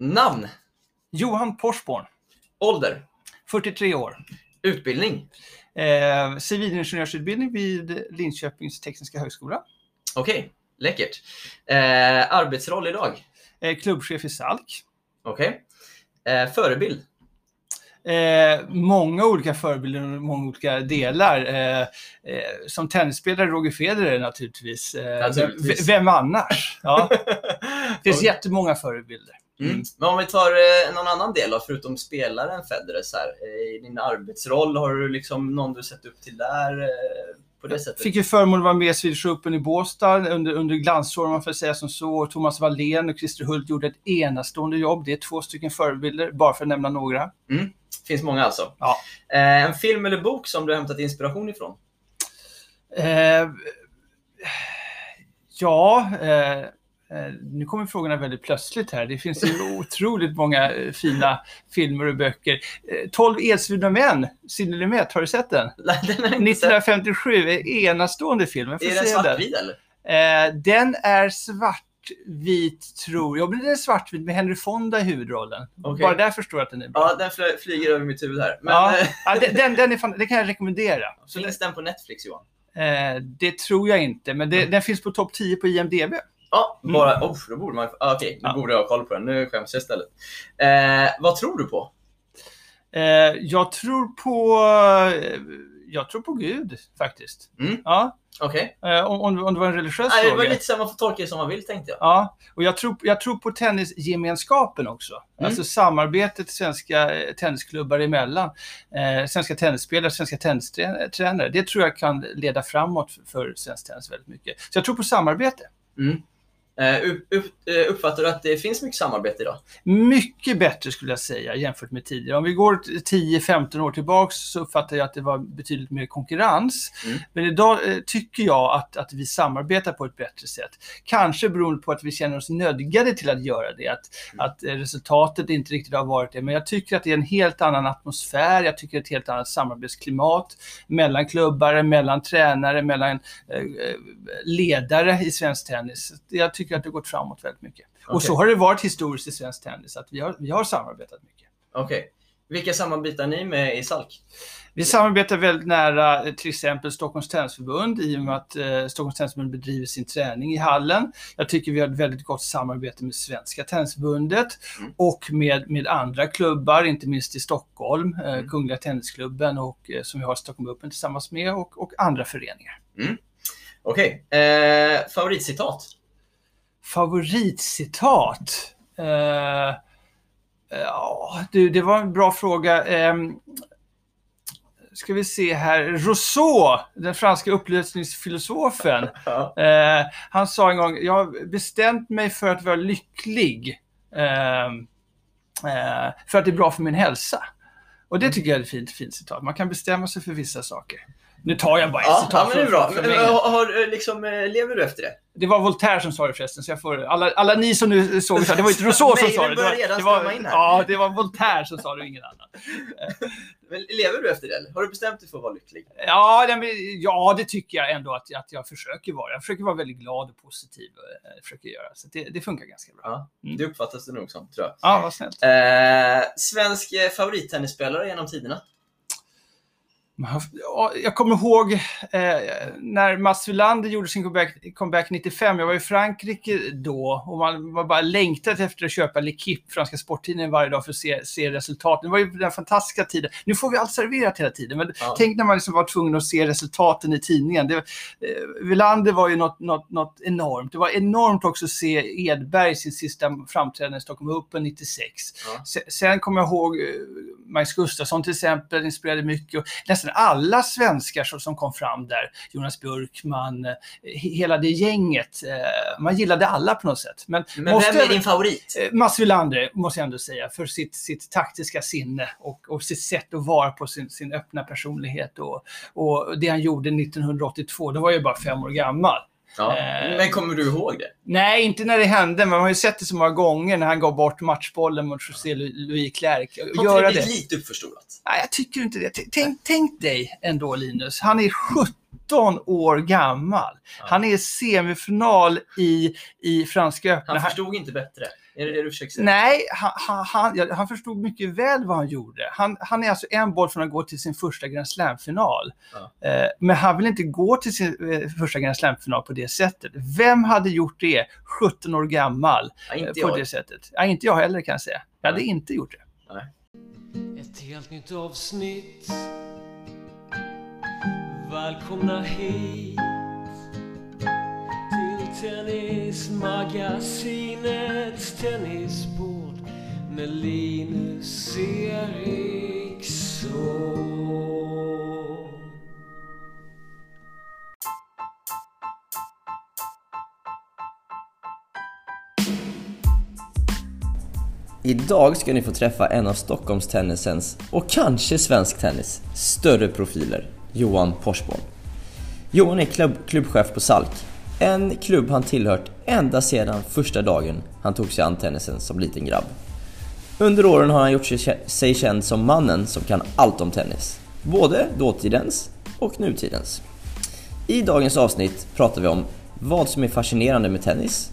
Namn, Johan Porsborn, ålder, 43 år. utbildning. Eh, civilingenjörsutbildning vid Linköpings tekniska högskola. Okej, läckert. Eh, arbetsroll idag. Eh, klubbchef i SALK. Okej. Eh, förebild. Eh, många olika förebilder och många olika delar. Eh, eh, som tennisspelare Roger Federer naturligtvis. Eh, Naturligtvis. Vem annars? Ja, det finns jättemånga förebilder. Mm. Men om vi tar eh, någon annan del då, förutom spelaren Federer, så här, eh, i din arbetsroll, har du liksom någon du sett upp till där? Eh, på det sättet? Fick ju förmånen att vara med i Swedish Open i Båstad under, under glansår om man får säga som så. Thomas Wallén och Christer Hult gjorde ett enastående jobb. Det är två stycken förebilder, bara för att nämna några. finns många alltså. Ja. Eh, en film eller bok som du har hämtat inspiration ifrån? Eh, ja, eh, nu kommer frågorna väldigt plötsligt här. Det finns ju otroligt många eh, fina filmer och böcker. Eh, 12 edsvurna män, Sidney Lumet, har du sett den? Nej, den har jag inte sett. 1957, en enastående film. Är den svartvit eller? Eh, den är svartvit, tror jag. Men den är svartvit med Henry Fonda i huvudrollen. Okej. Bara där förstår jag att den är bra. Ja, den fly- flyger över mitt huvud här. Men Ja, eh, ja, den, den, fan, den kan jag rekommendera. Så finns den på Netflix Johan? Eh, det tror jag inte, men det, den finns på topp 10 på IMDB. Ja, bara... Oh, då borde man... Ah, Okej, nu Ja. borde jag ha koll på den. Nu skäms jag istället. Eh, vad tror du på? Eh, jag tror på... eh, Jag tror på Gud, faktiskt. Mm. Ja, Okej. eh, om, om, det var en religiös Nej, det fråga. var lite så man får tolka det som man vill tänkte jag. Ja, och jag tror, jag tror på tennisgemenskapen också. Mm. Alltså samarbetet svenska eh, tennisklubbar emellan. Eh, svenska tennisspelare, svenska tennistränare. Det tror jag kan leda framåt för, för svensk tennis väldigt mycket. Så jag tror på samarbete. Mm. Eh, eh, uppfattar du att det finns mycket samarbete idag? Mycket bättre skulle jag säga jämfört med tidigare. Om vi går t- 10-15 år tillbaks så uppfattar jag att det var betydligt mer konkurrens. Mm. Men idag eh, tycker jag att, att vi samarbetar på ett bättre sätt. Kanske beroende på att vi känner oss nödgade till att göra det. Att, Mm. att resultatet inte riktigt har varit det. Men jag tycker att det är en helt annan atmosfär. Jag tycker det är ett helt annat samarbetsklimat mellan klubbar, mellan tränare, mellan ledare i svensk tennis. Jag tycker att det har gått framåt väldigt mycket. Och Okej. så har det varit historiskt i svensk tennis, att vi har, vi har samarbetat mycket. Okej. Vilka samarbetar ni med i SALK? Vi samarbetar väldigt nära eh, till exempel Stockholms Tennisförbund i och med att eh, Stockholms Tennisförbund bedriver sin träning i hallen. Jag tycker vi har ett väldigt gott samarbete med Svenska Tennisförbundet Mm. och med, med andra klubbar, inte minst i Stockholm, eh, Mm. Kungliga Tennisklubben och eh, som vi har Stockholm Open tillsammans med och, och andra föreningar. Okej. Eh, favoritcitat? Favoritcitat? Eh, ja, du, det var en bra fråga. Eh, ska vi se här. Rousseau, den franska upplösningsfilosofen. Ja. Eh, han sa en gång, jag har bestämt mig för att vara lycklig. Eh, eh, för att det är bra för min hälsa. Och det tycker jag är ett fint, fint citat. Man kan bestämma sig för vissa saker. Nu tar jag bara ett Ja, citat ja, men det är bra. Men, England. har, eh, liksom, eh, lever du efter det? Det var Voltaire som sa det förresten, så jag får, alla, alla ni som nu såg det, det var inte Rousseau som sa det det. Var, redan det var, ja, det var Voltaire som sa det och ingen annan. Men lever du efter det? Har du bestämt dig för att vara lycklig? Ja, det, ja, det tycker jag ändå att, att jag försöker vara. Jag försöker vara väldigt glad och positiv. eh, Försöker göra. Så det, det funkar ganska bra. Ja, Mm. det uppfattas det nog som, tror jag. Ja, vad snällt. Eh, svensk eh, favorittennisspelare genom tiderna? Ja, Jag kommer ihåg eh, när Mats Wilander gjorde sin comeback, comeback 95. Jag var i Frankrike då och man var bara längtat efter att köpa L'Equipe, franska sporttidningen, varje dag för att se, se resultaten. Det var ju den fantastiska tiden. Nu får vi allt serverat hela tiden, men Ja. tänk när man liksom var tvungen att se resultaten i tidningen. Det, eh, Wilander var ju något, något, något enormt. Det var enormt också att se Edberg sin sista framträdande i Stockholm Open 96. Ja. Se- Sen kommer jag ihåg eh, Magnus Gustafsson till exempel, inspirerade mycket. Och nästan alla svenskar som, kom fram där, Jonas Björkman, eh, he- hela det gänget. eh, Man gillade alla på något sätt. Men, Men måste vem är din favorit? Eh, Mats Wilander, måste jag ändå säga, för sitt, sitt taktiska sinne och, och sitt sätt att vara på sin, sin öppna personlighet och, och det han gjorde 1982, då var jag ju bara fem år gammal. Ja. eh, Men kommer du ihåg det? Nej, inte när det hände, men man har ju sett det så många gånger när han gav bort matchbollen mot José Louis Clerc. Har inte det lite uppförstorat? Nej, jag tycker inte det. Tänk, tänk dig ändå Linus, han är 17 år gammal. Han är semifinal i, i Franska öppna. Han, förstod inte bättre. Är det det du försöker säga? Nej, han, han, han, förstod mycket väl vad han gjorde. Han, han är alltså en boll från att gå till sin första Grand Slam-final. Ja. Eh, men han vill inte gå till sin eh, första Grand Slam-final på det sättet. Vem hade gjort det 17 år gammal Ja, eh, på jag. det sättet? Ja, inte jag heller kan jag säga. Jag hade Nej. inte gjort det. Ett helt nytt avsnitt Välkomna hit Tennismagasinets tennisbord Med Linus Eriksson Idag ska ni få träffa en av Stockholmstennisens och kanske svensk tennis större profiler, Johan Porsborn. Johan är klubb, klubbchef på Salk, en klubb han tillhört ända sedan första dagen han tog sig an tennisen som liten grabb. Under åren har han gjort sig, känd som mannen som kan allt om tennis, både dåtidens och nutidens. I dagens avsnitt pratar vi om vad som är fascinerande med tennis,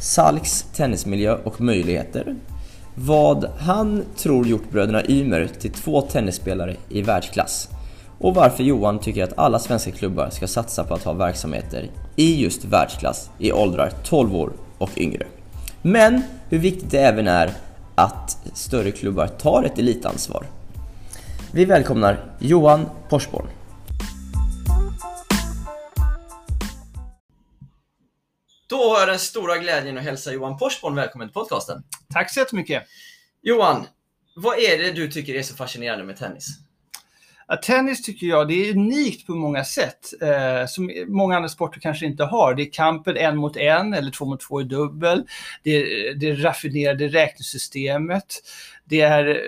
Salks tennismiljö och möjligheter, vad han tror gjort bröderna Ymer till två tennisspelare i världsklass och varför Johan tycker att alla svenska klubbar ska satsa på att ha verksamheter i just världsklass i åldrar 12 år och yngre. Men hur viktigt det även är att större klubbar tar ett elitansvar. Vi välkomnar Johan Porsborn. Då har jag den stora glädjen att hälsa Johan Porsborn välkommen till podcasten. Tack så jättemycket. Johan, vad är det du tycker är så fascinerande med tennis? Ja, tennis tycker jag det är unikt på många sätt, eh, som många andra sporter kanske inte har. Det är kampen en mot en eller två mot två i dubbel. Det är det raffinerade räknesystemet. Det är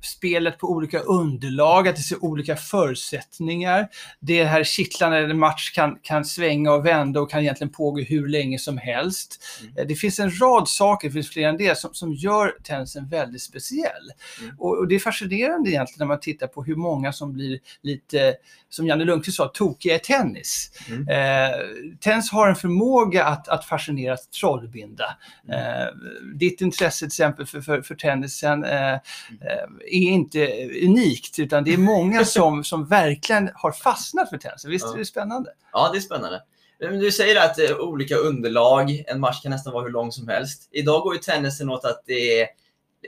spelet på olika underlag, att det ser olika förutsättningar. Det här kittlande en match kan, kan svänga och vända och kan egentligen pågå hur länge som helst. Eh, Det finns en rad saker, det finns fler än det, som, som gör tennisen väldigt speciell. Mm. Och, och det är fascinerande egentligen när man tittar på hur många som blir lite, som Janne Lundqvist sa, tokiga i tennis. Mm. Eh, tennis har en förmåga att, att fascinera, att trollbinda. Mm. Eh, ditt intresse till exempel för, för, för tennisen eh, eh, är inte unikt, utan det är många som, som verkligen har fastnat för tennisen. Visst Ja. är det spännande? Ja, det är spännande. Du säger att eh, olika underlag, en match kan nästan vara hur lång som helst. Idag går ju tennisen åt att det är,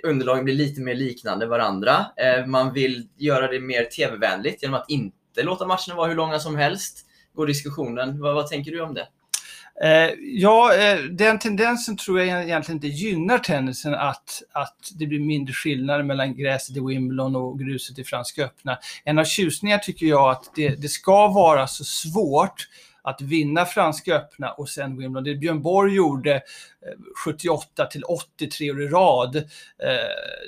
underlagen blir lite mer liknande varandra. Eh, Man vill göra det mer tv-vänligt genom att inte låta matcherna vara hur långa som helst. Går diskussionen. Vad, vad tänker du om det? Eh, ja, eh, den tendensen tror jag egentligen inte gynnar tennisen att, att det blir mindre skillnader mellan gräset i Wimbledon och gruset i Franska öppna. En av tjusningarna tycker jag att det, det ska vara så svårt att vinna Franska öppna och sen Wimbledon. Det Björn Borg gjorde eh, 78 till 83 år i rad, eh,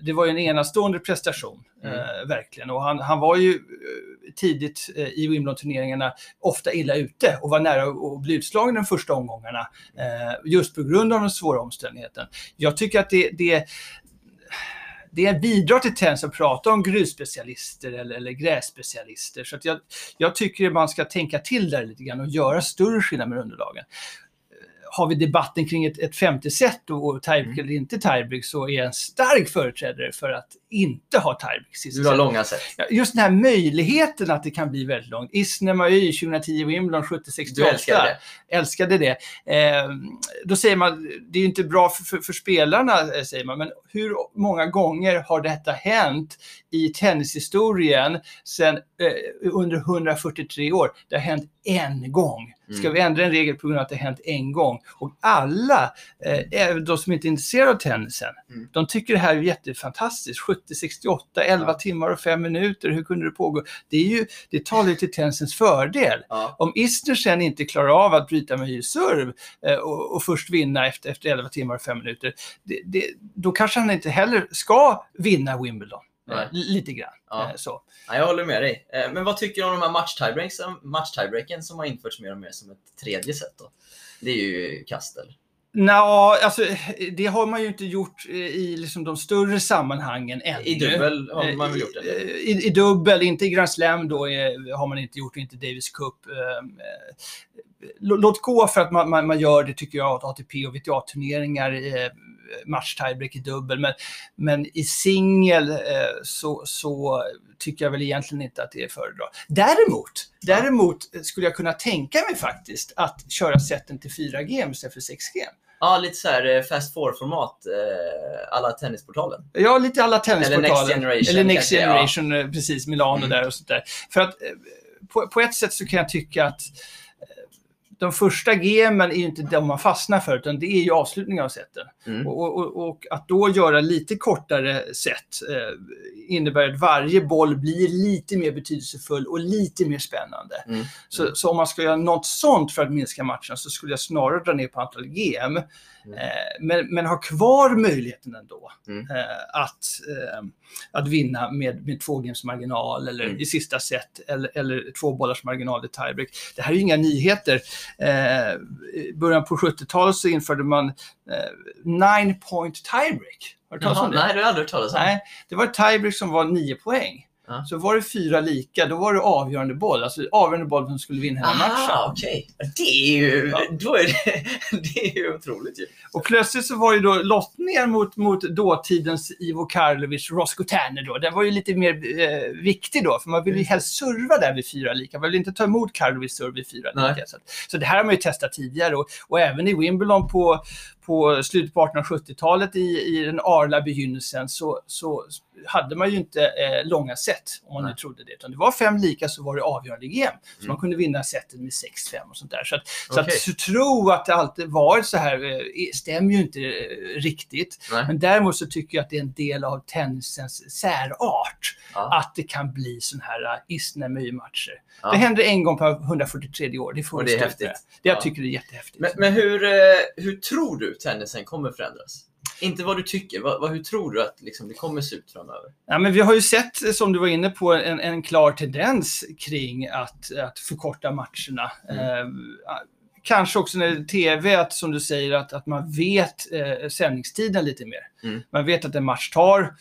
det var ju en enastående prestation, eh, verkligen. Och han, han var ju eh, tidigt eh, i Wimbledon-turneringarna ofta illa ute och var nära att bli utslagen de första omgångarna, eh, just på grund av den svåra omständigheten. Jag tycker att det, det det bidrar till tennis att prata om grusspecialister eller, eller grässpecialister. Så att jag, jag tycker att man ska tänka till där lite grann och göra större skillnad med underlagen. Har vi debatten kring ett, ett femte set och, tiebreak eller inte tiebreak så är jag en stark företrädare för att inte ha tiebreak Du har set. långa set. Just den här möjligheten att det kan bli väldigt långt. Isner Mahy 2010 Wimbledon 70-68. Du älskade det. Älskade det. Eh, då säger man, det är ju inte bra för, för, för spelarna, eh, säger man, men hur många gånger har detta hänt i tennishistorien sen, eh, under 143 år? Det har hänt en gång. Ska Mm. vi ändra en regel på grund av att det har hänt en gång? Och alla, eh, de som inte är intresserade av tennisen, Mm. de tycker det här är jättefantastiskt. 70-68, 11 Ja. timmar och 5 minuter, hur kunde det pågå? Det, är ju, det talar ju till tennisens fördel. Ja. Om Isner sen inte klarar av att bryta med serv eh, och, och först vinna efter, efter 11 timmar och 5 minuter, det, det, då kanske han inte heller ska vinna Wimbledon. Eh, Nej. lite grann. Ja. Eh, så. Ja, jag håller med dig. Eh, Men vad tycker du om de här match-tiebreaksen match som har införts mer och mer som ett tredje sätt? Då? Det är ju kastel. Nå, alltså, det har man ju inte gjort i liksom de större sammanhangen ännu. I dubbel har man väl gjort det? I, I dubbel, inte i Grand Slam då har man inte gjort, inte Davis Cup. Lå- Låt gå för att man, man, man gör det, tycker jag, åt ATP och VTA-turneringar. Match tiebreak i dubbel. Men, men i singel eh, så, så tycker jag väl egentligen inte att det är föredra. Däremot, däremot skulle jag kunna tänka mig faktiskt att köra seten till 4G istället för 6G. Ja, lite så här eh, fast forward-format, eh, alla Tennisportalen. Ja, lite alla tennisportaler. Eller Next Generation, Eller Next kanske, ja. Generation, eh, precis, Milano Mm. där och sånt där. För att på, på ett sätt så kan jag tycka att de första gemen är ju inte de man fastnar för, utan det är ju avslutningen av seten. Mm. Och, och, och att då göra lite kortare set eh, innebär att varje boll blir lite mer betydelsefull och lite mer spännande. Mm. Så, så om man ska göra något sånt för att minska matchen så skulle jag snarare dra ner på antal gem. Mm. Eh, men, men ha kvar möjligheten ändå Mm. eh, att, eh, att vinna med, med två games marginal eller Mm. i sista set eller, eller två bollars marginal i tiebreak. Det här är ju inga nyheter. I början på 70-talet så införde man nine point tiebreak. Har du talat Jaha, om det? nej, det har jag aldrig hört talas om. Nej, det var ett tiebreak som var nio poäng. Ja. Så var det fyra lika, då var det avgörande boll. Alltså avgörande boll som skulle vinna hela matchen. Aha, okej. Det är ju, Ja. då är det, det är ju otroligt ju. Och plötsligt så var ju då lottningen mot, mot dåtidens Ivo Karlovic, Roscoe Tanner då, den var ju lite mer eh, viktig då, för man ville ju helst serva där vid fyra lika. Man ville inte ta emot Karlovics serve vid fyra Nej. lika. Så, så det här har man ju testat tidigare och, och även i Wimbledon på, på slutet på 1870-talet i, i den arla begynnelsen så, så hade man ju inte eh, långa set, om man nu Nej. trodde det. Utan det var fem lika så var det avgörande game. Så Mm. man kunde vinna setet med 6-5 och sånt där. Så att, så Okej. att så tro att det alltid varit så här eh, stämmer ju inte eh, riktigt. Nej. Men däremot så tycker jag att det är en del av tennisens särart. Ja. Att det kan bli sådana här uh, Isna-matcher. Ja. Det händer en gång på 143 år. Det får Och det är häftigt. Det jag Ja. tycker det är jättehäftigt. Men, men hur, eh, hur tror du tennisen kommer förändras? Inte vad du tycker, vad, vad, hur tror du att liksom, det kommer se ut framöver? Ja, men vi har ju sett, som du var inne på, en, en klar tendens kring att, att förkorta matcherna. Mm. Eh, kanske också när det är tv, att, som du säger, att, att man vet eh, sändningstiden lite mer. Mm. Man vet att en match tar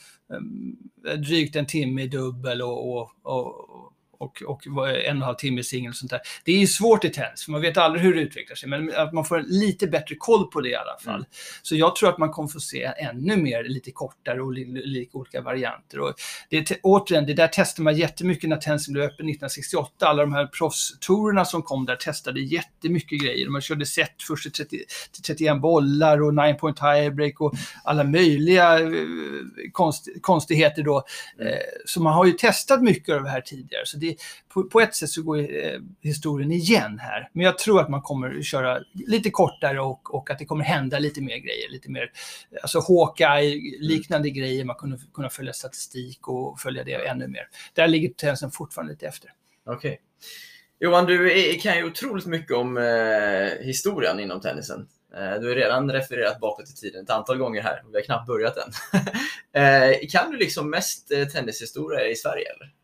eh, drygt en timme i dubbel och, och, och, och, och en och en halv timme singel och sånt där. Det är ju svårt i tennis, för man vet aldrig hur det utvecklar sig, men att man får lite bättre koll på det i alla fall. Mm. Så jag tror att man kommer få se ännu mer, lite kortare och li, li, olika varianter. Och det, återigen, det där testade man jättemycket när tennisen blev öppen 1968. Alla de här proffstourerna som kom där testade jättemycket grejer. Man körde set först till, 30, till 31 bollar och 9 point tiebreak och alla möjliga eh, konst, konstigheter då. Mm. Eh, så man har ju testat mycket av det här tidigare. Så det, på, på ett sätt så går eh, historien igen här. Men jag tror att man kommer köra lite kortare och, och att det kommer hända lite mer grejer. Lite mer, alltså Hawkeye-liknande grejer. Man kommer kunna följa statistik och följa det ännu mer. Där ligger tennisen fortfarande lite efter. Okej. Johan, du är, kan ju otroligt mycket om eh, historien inom tennisen. Eh, du har redan refererat bakåt i tiden ett antal gånger här. Vi har knappt börjat än. eh, kan du liksom mest tennishistoria i Sverige? Eller?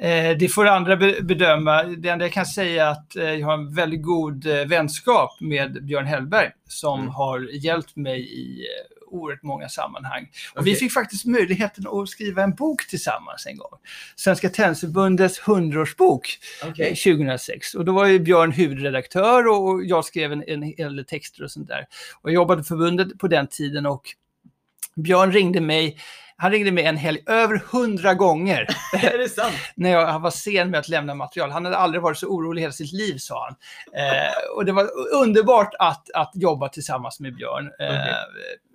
Eh, det får andra be- bedöma. Det enda jag kan säga är att eh, jag har en väldigt god eh, vänskap med Björn Hellberg som Mm. har hjälpt mig i oerhört många sammanhang. Och vi fick faktiskt möjligheten att skriva en bok tillsammans en gång. Svenska Tennisförbundets 100-årsbok Okej. eh, 2006. Och då var ju Björn huvudredaktör och jag skrev en, en hel del texter och sånt där. Och jag jobbade förbundet på den tiden och Björn ringde mig han ringde mig en helg över hundra gånger är det sant? när jag var sen med att lämna material. Han hade aldrig varit så orolig hela sitt liv, sa han. Eh, och det var underbart att, att jobba tillsammans med Björn. Eh, Okej.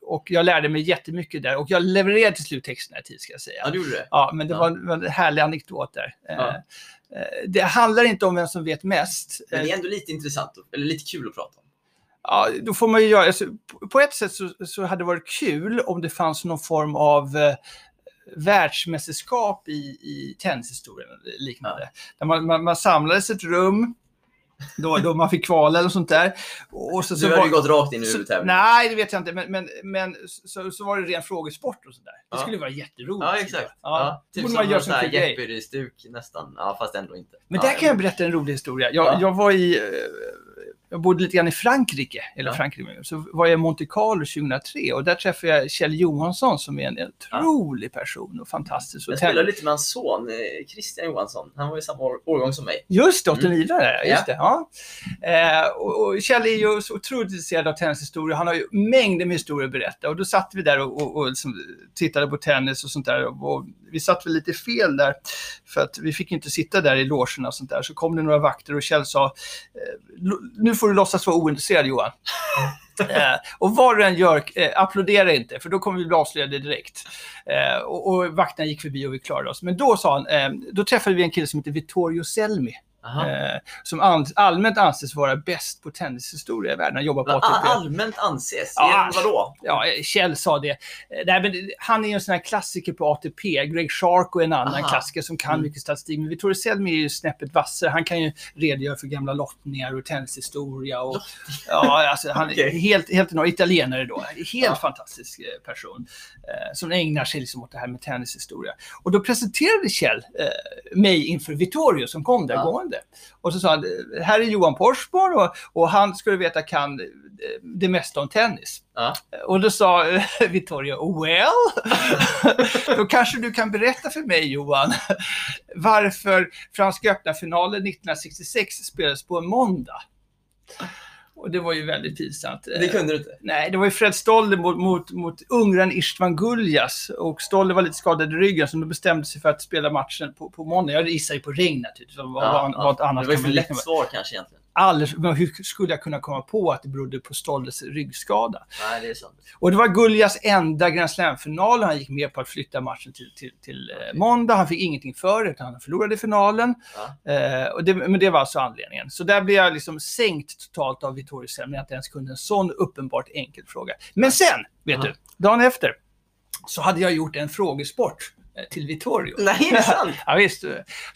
Och jag lärde mig jättemycket där. Och jag levererade till slut texterna i tid, ska jag säga. Ja, du gjorde det? Ja, men det Ja. var en, härlig anekdot där. Eh, Ja. eh, Det handlar inte om vem som vet mest. Men det Eh, är ändå lite intressant, eller lite kul att prata om. Ja, då får man ju göra... Alltså, på- ett sätt så, så hade det varit kul om det fanns någon form av eh, världsmästerskap i, i tennishistorien eller liknande. Där man, man, man samlades i ett rum då, då man fick kvala eller sånt där. Och så, Du så hade var- ju gått rakt in i huvudtävlingen. nej, det vet jag inte. Men, men, men så, så var det ren frågesport och sådär. Det Ja. skulle vara jätteroligt. Ja, exakt. Ja, Ja. typ som som en. Jeopardy-stuk nästan. Ja, fast ändå inte. Men där kan jag berätta en rolig historia. Jag, Ja. jag var i... jag bodde lite grann i Frankrike, eller Ja. Frankrike, så var jag i Monte Carlo 2003 och där träffade jag Kjell Johansson som är en otrolig person och fantastisk. Jag spelade lite med hans son, eh, Christian Johansson. Han var i samma år, årgång som mig. Just det, 89 där, Ja. just det. Ja. Eh, och, och Kjell är ju så otroligt intresserad av tennishistoria. Han har ju mängder med historier att berätta. Och då satt vi där och, och, och liksom tittade på tennis och sånt där. Och vi satt väl lite fel där, för att vi fick inte sitta där i logerna och sånt där. Så kom det några vakter och Kjell sa, eh, "Lo- nu får du låtsas vara ointresserad Johan. Eh, och vad du än gör, eh, applådera inte, för då kommer vi bli avslöjade direkt. Eh, och, och vakterna gick förbi och vi klarade oss. Men då sa han, eh, då träffade vi en kille som heter Vittorio Selmi. Eh, som an, allmänt anses vara bäst på tennishistoria i världen. Han jobbar på ATP. allmänt anses? Ja. Vadå? Ja, Kjell sa det. Eh, Nej, men han är ju en sån här klassiker på ATP. Greg Shark och en annan Aha. klassiker som kan Mm. mycket statistik. Men Vittorio Selmi är ju snäppet vassare. Han kan ju redogöra för gamla lottningar och tennishistoria. Och, ja, alltså, han är Okej. helt, helt enorm. Italienare då. Helt Ja. fantastisk eh, person. Eh, som ägnar sig liksom åt det här med tennishistoria. Och då presenterade Kjell eh, mig inför Vittorio som kom där Ja. Gående. Och så sa han, "Eh, här är Johan Porsborn och, och han du veta kan det mesta om tennis. Ja. Och då sa Vittorio, well, då kanske du kan berätta för mig Johan, varför Franska öppna-finalen 1966 spelades på en måndag. Och det var ju väldigt pinsamt. Det kunde du inte? Nej, det var ju Fred Stolle mot, mot, mot ungraren Istvan Guljas. Och Stolle var lite skadad i ryggen, så de bestämde sig för att spela matchen på, på måndag. Jag gissar ju på regn naturligtvis. Vad, vad, vad annat det var ju för lätt svar kanske egentligen. Men hur skulle jag kunna komma på att det berodde på Stolles ryggskada? Nej, det är sant. Och det var Guljas enda Grand Slam-final han gick med på att flytta matchen till, till, till eh, måndag. Han fick ingenting för det, utan han förlorade finalen. Ja. Eh, och det, men det var alltså anledningen. Så där blev jag liksom sänkt totalt av Vittorio Selm när jag inte ens kunde en sån uppenbart enkel fråga. Men sen, vet Ja. du, dagen efter så hade jag gjort en frågesport till Vittorio. Nej, är det sant? Ja, visst.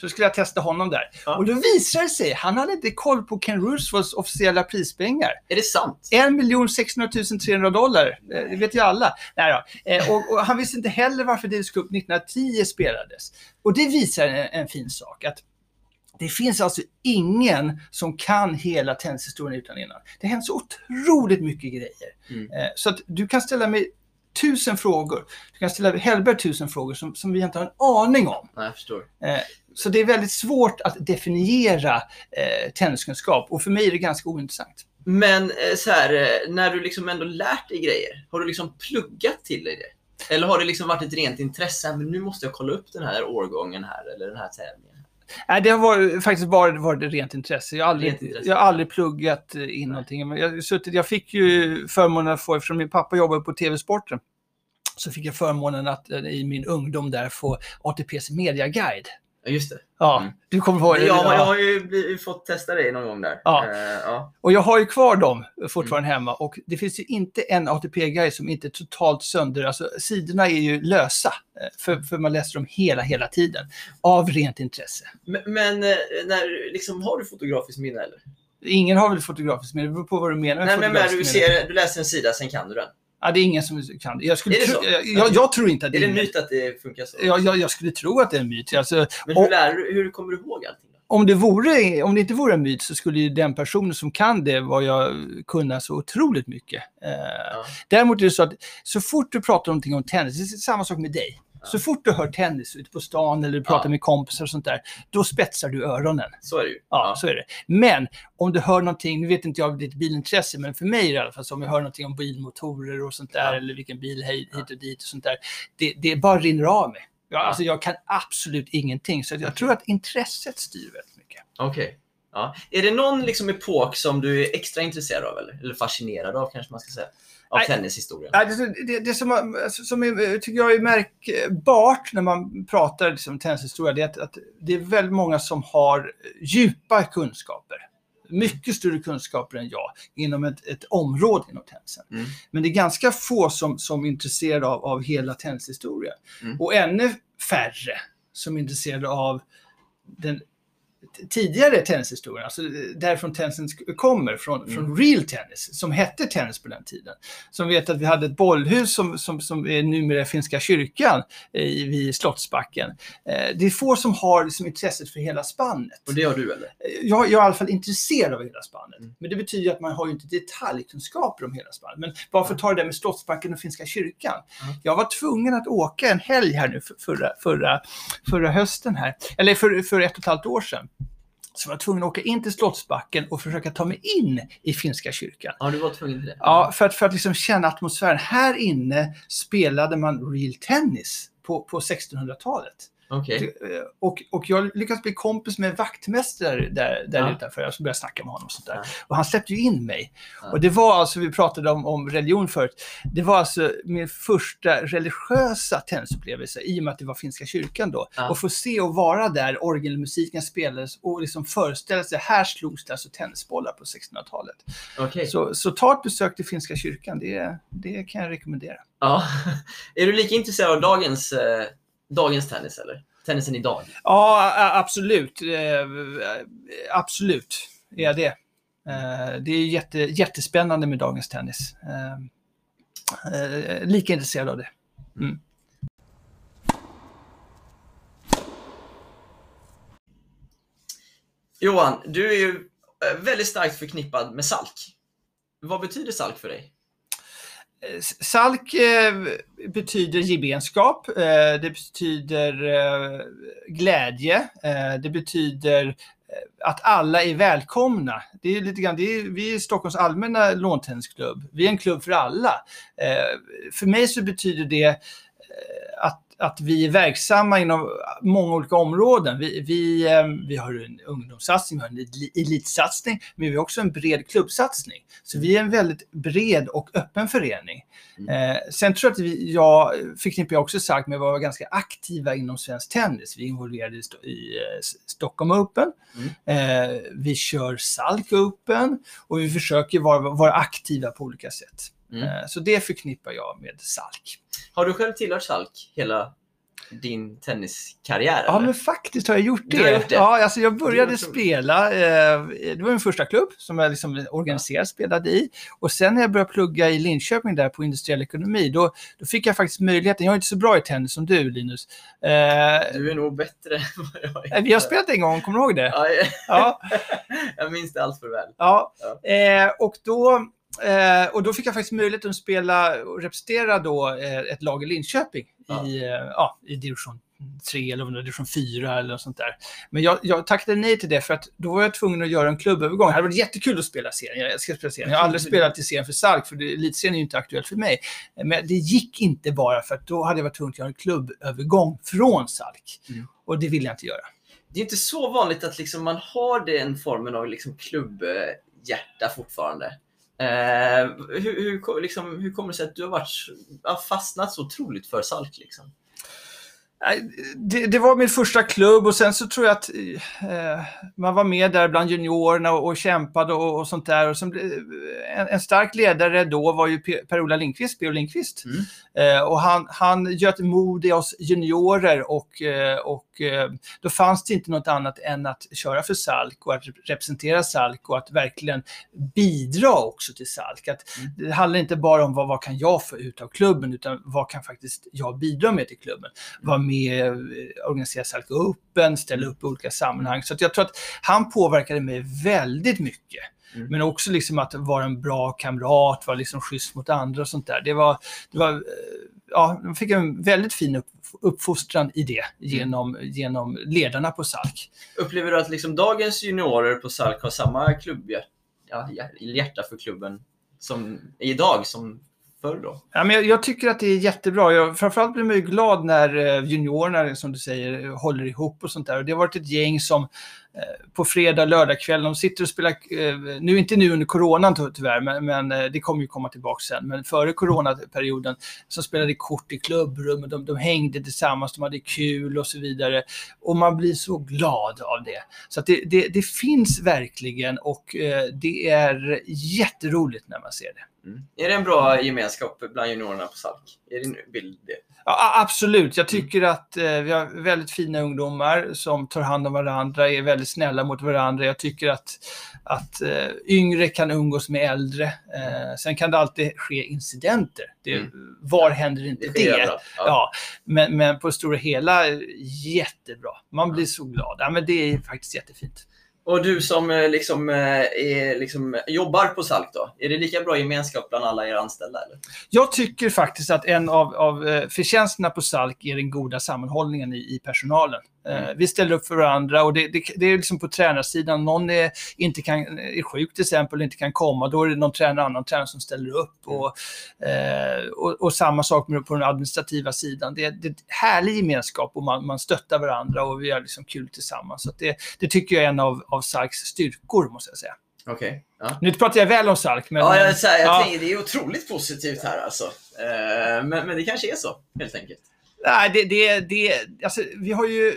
Så skulle jag testa honom där. Ja. Och då visade det sig, han hade inte koll på Ken Roosevelts officiella prispengar. Är det sant? 1 600 300 dollar. Eh, Det vet ju alla. Nej då. Eh, Och, och han visste inte heller varför Davis Cup 1910 spelades. Och det visar en, en fin sak. att det finns alltså ingen som kan hela tennishistorien utan innan. Det har hänt så otroligt mycket grejer. Mm. Eh, Så att du kan ställa mig tusen frågor. Du kan ställa Hellberg tusen frågor som, som vi inte har en aning om. Nej, jag förstår. Eh, Så det är väldigt svårt att definiera eh, tenniskunskap och för mig är det ganska ointressant. Men eh, så här, eh, när du liksom ändå lärt dig grejer, har du liksom pluggat till dig det? Eller har det liksom varit ett rent intresse? Men nu måste jag kolla upp den här årgången här, eller den här tävlingen. Nej, det har varit, faktiskt varit, varit rent intresse. Jag har aldrig, intresse. Jag har aldrig pluggat in någonting. Men jag, suttit, jag fick ju förmånen att få, eftersom min pappa jobbade på TV-sporten, så fick jag förmånen att eh, i min ungdom där få ATPs mediaguide. Ja, just det. Ja, Mm. du kommer ihåg det? Ja, jag har ju fått testa dig någon gång där. Ja. Eh, ja. Och jag har ju kvar dem fortfarande Mm. hemma och det finns ju inte en ATP-guide som inte är totalt sönder. Alltså sidorna är ju lösa, eh, för, för man läser dem hela, hela tiden. Av rent intresse. Men, men eh, när, liksom, har du fotografiskt minne eller? Ingen har väl fotografiskt med det beror på vad du menar med Nej, men fotografiskt du, minne. ser, du läser en sida, sen kan du den. Ja, det är ingen som kan det. Jag, skulle Är det tro, jag, jag, jag tror inte att det Är det en myt att det funkar så? jag, jag, jag skulle tro att det är en myt. Alltså, Men hur, och- lär hur kommer du ihåg allting? Då? om, det vore, om det inte vore en myt så skulle ju den personen som kan det vad jag kunna så otroligt mycket. Eh, Däremot är det så att så fort du pratar någonting om tennis, det är samma sak med dig. Så fort du hör tennis ute på stan eller du pratar Ja. med kompisar och sånt där, då spetsar du öronen. Så är det ju. Ja, så är det. Men om du hör någonting, nu vet inte jag ditt bilintresse, men för mig i alla fall så om jag hör någonting om bilmotorer och sånt där, Ja. eller vilken bil hit hit och dit och sånt där, det, det bara rinner av mig. Ja, Alltså jag kan absolut ingenting, så jag tror att intresset styr väldigt mycket. Okej. Ja. Är det någon liksom epok som du är extra intresserad av eller? Eller fascinerad av kanske man ska säga? Av Nej. tennishistorien? Det, det, det som, som är, tycker jag är märkbart när man pratar liksom, tennishistoria, det är att, att det är väldigt många som har djupa kunskaper. Mycket större kunskaper än jag inom ett, ett område inom tennisen. Mm. Men det är ganska få som, som är intresserade av, av hela tennishistorien. Mm. Och ännu färre som är intresserade av den tidigare tennishistorien, alltså därifrån tennisen kommer, från, Mm. från real tennis, som hette tennis på den tiden. Som vet att vi hade ett bollhus som, som, som är numera Finska kyrkan i, vid Slottsbacken. Eh, det är få som har liksom, intresset för hela spannet. Och det har du eller? jag, jag är i alla fall intresserad av hela spannet. Mm. Men det betyder att man har ju inte detaljkunskaper om hela spannet. Men bara för att ta det där med Slottsbacken och Finska kyrkan. Mm. Jag var tvungen att åka en helg här nu för, förra, förra, förra hösten här. Eller för, för ett och ett halvt år sedan. Så jag var tvungen att åka in till Slottsbacken och försöka ta mig in i Finska kyrkan. Ja, du var tvungen till det? Ja, för att, för att liksom känna atmosfären. Här inne spelade man real tennis på, på 1600-talet. Okej. Eh, Och, och jag lyckades bli kompis med en vaktmästare där, där Ja. utanför. Jag började snacka med honom och sånt där. Ja. Och han släppte ju in mig. Ja. Och det var alltså, vi pratade om, om religion förut, det var alltså min första religiösa tennisupplevelse i och med att det var finska kyrkan då. Ja. Och få se och vara där orgelmusiken spelades och liksom föreställa sig, här slogs det alltså tennisbollar på 1600-talet. Okej. Så, så ta ett besök till finska kyrkan, det, det kan jag rekommendera. Ja. Är du lika intresserad av dagens, eh, dagens tennis eller? Tennisen idag? Ja, absolut. Eh, absolut är jag det. Eh, det är jätte, jättespännande med dagens tennis. Eh, eh, lika intresserad av det. Johan, du är ju eh, väldigt starkt förknippad med Salk. Vad betyder Salk för dig? Salk eh, betyder gemenskap, eh, det betyder eh, glädje, det betyder att alla är välkomna. Det är lite grann, det är, vi är Stockholms allmänna låntennisklubb. Vi är en klubb för alla. För mig så betyder det att, att vi är verksamma inom många olika områden. Vi, vi, eh, vi har en ungdomssatsning, vi har en eli- elitsatsning, men vi har också en bred klubbsatsning. Så vi är en väldigt bred och öppen förening. Eh, sen tror jag att vi, jag förknippar jag också sagt med att vara ganska aktiva inom svensk tennis. Vi är involverade i, i eh, Stockholm Open, eh, vi kör Salk Open och vi försöker vara, vara aktiva på olika sätt. Mm. Eh, så det förknippar jag med Salk. Har du själv tillhört Salk hela din tenniskarriär? Ja, eller? men faktiskt har jag gjort det. Gjort det? Ja, alltså jag började spela, eh, det var min första klubb som jag liksom organiserat spelade i. Och sen när jag började plugga i Linköping där på industriell ekonomi, då, då fick jag faktiskt möjligheten, jag är inte så bra i tennis som du Linus. Eh, Du är nog bättre än vad jag är. vi har spelat en gång, kommer du ihåg det? Ja, jag- Ja. jag minns det allt för väl. Ja, Ja. eh, och, då, eh, och då fick jag faktiskt möjlighet att spela och representera då, eh, ett lag i Linköping Ja. i, eh, ja, i division 3 eller om det var division 4 eller något sånt där. Men jag, jag tackade nej till det för att då var jag tvungen att göra en klubbövergång. Det hade varit jättekul att spela serien. Jag älskar att spela serien. Jag har aldrig spelat i serien för Salk för det- elitserien är ju inte aktuellt för mig. Men det gick inte bara för att då hade jag varit tvungen att göra en klubbövergång från Salk. Mm. Och det vill jag inte göra. Det är inte så vanligt att liksom man har den formen av liksom klubbhjärta fortfarande. Eh, hur, hur, liksom, hur kommer det sig att du har varit, har fastnat så otroligt för Salk? Liksom? Det, det var min första klubb och sen så tror jag att eh, man var med där bland juniorerna och, och kämpade och, och sånt där. Och sen, blev- en, en stark ledare då var ju Pe- Per-Ola Lindqvist, P.O. Lindqvist. Mm. Eh, och han, han göt mod i oss juniorer och, eh, och eh, då fanns det inte något annat än att köra för Salk och att rep- representera Salk och att verkligen bidra också till Salk. Att Det handlar inte bara om vad, vad kan jag få ut av klubben utan vad kan faktiskt jag bidra med till klubben. Vara med, eh, organisera Salk Open, ställa upp i olika sammanhang. Så jag tror att han påverkade mig väldigt mycket. Mm. Men också liksom att vara en bra kamrat, vara liksom schysst mot andra och sånt där. Det var, det var eh, ja, jag fick en väldigt fin upp, uppfostran i det genom, genom ledarna på Salk. Upplever du att liksom dagens juniorer på Salk har samma klubbhjärta ja, hjärta för klubben som idag som förr då? Ja, men jag, jag tycker att det är jättebra. Jag, framförallt blir man ju glad när eh, juniorerna, som du säger, håller ihop och sånt där. Och det har varit ett gäng som eh, på fredag, lördagkväll, de sitter och spelar, eh, nu inte nu under coronan ty- tyvärr, men, men eh, det kommer ju komma tillbaka sen. Men före coronaperioden så spelade kort i klubbrummet, de, de hängde tillsammans, de hade kul och så vidare. Och man blir så glad av det. Så att det, det, det finns verkligen och eh, det är jätteroligt när man ser det. Mm. Är det en bra gemenskap bland juniorerna på Salk? Är din bild det? Ja, absolut. Jag tycker att eh, vi har väldigt fina ungdomar som tar hand om varandra, är väldigt snälla mot varandra. Jag tycker att, att eh, yngre kan umgås med äldre. Eh, sen kan det alltid ske incidenter. Det, Mm. Var händer inte det? överallt. Ja. Ja. men, men på det stora hela, jättebra. Man blir så glad. Ja, men det är faktiskt jättefint. Och du som eh, liksom, eh, är, liksom, jobbar på Salk då, är det lika bra gemenskap bland alla era anställda? Eller? Jag tycker faktiskt att en av, av eh, förtjänsterna på SALK är den goda sammanhållningen i, i personalen. Eh, Mm. Vi ställer upp för varandra och det, det, det är liksom på tränarsidan. Någon är, inte kan, är sjuk till exempel och inte kan komma, då är det någon tränare, annan tränare som ställer upp. Och, eh, och, och samma sak med på den administrativa sidan. Det, det är härlig gemenskap och man, man stöttar varandra och vi har liksom kul tillsammans. Så det, det tycker jag är en av, av SALKs styrkor, måste jag säga. Okej. Ja. Nu pratar jag väl om SALK, men... Ja, jag, här, jag Ja. tänker, det är otroligt positivt här alltså. Eh, men, men det kanske är så, helt enkelt. Nej, det, det, det, alltså, vi har ju,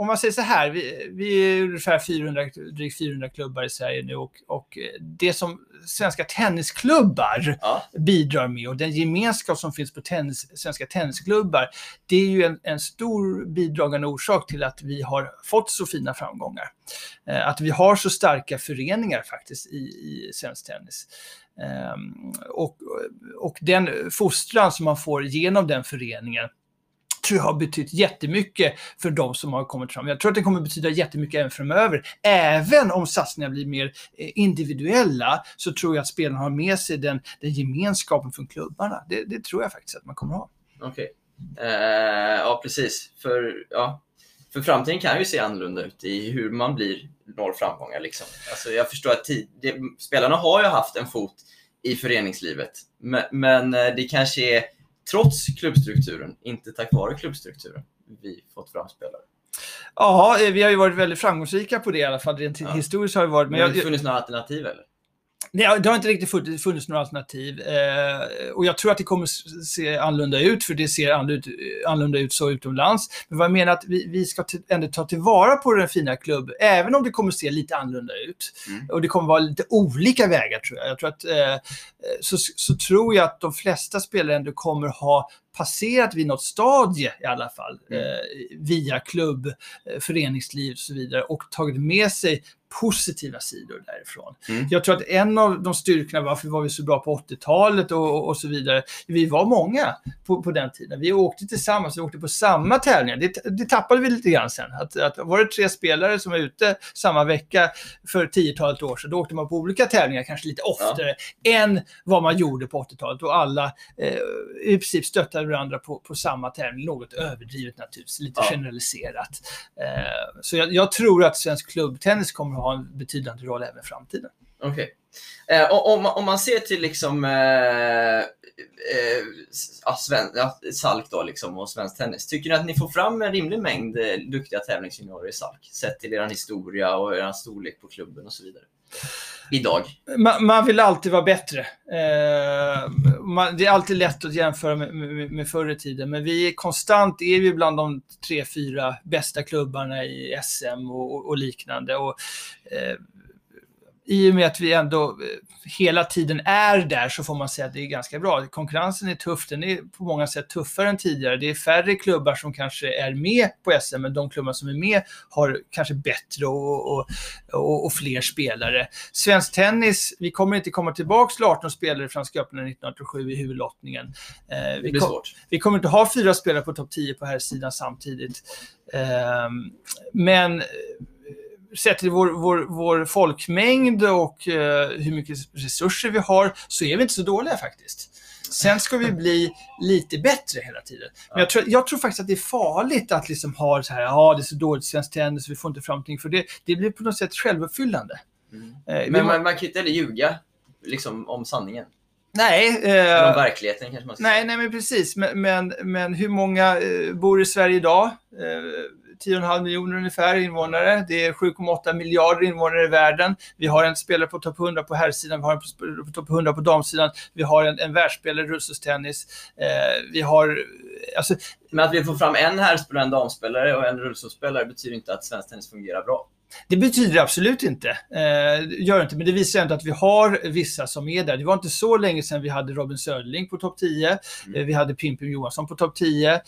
om man säger så här, vi, vi är ungefär 400, drygt 400 klubbar i Sverige nu och, och det som svenska tennisklubbar Ja. bidrar med och den gemenskap som finns på tennis, svenska tennisklubbar, det är ju en, en stor bidragande orsak till att vi har fått så fina framgångar. Eh, att vi har så starka föreningar faktiskt i, i svensk tennis. Ehm, och, och den fostran som man får genom den föreningen tror jag har betytt jättemycket för de som har kommit fram. Jag tror att det kommer betyda jättemycket även framöver. Även om satsningarna blir mer eh, individuella så tror jag att spelarna har med sig den, den gemenskapen från klubbarna. Det, det tror jag faktiskt att man kommer ha. Okej. Eh, ja, precis. För, ja, för framtiden kan ju se annorlunda ut i hur man blir når framgångar. Liksom. Alltså, jag förstår att tid, det, spelarna har ju haft en fot i föreningslivet, men, men eh, det kanske är trots klubbstrukturen, inte tack vare klubbstrukturen, vi fått fram spelare. Ja, eh, vi har ju varit väldigt framgångsrika på det i alla fall. Rent Ja. historiskt har vi varit. Men Men det har inte funnits några alternativ eller? Nej, det har inte riktigt funnits, funnits några alternativ. Eh, och jag tror att det kommer se annorlunda ut, för det ser annorlunda ut, så utomlands. Men vad jag menar att vi, vi ska till, ändå ta tillvara på den fina klubb, även om det kommer se lite annorlunda ut. Mm. Och det kommer vara lite olika vägar tror jag. Jag tror att, eh, så, så tror jag att de flesta spelare ändå kommer ha passerat vid något stadie i alla fall, Mm. eh, via klubb, eh, föreningsliv och så vidare och tagit med sig positiva sidor därifrån. Mm. Jag tror att en av de styrkorna, varför var vi så bra på 80-talet och, och, och så vidare, vi var många på, på den tiden. Vi åkte tillsammans, vi åkte på samma tävlingar. Det, det tappade vi lite grann sen. Att, att var det tre spelare som var ute samma vecka för tiotalet år sedan, då åkte man på olika tävlingar, kanske lite oftare, än vad man gjorde på 80-talet. Och alla eh, i princip stöttade varandra på, på samma tävling, något överdrivet naturligtvis, lite Ja. generaliserat. Eh, så jag, jag tror att svensk klubbtennis kommer kommer ha en betydande roll även i framtiden. Okay. Eh, om, man- om man ser till liksom eh, eh, ja, sven, ja, Salk då liksom och svensk tennis. Tycker ni att ni får fram en rimlig mängd eh, duktiga tävlingsjuniorer i Salk? Sett till er historia och er storlek på klubben och så vidare. Idag. Man, man vill alltid vara bättre. Eh, man, det är alltid lätt att jämföra med, med, med förr i tiden, men vi är konstant är vi bland de tre, fyra bästa klubbarna i SM och, och, och liknande. Och, eh, i och med att vi ändå eh, hela tiden är där så får man säga att det är ganska bra. Konkurrensen är tuff, den är på många sätt tuffare än tidigare. Det är färre klubbar som kanske är med på SM, men de klubbar som är med har kanske bättre och, och, och, och fler spelare. Svensk tennis, vi kommer inte komma tillbaka till 18 spelare i Franska öppna 1987 i huvudlottningen. Eh, vi, kom, vi kommer inte ha fyra spelare på topp 10 på här sidan samtidigt. Ehm, men eh, sett till vår, vår, vår folkmängd och eh, hur mycket resurser vi har så är vi inte så dåliga faktiskt. Sen ska vi bli lite bättre hela tiden. Men jag tror, jag tror faktiskt att det är farligt att liksom ha så här, ja det är så dåligt i svensk tennis, vi får inte fram någonting. För det, det blir på något sätt självuppfyllande. Mm. Eh, Men må- man, man kan ju inte heller ljuga liksom, om sanningen. nej, Eller om eh, verkligheten kanske man ska nej, säga. nej, men precis. Men, men, men hur många eh, bor i Sverige idag? Eh, 10,5 miljoner ungefär invånare. Det är 7,8 miljarder invånare i världen. Vi har en spelare på topp 100 på herrsidan, vi har en på, topp 100 på damsidan, vi har en, en världsspelare i rullstolstennis. Eh, vi har, alltså, Men att vi får fram en herrspelare, en damspelare och en rullstolsspelare betyder inte att svensk tennis fungerar bra. Det betyder absolut inte. Eh, gör inte, men det visar ändå att vi har vissa som är där. Det var inte så länge sedan vi hade Robin Söderling på topp 10. Eh, vi hade Pimpim Johansson på topp 10. Eh,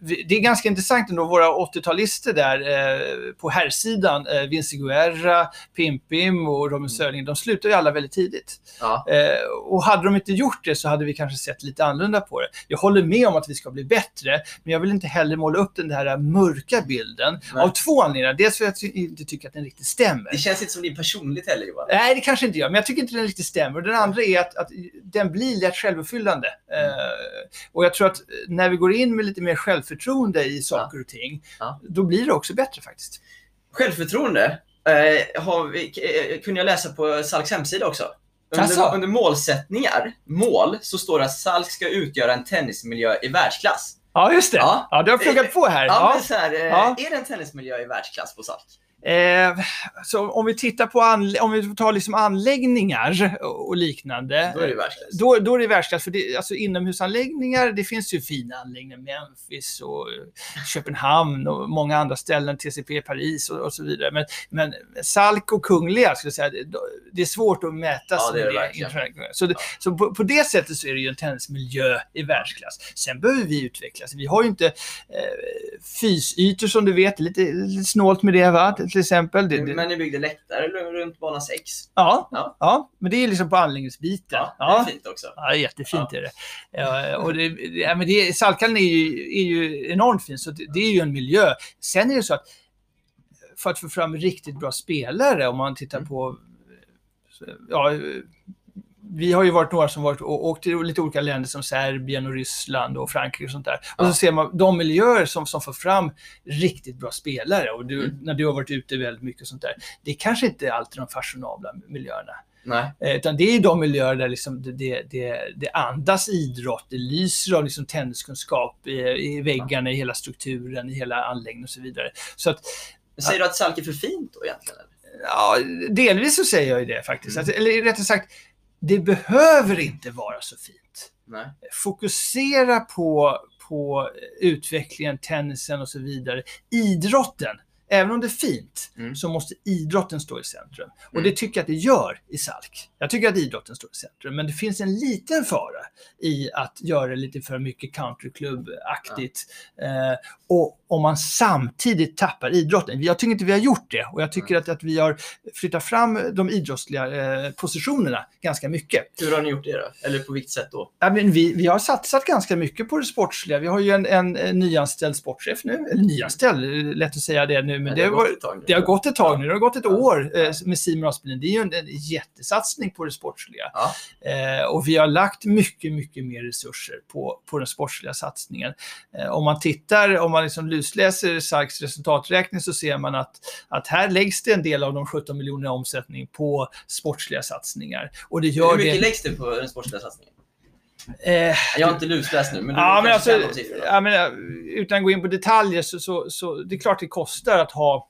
det är ganska intressant ändå, våra 80-talister där eh, på herrsidan, eh, Vince Guerra, Pimpim och Robin Söderling, de slutar ju alla väldigt tidigt. Ja. Eh, och hade de inte gjort det så hade vi kanske sett lite annorlunda på det. Jag håller med om att vi ska bli bättre, men jag vill inte heller måla upp den här mörka bilden. Nej. Av två anledningar. Dels jag inte tycker att den riktigt stämmer. Det känns inte som din personligt heller Johan. Nej, det kanske inte gör, men jag tycker inte den riktigt stämmer. Den andra är att, att den blir lätt självuppfyllande. Mm. Eh, och jag tror att när vi går in med lite mer självförtroende i saker och ting, Ja. då blir det också bättre faktiskt. Självförtroende har vi, eh, kunde jag läsa på Salks hemsida också. Under, under målsättningar, mål, så står det att Salk ska utgöra en tennismiljö i världsklass. Ja, just det. Ja. Ja, du har pluggat på här. Ja, men så här, eh. Är det en tennismiljö i världsklass på Salk? Eh, så om vi tittar på om vi tar liksom anläggningar och liknande. Då är det världsklass. Då, då är det världsklass, för det, alltså inomhusanläggningar, det finns ju fina anläggningar, Memphis och Köpenhamn och många andra ställen, TCP Paris och, och så vidare. Men, men Salk och Kungliga, skulle säga, det, det är svårt att mäta Ja, det det. Så, det, så på, på det sättet så är det ju en tennismiljö i världsklass. Sen behöver vi utvecklas. Vi har ju inte eh, fysytor som du vet, lite, lite snålt med det va, till, exempel. Det, det, Men ni byggde läktare runt bana 6. ja, Ja. ja, men det är liksom på anläggningsbiten. Ja, det är fint också. Ja, jättefint är det. Ja, och det, ja, men det Saltkallen är ju, är ju enormt fint, så det, det är ju en miljö. Sen är det så att för att få fram riktigt bra spelare, om man tittar Mm. på... Ja, vi har ju varit några som varit och åkt till lite olika länder som Serbien och Ryssland och Frankrike och sånt där. Och Ja. så ser man de miljöer som, som får fram riktigt bra spelare. Och du, Mm. när du har varit ute väldigt mycket och sånt där. Det är kanske inte alltid de fashionabla miljöerna. Nej. Eh, Utan det är de miljöer där liksom det, det, det, andas idrott, det lyser av liksom tenniskunskap i, i väggarna, i hela strukturen, i hela anläggningen och så vidare. Så att, säger du att Salk är för fint då egentligen? Eller? ja, delvis så säger jag ju det faktiskt. Mm. Alltså, eller rättare sagt, det behöver inte vara så fint. Nej. Fokusera på, på utvecklingen, tennisen och så vidare. Idrotten, även om det är fint, Mm. så måste idrotten stå i centrum. Och Mm. det tycker jag att det gör i Salk. Jag tycker att idrotten står i centrum, men det finns en liten fara i att göra det lite för mycket countryklubbaktigt. Eh, och om man samtidigt tappar idrotten. Jag tycker inte vi har gjort det och jag tycker att, att vi har flyttat fram de idrottsliga eh, positionerna ganska mycket. Hur har ni gjort det då? Eller på vilket sätt då? Ja, men vi, vi har satsat ganska mycket på det sportsliga. Vi har ju en, en, en nyanställd sportchef nu. Eller nyanställd, är lätt att säga det nu, men det, har var, gått ett tag nu. det har gått ett tag nu. Det har gått ett år eh, med Simon Aspelin. Det är ju en, en jättesatsning på det sportsliga. Eh, och vi har lagt mycket, mycket mer resurser på, på den sportsliga satsningen. Eh, om man tittar, om man liksom lusläser Sarks resultaträkning så ser man att, att här läggs det en del av de 17 miljoner i omsättning på sportsliga satsningar. Och det gör Hur mycket det... läggs det på den sportsliga satsningen? Eh, Jag har inte lusläst nu, men du ja, men alltså, ja, men, utan att gå in på detaljer så, så, så det är klart det kostar att ha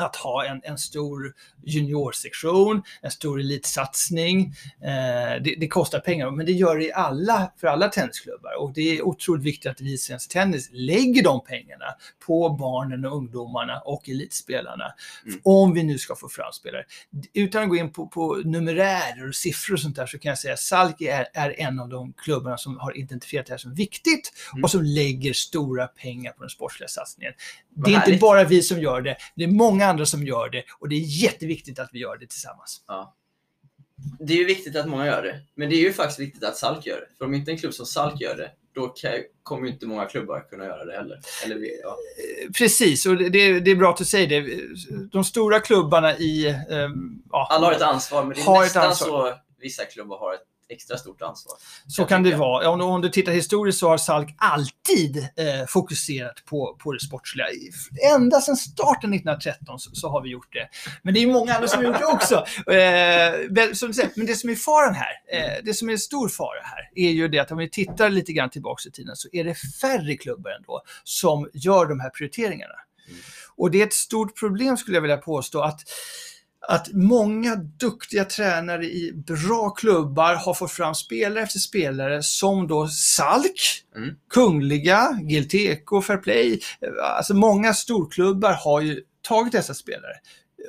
att ha en, en stor juniorsektion, en stor elitsatsning. Eh, det, det kostar pengar, men det gör det i alla, för alla tennisklubbar. Och det är otroligt viktigt att vi i Svensk Tennis lägger de pengarna på barnen och ungdomarna och elitspelarna. Mm. Om vi nu ska få fram spelare. Utan att gå in på, på numerärer och siffror och sånt där så kan jag säga att Salk är, är en av de klubbarna som har identifierat det här som viktigt Mm. och som lägger stora pengar på den sportsliga satsningen. Vad Det är inte härligt. bara vi som gör det, det är många andra som gör det och det är jätteviktigt att vi gör det tillsammans. Ja. Det är ju viktigt att många gör det, men det är ju faktiskt viktigt att Salk gör det. För om inte en klubb som Salk gör det, då kommer inte många klubbar kunna göra det heller. Eller, ja. Precis, och det, det är bra att du säger det. De stora klubbarna i... ehm, ja, Alla har ett ansvar, men det är nästan så vissa klubbar har ett extra stort ansvar. Så kan det vara. Om, om du tittar historiskt så har Salk alltid eh, fokuserat på, på det sportsliga. Ända sedan starten 1913 så, så har vi gjort det. Men det är många andra som har gjort det också. Eh, som du säger, men det som är faran här, eh, det som är stor fara här, är ju det att om vi tittar lite grann tillbaka i tiden så är det färre klubbar ändå som gör de här prioriteringarna. Mm. Och det är ett stort problem skulle jag vilja påstå att att många duktiga tränare i bra klubbar har fått fram spelare efter spelare som då Salk, Mm. Kungliga, GLTK, Fair Play. Alltså många storklubbar har ju tagit dessa spelare.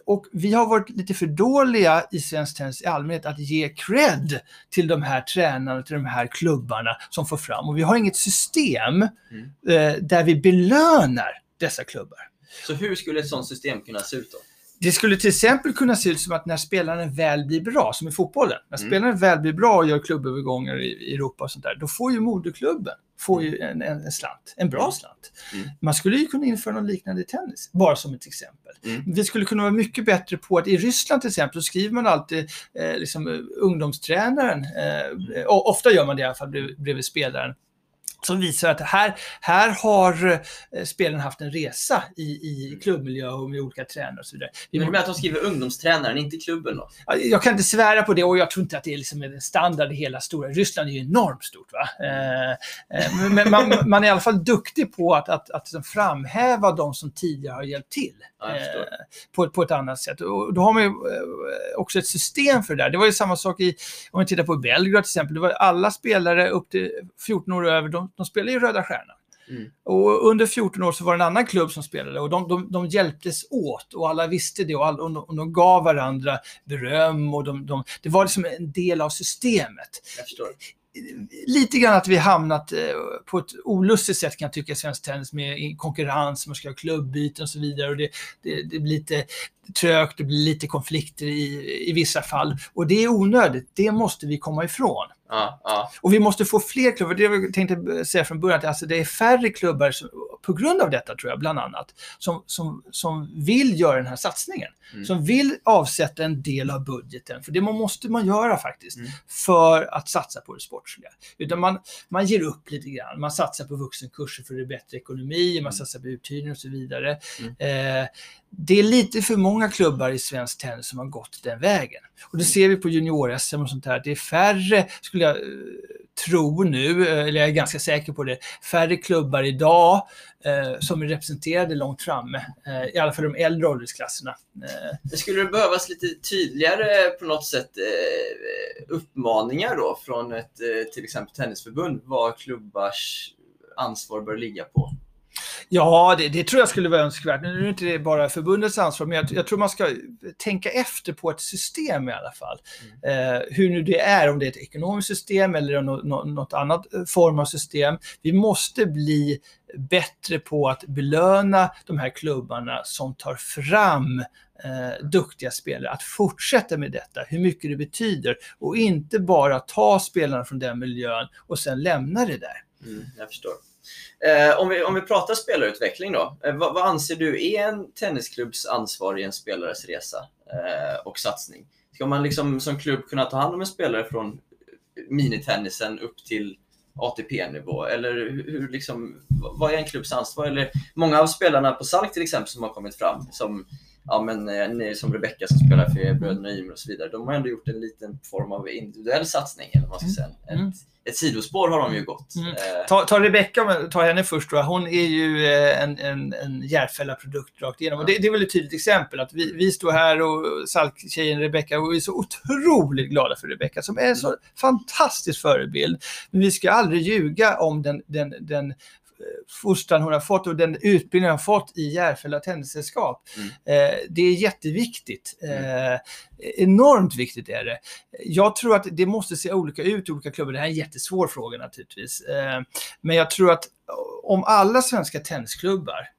Och vi har varit lite för dåliga i svensk tennis i allmänhet att ge cred till de här tränarna, till de här klubbarna som får fram. Och vi har inget system eh, där vi belönar dessa klubbar. Så hur skulle ett sådant system kunna se ut då? Det skulle till exempel kunna se ut som att när spelaren väl blir bra, som i fotbollen, när Mm. spelaren väl blir bra och gör klubbövergångar i, Europa och sånt där, då får ju moderklubben får ju en, en, en slant, en bra slant. Mm. Man skulle ju kunna införa något liknande i tennis, bara som ett exempel. Mm. Vi skulle kunna vara mycket bättre på att i Ryssland till exempel så skriver man alltid eh, liksom, eh, ungdomstränaren, eh, och ofta gör man det i alla fall bredvid, bredvid spelaren, som visar att här, här har eh, spelaren haft en resa i, i klubbmiljö och med olika tränare och så vidare. Vi menar att de skriver ungdomstränaren, inte klubben då? Ja, Jag kan inte svära på det och jag tror inte att det är liksom en standard i hela stora. Ryssland är ju enormt stort. Va? Eh, eh, men man, man är i alla fall duktig på att, att, att liksom framhäva de som tidigare har hjälpt till. Ja, eh, på, på ett annat sätt. Och då har man ju eh, också ett system för det där. Det var ju samma sak i, om vi tittar på Belgrad till exempel. Det var alla spelare upp till 14 år och över, de, de spelade ju Röda Stjärnan. Mm. Och under 14 år så var det en annan klubb som spelade och de, de, de hjälptes åt och alla visste det och, all, och, de, och de gav varandra beröm och de, de, det var liksom en del av systemet. Lite grann att vi hamnat eh, på ett olustigt sätt kan jag tycka i svensk tennis med konkurrens, man ska ha klubbyten och så vidare och det, det, det blir lite trögt, det blir lite konflikter i, i vissa fall och det är onödigt, det måste vi komma ifrån. Ja, ja. Och vi måste få fler klubbar. Det jag tänkte säga från början, att alltså det är färre klubbar som, på grund av detta tror jag, bland annat, som, som, som vill göra den här satsningen. Mm. Som vill avsätta en del av budgeten, för det må- måste man göra faktiskt, Mm. för att satsa på det sportsliga. Utan man, man ger upp lite grann. Man satsar på vuxenkurser för det är bättre ekonomi, man Mm. satsar på uthyrning och så vidare. Mm. Eh, det är lite för många klubbar i svensk tennis som har gått den vägen. Och det ser vi på junior-SM och sånt här. Det är färre, skulle jag eh, tro nu, eh, eller jag är ganska säker på det, färre klubbar idag eh, som är representerade långt framme. Eh, I alla fall de äldre åldersklasserna. Eh, Det skulle det behövas lite tydligare eh, på något sätt eh, uppmaningar då från ett eh, till exempel tennisförbund vad klubbars ansvar bör ligga på? Ja, det, det tror jag skulle vara önskvärt. Nu är det inte bara förbundets ansvar, men jag, jag tror man ska tänka efter på ett system i alla fall. Eh, hur nu det är, om det är ett ekonomiskt system eller nå- nå- något annat eh, form av system. Vi måste bli bättre på att belöna de här klubbarna som tar fram eh, duktiga spelare, att fortsätta med detta, hur mycket det betyder och inte bara ta spelarna från den miljön och sen lämna det där. Mm, jag förstår. Eh, om, vi, om vi pratar spelarutveckling då. Eh, vad, vad anser du är en tennisklubbs ansvar i en spelares resa eh, och satsning? Ska man liksom som klubb kunna ta hand om en spelare från eh, minitennisen upp till ATP-nivå? Eller hur, hur liksom, vad är en klubbs ansvar? Eller många av spelarna på Salk till exempel som har kommit fram, som, ja, men, eh, ni- som Rebecca som spelar för bröderna Ymer och så vidare, de har ändå gjort en liten form av individuell satsning. Eller vad man ska säga. Mm. Ett, ett sidospår har de ju gått. Mm. Eh, Ta, ta Rebecca, tar henne först då. Hon är ju eh, en, en, en Järfälla-produkt rakt igenom. Och det, det är väl ett tydligt exempel att vi, vi står här och Salk-tjejen Rebecca och vi är så otroligt glada för Rebecca som är en så fantastisk förebild. Men vi ska aldrig ljuga om den, den, den fostran hon har fått och den utbildning hon har fått i Järfälla tennissällskap. Mm. Eh, det är jätteviktigt. Eh, enormt viktigt är det. Jag tror att det måste se olika ut i olika klubbar. Det här är en jättesvår fråga naturligtvis. Eh, men jag tror att om alla svenska tennisklubbar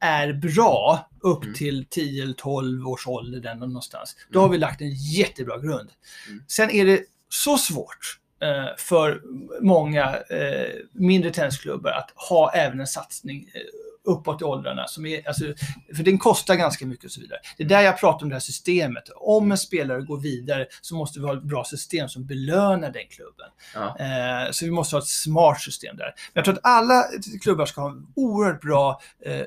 är bra upp Mm. till 10 eller 12 års ålder där någonstans, då har vi lagt en jättebra grund. Mm. Sen är det så svårt Eh, för många eh, mindre tennisklubbar att ha även en satsning eh, uppåt i åldrarna. Som är, alltså, för den kostar ganska mycket och så vidare. Det är där jag pratar om det här systemet. Om en spelare går vidare så måste vi ha ett bra system som belönar den klubben. Ja. Eh, så vi måste ha ett smart system där. Men jag tror att alla klubbar ska ha en oerhört bra eh,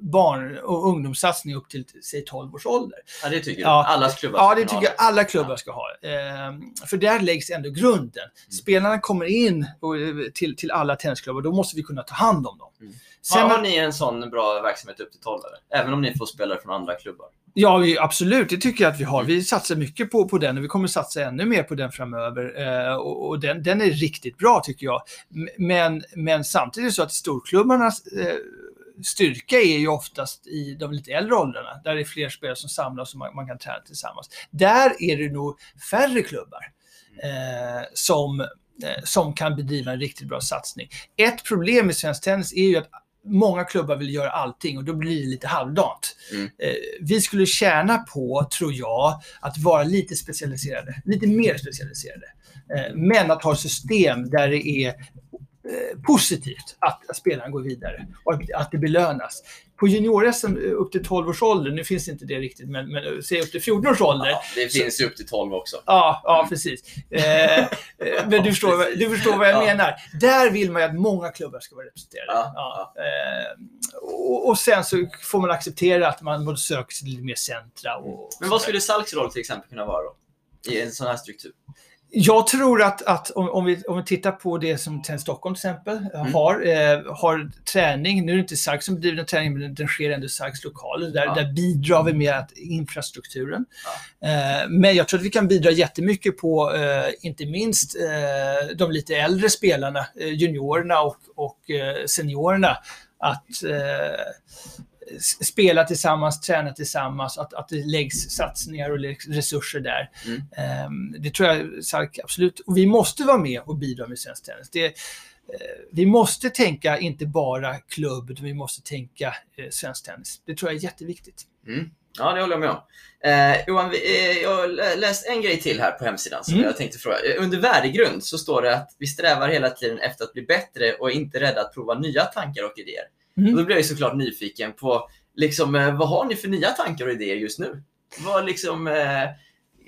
barn och ungdomssatsning upp till, säg 12 års ålder. Ja, det tycker Ja. jag. Allas klubbar Ja, det tycker jag alla klubbar ska ha. Eh, för där läggs ändå grunden. Spelarna kommer in och, eh, till, till alla tennisklubbar, då måste vi kunna ta hand om dem. Mm. Sen, har, har ni en sån bra verksamhet upp till 12 eller? Även om ni får spelare från andra klubbar? Ja, vi, absolut. Det tycker jag att vi har. Mm. Vi satsar mycket på, på den och vi kommer satsa ännu mer på den framöver. Eh, och och den, den är riktigt bra tycker jag. Men, men samtidigt så att storklubbarna eh, styrka är ju oftast i de lite äldre åldrarna, där det är fler spelare som samlas och man, man kan träna tillsammans. Där är det nog färre klubbar eh, som, eh, som kan bedriva en riktigt bra satsning. Ett problem i svensk tennis är ju att många klubbar vill göra allting och då blir det lite halvdant. Mm. Eh, vi skulle tjäna på, tror jag, att vara lite specialiserade, lite mer specialiserade. Eh, men att ha system där det är positivt att, spelaren går vidare och att, att det belönas. På junior-SM upp till 12 års ålder, nu finns inte det riktigt, men, men eh, säg upp till 14 års ålder, Ja, det finns ju upp till 12 också. Ja, ja precis. Eh, eh, men du förstår, vad- du förstår vad jag Ja. menar. Där vill man ju att många klubbar ska vara representerade. Ja, Eh, och, och sen så får man acceptera att man söker sig till lite mer centra. Och, Men vad skulle Salks roll till exempel kunna vara då? I en sån här struktur? Jag tror att, att om, om, vi, om vi tittar på det som Tennis Stockholm till exempel Mm. har, eh, har träning, nu är det inte Sark som bedriver den träningen, men den sker ändå i Sarks lokaler. Där, Ja. där bidrar vi med att, infrastrukturen. Eh, men jag tror att vi kan bidra jättemycket på, eh, inte minst eh, de lite äldre spelarna, eh, juniorerna och, och eh, seniorerna, att eh, spela tillsammans, träna tillsammans, att, att det läggs satsningar och läggs resurser där. Mm. Ehm, det tror jag Sark absolut. Och vi måste vara med och bidra med svensk tennis. Det, eh, vi måste tänka inte bara klubb, utan vi måste tänka eh, svensk tennis. Det tror jag är jätteviktigt. Mm. Ja, det håller jag med om. Eh, Johan, vi, eh, jag har lä- läst en grej till här på hemsidan som Mm. jag tänkte fråga. Eh, Under värdegrund så står det att vi strävar hela tiden efter att bli bättre och är inte rädda att prova nya tankar och idéer. Mm. Och då blir jag ju såklart nyfiken på liksom, eh, vad har ni för nya tankar och idéer just nu? Vad, liksom, eh,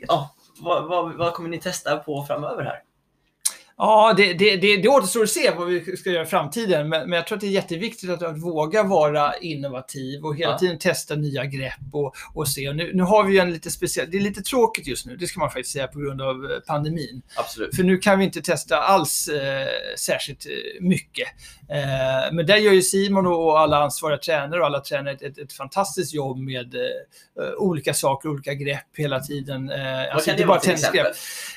ja, vad, vad, vad kommer ni testa på framöver här? Ja, det, det, det, det återstår att se vad vi ska göra i framtiden, men, men jag tror att det är jätteviktigt att, att våga vara innovativ och hela Ja. tiden testa nya grepp och, och se. Och nu, nu har vi ju en lite speciell, det är lite tråkigt just nu, det ska man faktiskt säga på grund av eh, pandemin. Absolut. För nu kan vi inte testa alls eh, särskilt eh, mycket. Eh, men där gör ju Simon och alla ansvariga tränare och alla tränare ett, ett, ett fantastiskt jobb med eh, olika saker, olika grepp hela tiden. Eh, Vad alltså kan det bara vara till exempel?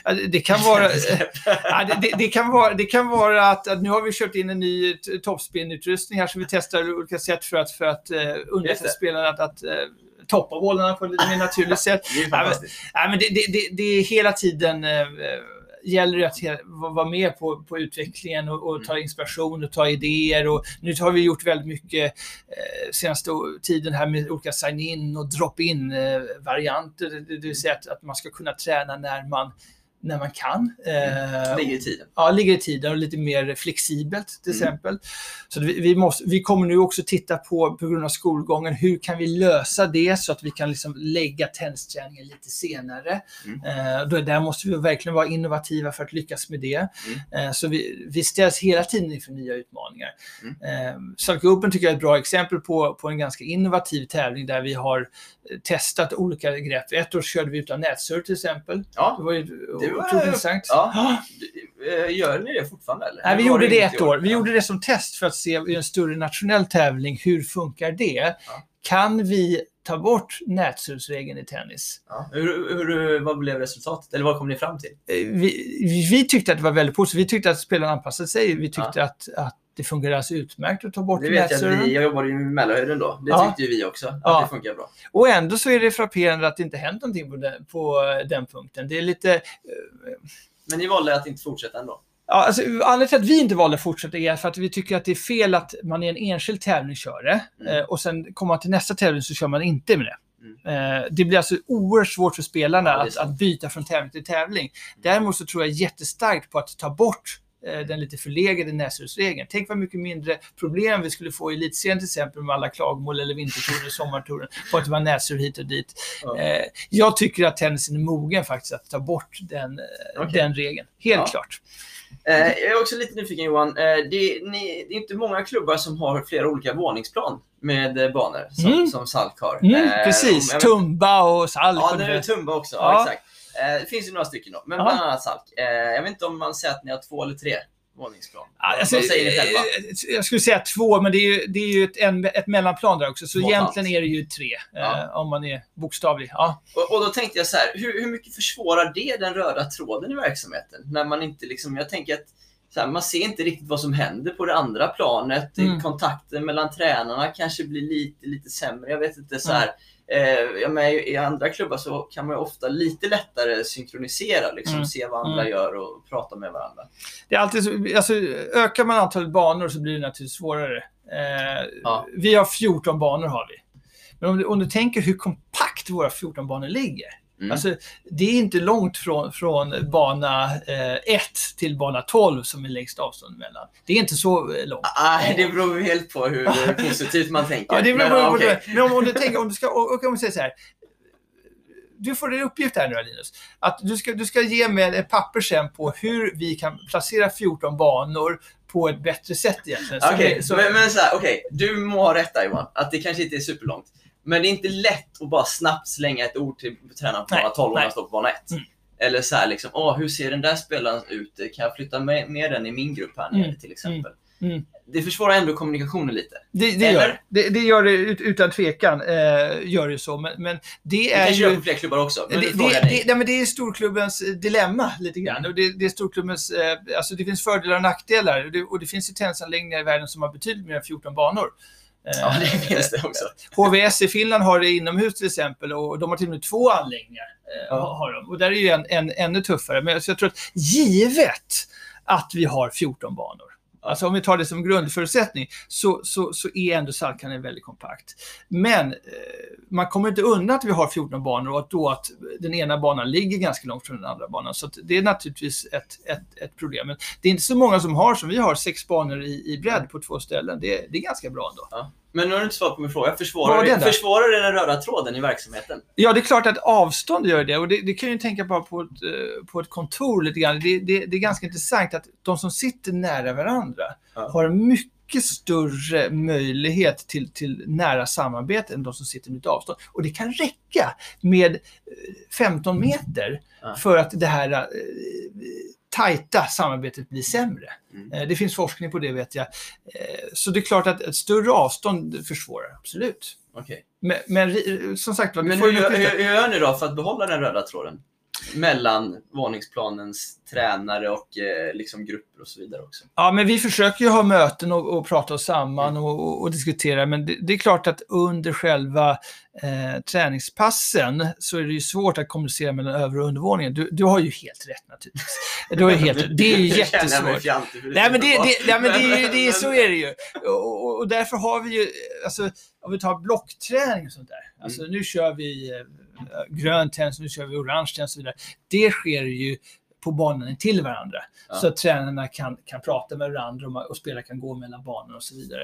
Det- Det kan vara, ja, det, det, det, kan vara, det kan vara att, att nu har vi kört in en ny t- topspin-utrustning här som vi testar olika sätt för att, för att uh, underlätta det. spelarna att, att eh, toppa bollarna på ett mer naturligt sätt. Det är. Nej, men det, det, det, är hela tiden eh, gäller det att vara med på, på utvecklingen och, och ta inspiration och ta idéer. Och nu har vi gjort väldigt mycket eh, senaste tiden här med olika sign-in och drop-in eh, varianter. Det, det vill säga att, att man ska kunna träna när man, när man kan. Eh, Ligger i tiden. Ja, ligger i tiden och lite mer flexibelt till Mm. exempel. Så vi, vi, måste, vi kommer nu också titta på, på grund av skolgången, hur kan vi lösa det så att vi kan liksom lägga tennisträningen lite senare. Mm. Eh, då, där måste vi verkligen vara innovativa för att lyckas med det. Mm. Eh, så vi, vi ställs hela tiden inför nya utmaningar. Mm. Eh, Salk Open tycker jag är ett bra exempel på, på en ganska innovativ tävling där vi har eh, testat olika grepp. Ett år körde vi utan nätsurr till exempel. Det Ja. var ju Det var- otroligt intressant. ja. Eh, Gör ni det fortfarande? Eller? Nej, vi var gjorde det ett i år. Vi Ja. gjorde det som test för att se i en större nationell tävling, hur funkar det? Ja. Kan vi ta bort nätsurrsregeln i tennis? Ja. Hur, hur, vad blev resultatet? Eller vad kom ni fram till? Eh, Vi, vi- tyckte att det var väldigt positivt. Vi tyckte att spelarna anpassade sig. Vi tyckte att, att det fungerade alldeles utmärkt att ta bort Det vet jag vi, jag jobbade ju med Mälarhöjden då. Det Ja. tyckte vi också. Att Ja. det funkar bra. Och ändå så är det frapperande att det inte hänt någonting på den, på den punkten. Det är lite... eh, Men ni valde att inte fortsätta ändå? Ja, alltså, anledningen till att vi inte valde att fortsätta är för att vi tycker att det är fel att man i en enskild tävling kör det Mm. eh, och sen kommer man till nästa tävling så kör man inte med det. Eh, det blir alltså oerhört svårt för spelarna Ja, att, att byta från tävling till tävling. Däremot så tror jag jättestarkt på att ta bort eh, den lite förlegade näsrusregeln. Tänk vad mycket mindre problem vi skulle få i elitserien till exempel med alla klagomål eller vintertouren och sommartouren på att det var näsrur hit och dit. Eh, jag tycker att tennisen är mogen faktiskt att ta bort den, eh, Okej. den regeln. Helt Ja. klart. Eh, jag är också lite nyfiken Johan. Eh, det, ni, det är inte många klubbar som har flera olika våningsplan med eh, banor som, Mm. som Salk har. Mm, Eh, precis. Tumba och Salk. Ja, nu är det. Tumba också. Ja. Ja. exakt. Eh, det finns ju några stycken då, men Ja. bland annat Salk. Eh, jag vet inte om man säger att ni har två eller tre våningsplan. Alltså, Vad säger ni själva? eh, Jag skulle säga två, men det är ju, det är ju ett, en, ett mellanplan där också. Så Smått egentligen är det ju tre, Ja. eh, om man är bokstavlig. Ja. Och, och då tänkte jag så här, hur, hur mycket försvårar det den röda tråden i verksamheten? När man inte liksom, jag tänker att här, man ser inte riktigt vad som händer på det andra planet. Mm. Kontakten mellan tränarna kanske blir lite, lite sämre. Jag vet inte. så här. Eh, men I andra klubbar så kan man ju ofta lite lättare synkronisera, liksom, Mm. se vad andra Mm. gör och prata med varandra. Det är alltid så, alltså, ökar man antalet banor så blir det naturligtvis svårare. Eh, Ja. Vi har 14 banor har vi. Men om du, om du tänker hur kompakt våra 14 banor ligger. Mm. Alltså, det är inte långt från, från bana eh, 1 till bana 12 som är längst avstånd mellan. Det är inte så eh, långt. Nej, det beror helt på hur positivt man tänker. Ja, det Men, beror på okej. det. Men om, om du tänker, om du ska, och, om vi säger så här. Du får en uppgift här nu Linus. Att du ska, du ska ge mig ett papper sen på hur vi kan placera 14 banor på ett bättre sätt egentligen. Okej, vi- så- men, men så här, okej, du må ha rätt där Johan, att det kanske inte är superlångt. Men det är inte lätt att bara snabbt slänga ett ord till tränaren på bana 12 om nej. han står på bana 1. Mm. Eller så här liksom, åh, hur ser den där spelaren ut? Kan jag flytta med, med den i min grupp här nere Mm, till exempel? mm. Det försvårar ändå kommunikationen lite. Det, det, gör, det, det gör det ut, utan tvekan. Eh, gör det så. Men, men det Det är kanske ju... på fler klubbar också. Men Det, det, det, det, nej, men det är storklubbens eh, dilemma lite grann. Och det, det är storklubbens, eh, alltså det finns fördelar och nackdelar. Och det, och det finns ju tennisanläggningar i världen som har betydligt mer än 14 banor. Eh, Ja, det finns det också. HVS i Finland har det inomhus till exempel och de har till och med två anläggningar. Eh, Ja. har de. Och där är ju en, en, ännu tuffare. Men jag tror att givet att vi har 14 banor, alltså om vi tar det som grundförutsättning, så, så, så är ändå Saltkanen väldigt kompakt. Men eh, man kommer inte undan att vi har 14 banor och att då att den ena banan ligger ganska långt från den andra banan. Så att det är naturligtvis ett, ett, ett problem. Men det är inte så många som har, som vi har, sex banor i, i bredd på två ställen. Det, det är ganska bra ändå. Ja. Men nu har du inte svarat på min fråga. Försvårar, det försvårar det den röda tråden i verksamheten? Ja, det är klart att avstånd gör det. Och det, det kan ju tänka bara på ett, eh, på ett kontor lite grann. Det, det, det är ganska intressant att de som sitter nära varandra Ja. har mycket större möjlighet till, till nära samarbete än de som sitter med avstånd. Och det kan räcka med eh, 15 meter Ja. för att det här eh, tajta samarbetet blir sämre. Mm. Eh, Det finns forskning på det vet jag. Eh, Så det är klart att ett större avstånd försvårar, absolut. Okej. Men, men ri- som sagt var, Men hur, hur, hur gör ni då för att behålla den röda tråden? Mellan våningsplanens tränare och eh, liksom grupper och så vidare också. Ja, men vi försöker ju ha möten och, och prata oss samman och, och, och diskutera, men det, det är klart att under själva eh, träningspassen så är det ju svårt att kommunicera mellan över och undervåningen. Du, du har ju helt rätt naturligtvis. Du har ju helt. Det är ju jättesvårt. fjantig, Nej men, det, det, nej, men det, är det är, så är det ju. Och, därför har vi ju, alltså, om vi tar blockträning och sånt där. Alltså nu kör vi eh, grön tennis, nu kör vi orange tennis och så vidare. Det sker ju på banorna till varandra. Ja. Så att tränarna kan, kan prata med varandra och, och spelare kan gå mellan banorna och så vidare.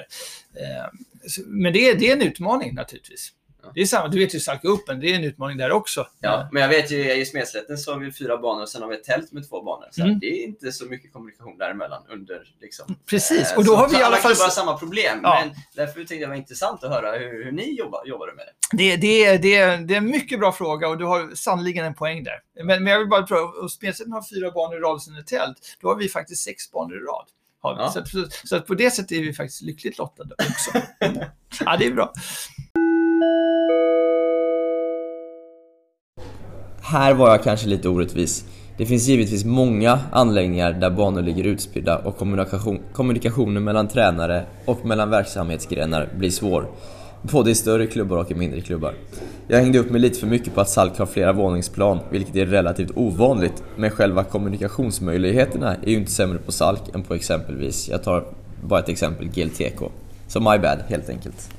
Eh, så, men det det är en utmaning naturligtvis. Ja. Det är samma, du vet ju Salka det är en utmaning där också. Ja, men jag vet ju i Smedslätten så har vi fyra banor och sen har vi ett tält med två banor. Så Mm. det är inte så mycket kommunikation däremellan under liksom. Precis, Eh, och då så- har vi i alla fall... har samma problem. Ja. Men därför tyckte jag det var intressant att höra hur, hur ni jobbar, jobbade med det. Det, det, är- det, det är en mycket bra fråga och du har sannoliken en poäng där. Men, men jag vill bara pröva, och Spelsätten har fyra banor i rad sen ett tält. Då har vi faktiskt sex banor i rad. Ja. Så, att, så, så att på det sättet är vi faktiskt lyckligt lottade också. ja, det är bra. Här var jag kanske lite orättvis. Det finns givetvis många anläggningar där banor ligger utspridda och kommunikation, kommunikationen mellan tränare och mellan verksamhetsgrenar blir svår. Både i större klubbar och i mindre klubbar. Jag hängde upp mig lite för mycket på att Salk har flera våningsplan, vilket är relativt ovanligt, men själva kommunikationsmöjligheterna är ju inte sämre på Salk än på exempelvis, jag tar bara ett exempel, GLTK. Så my bad, helt enkelt.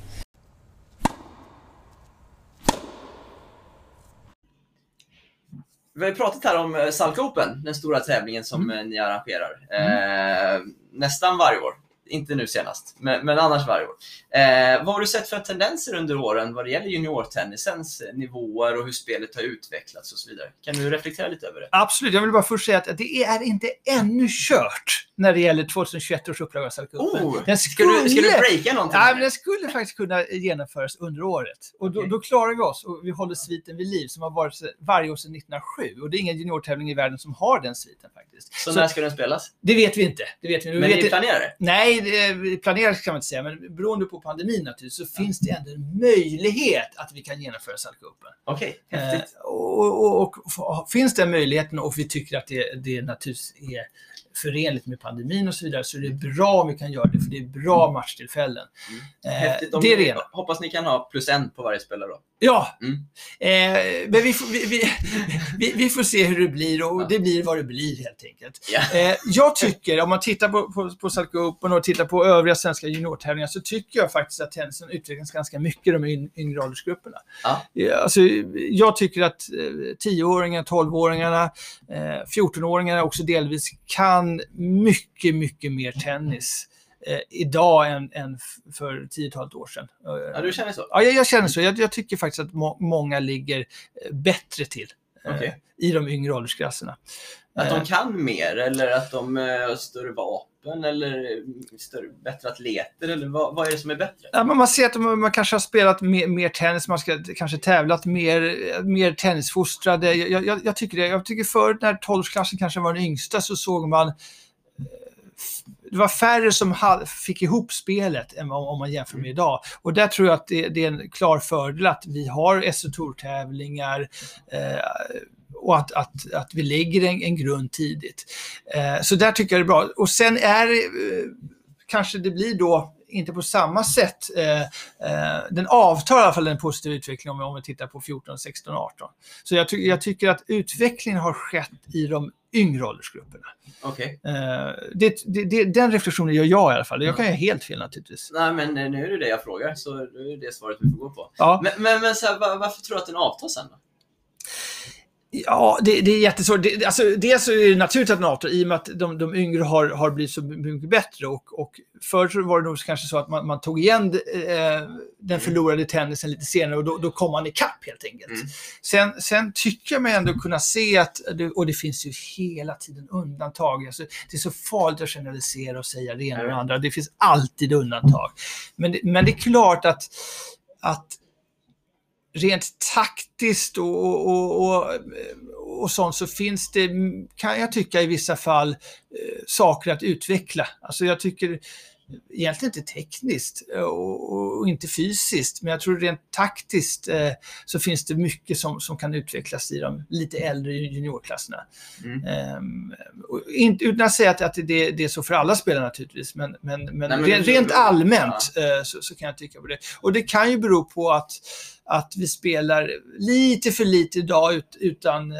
Vi har ju pratat här om eh, Salk Open, den stora tävlingen som Mm. eh, ni arrangerar. Eh, nästan varje år. Inte nu senast, men, men annars varje år. Eh, vad har du sett för tendenser under åren vad det gäller juniortennisens eh, nivåer och hur spelet har utvecklats och så vidare? Kan du reflektera lite över det? Absolut, jag vill bara först säga att det är inte ännu kört när det gäller 2021 års upplaga av Salka Open. Oh, Den ska, du, ska du breaka någonting? Här? men den skulle faktiskt kunna genomföras under året. Och då, Okej. då klarar vi oss och vi håller sviten vid liv som har varit varje år sedan 1907. Och det är ingen juniortävling i världen som har den sviten faktiskt. så, Så när ska den spelas? det vet vi inte. Det vet vi. Men vet ni planerar det? Nej, planerar kan man inte säga, men beroende på pandemin naturligtvis så finns det ändå en möjlighet att vi kan genomföra Salka Open. Okej, Eh, häftigt. och, och, och, och finns den möjligheten och vi tycker att det, det naturligtvis är förenligt med pandemin och så vidare så är det bra om vi kan göra det, för det är bra matchtillfällen. Eh, Häftigt. Om det är det ena. Hoppas ni kan ha plus en på varje spelare då. Ja, Mm. eh, men vi får, vi, vi, vi, vi får se hur det blir och Ja. det blir vad det blir helt enkelt. Eh, jag tycker, om man tittar på, på, på Salka Open och tittar på övriga svenska juniortävlingar så tycker jag faktiskt att tennisen utvecklas ganska mycket i de yng- yngre åldersgrupperna. Ja. Ja, Alltså, jag tycker att eh, 10-åringar, 12-åringarna, eh, 14-åringarna också delvis kan mycket, mycket mer tennis eh, idag än, än för tiotalet år sedan. Eh, Ja, du känner så? Ja, jag, jag känner så. Jag, jag tycker faktiskt att må, många ligger eh, bättre till eh, Okej. i de yngre åldersklasserna. Att Eh, de kan mer eller att de eh, har större vapen eller eh, större, bättre atleter eller vad, vad är det som är bättre? Ja, men man ser att de, man kanske har spelat mer, mer tennis, man ska kanske tävlat mer, mer tennisfostrade. Jag, jag, jag tycker det. Jag tycker förut när 12-klassen kanske var den yngsta så såg man eh, det var färre som fick ihop spelet än om man jämför med idag. Och där tror jag att det, är en klar fördel att vi har SO Tour-tävlingar eh, och att, att, att vi lägger en, en grund tidigt. Eh, så där tycker jag det är bra. Och sen är eh, kanske det blir då inte på samma sätt. Eh, eh, den avtar i alla fall den positiva utvecklingen om, vi- om vi tittar på 14, 16, 18. Så jag, ty jag tycker att utvecklingen har skett i de yngre åldersgrupperna. Okej. Eh, det, det, det, den reflektionen gör jag i alla fall. Jag kan göra helt fel naturligtvis. Nej, men eh, nu är det det jag frågar, så nu är det svaret vi får gå på. Ja, Men, men, men här, va- varför tror du att den avtar sen då? Ja det, det är jättesvårt. Det, alltså, dels så är det naturligt att avtar i och med att de, de yngre har, har blivit så mycket bättre. Och, och förr var det nog kanske så att man, man tog igen eh, den förlorade tennisen lite senare och då, då kom man ikapp helt enkelt. Mm. Sen, sen tycker jag mig ändå kunna se att, och det finns ju hela tiden undantag. Alltså, det är så farligt att generalisera och säga det ena och det andra. Det finns alltid undantag. Men, men det är klart att, att rent taktiskt och, och, och, och, sånt så finns det, kan jag tycka i vissa fall, eh, saker att utveckla. Alltså jag tycker egentligen inte tekniskt eh, och, och inte fysiskt, men jag tror rent taktiskt eh, så finns det mycket som, som kan utvecklas i de lite äldre juniorklasserna. Mm. Och inte, utan att säga att, att det, det är så för alla spelare naturligtvis, men, men, men, Nej, men rent, rent allmänt eh, så, så kan jag tycka på det. Och det kan ju bero på att, att vi spelar lite för lite idag ut, utan eh,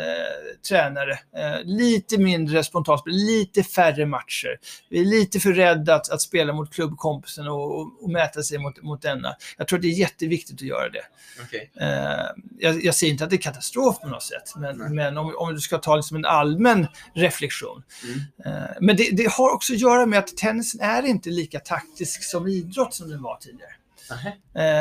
tränare. Eh, lite mindre spontanspel, lite färre matcher. Vi är lite för rädda att, att spela mot klubbkompisen och, och, och mäta sig mot, mot denna. Jag tror att det är jätteviktigt att göra det. Okej. Eh, jag, jag säger inte att det är katastrof på något sätt, men, Nej. men om, om du ska ta liksom en allmän reflektion. Mm. Eh, men det, det har också att göra med att tennisen är inte lika taktisk som idrott som den var tidigare.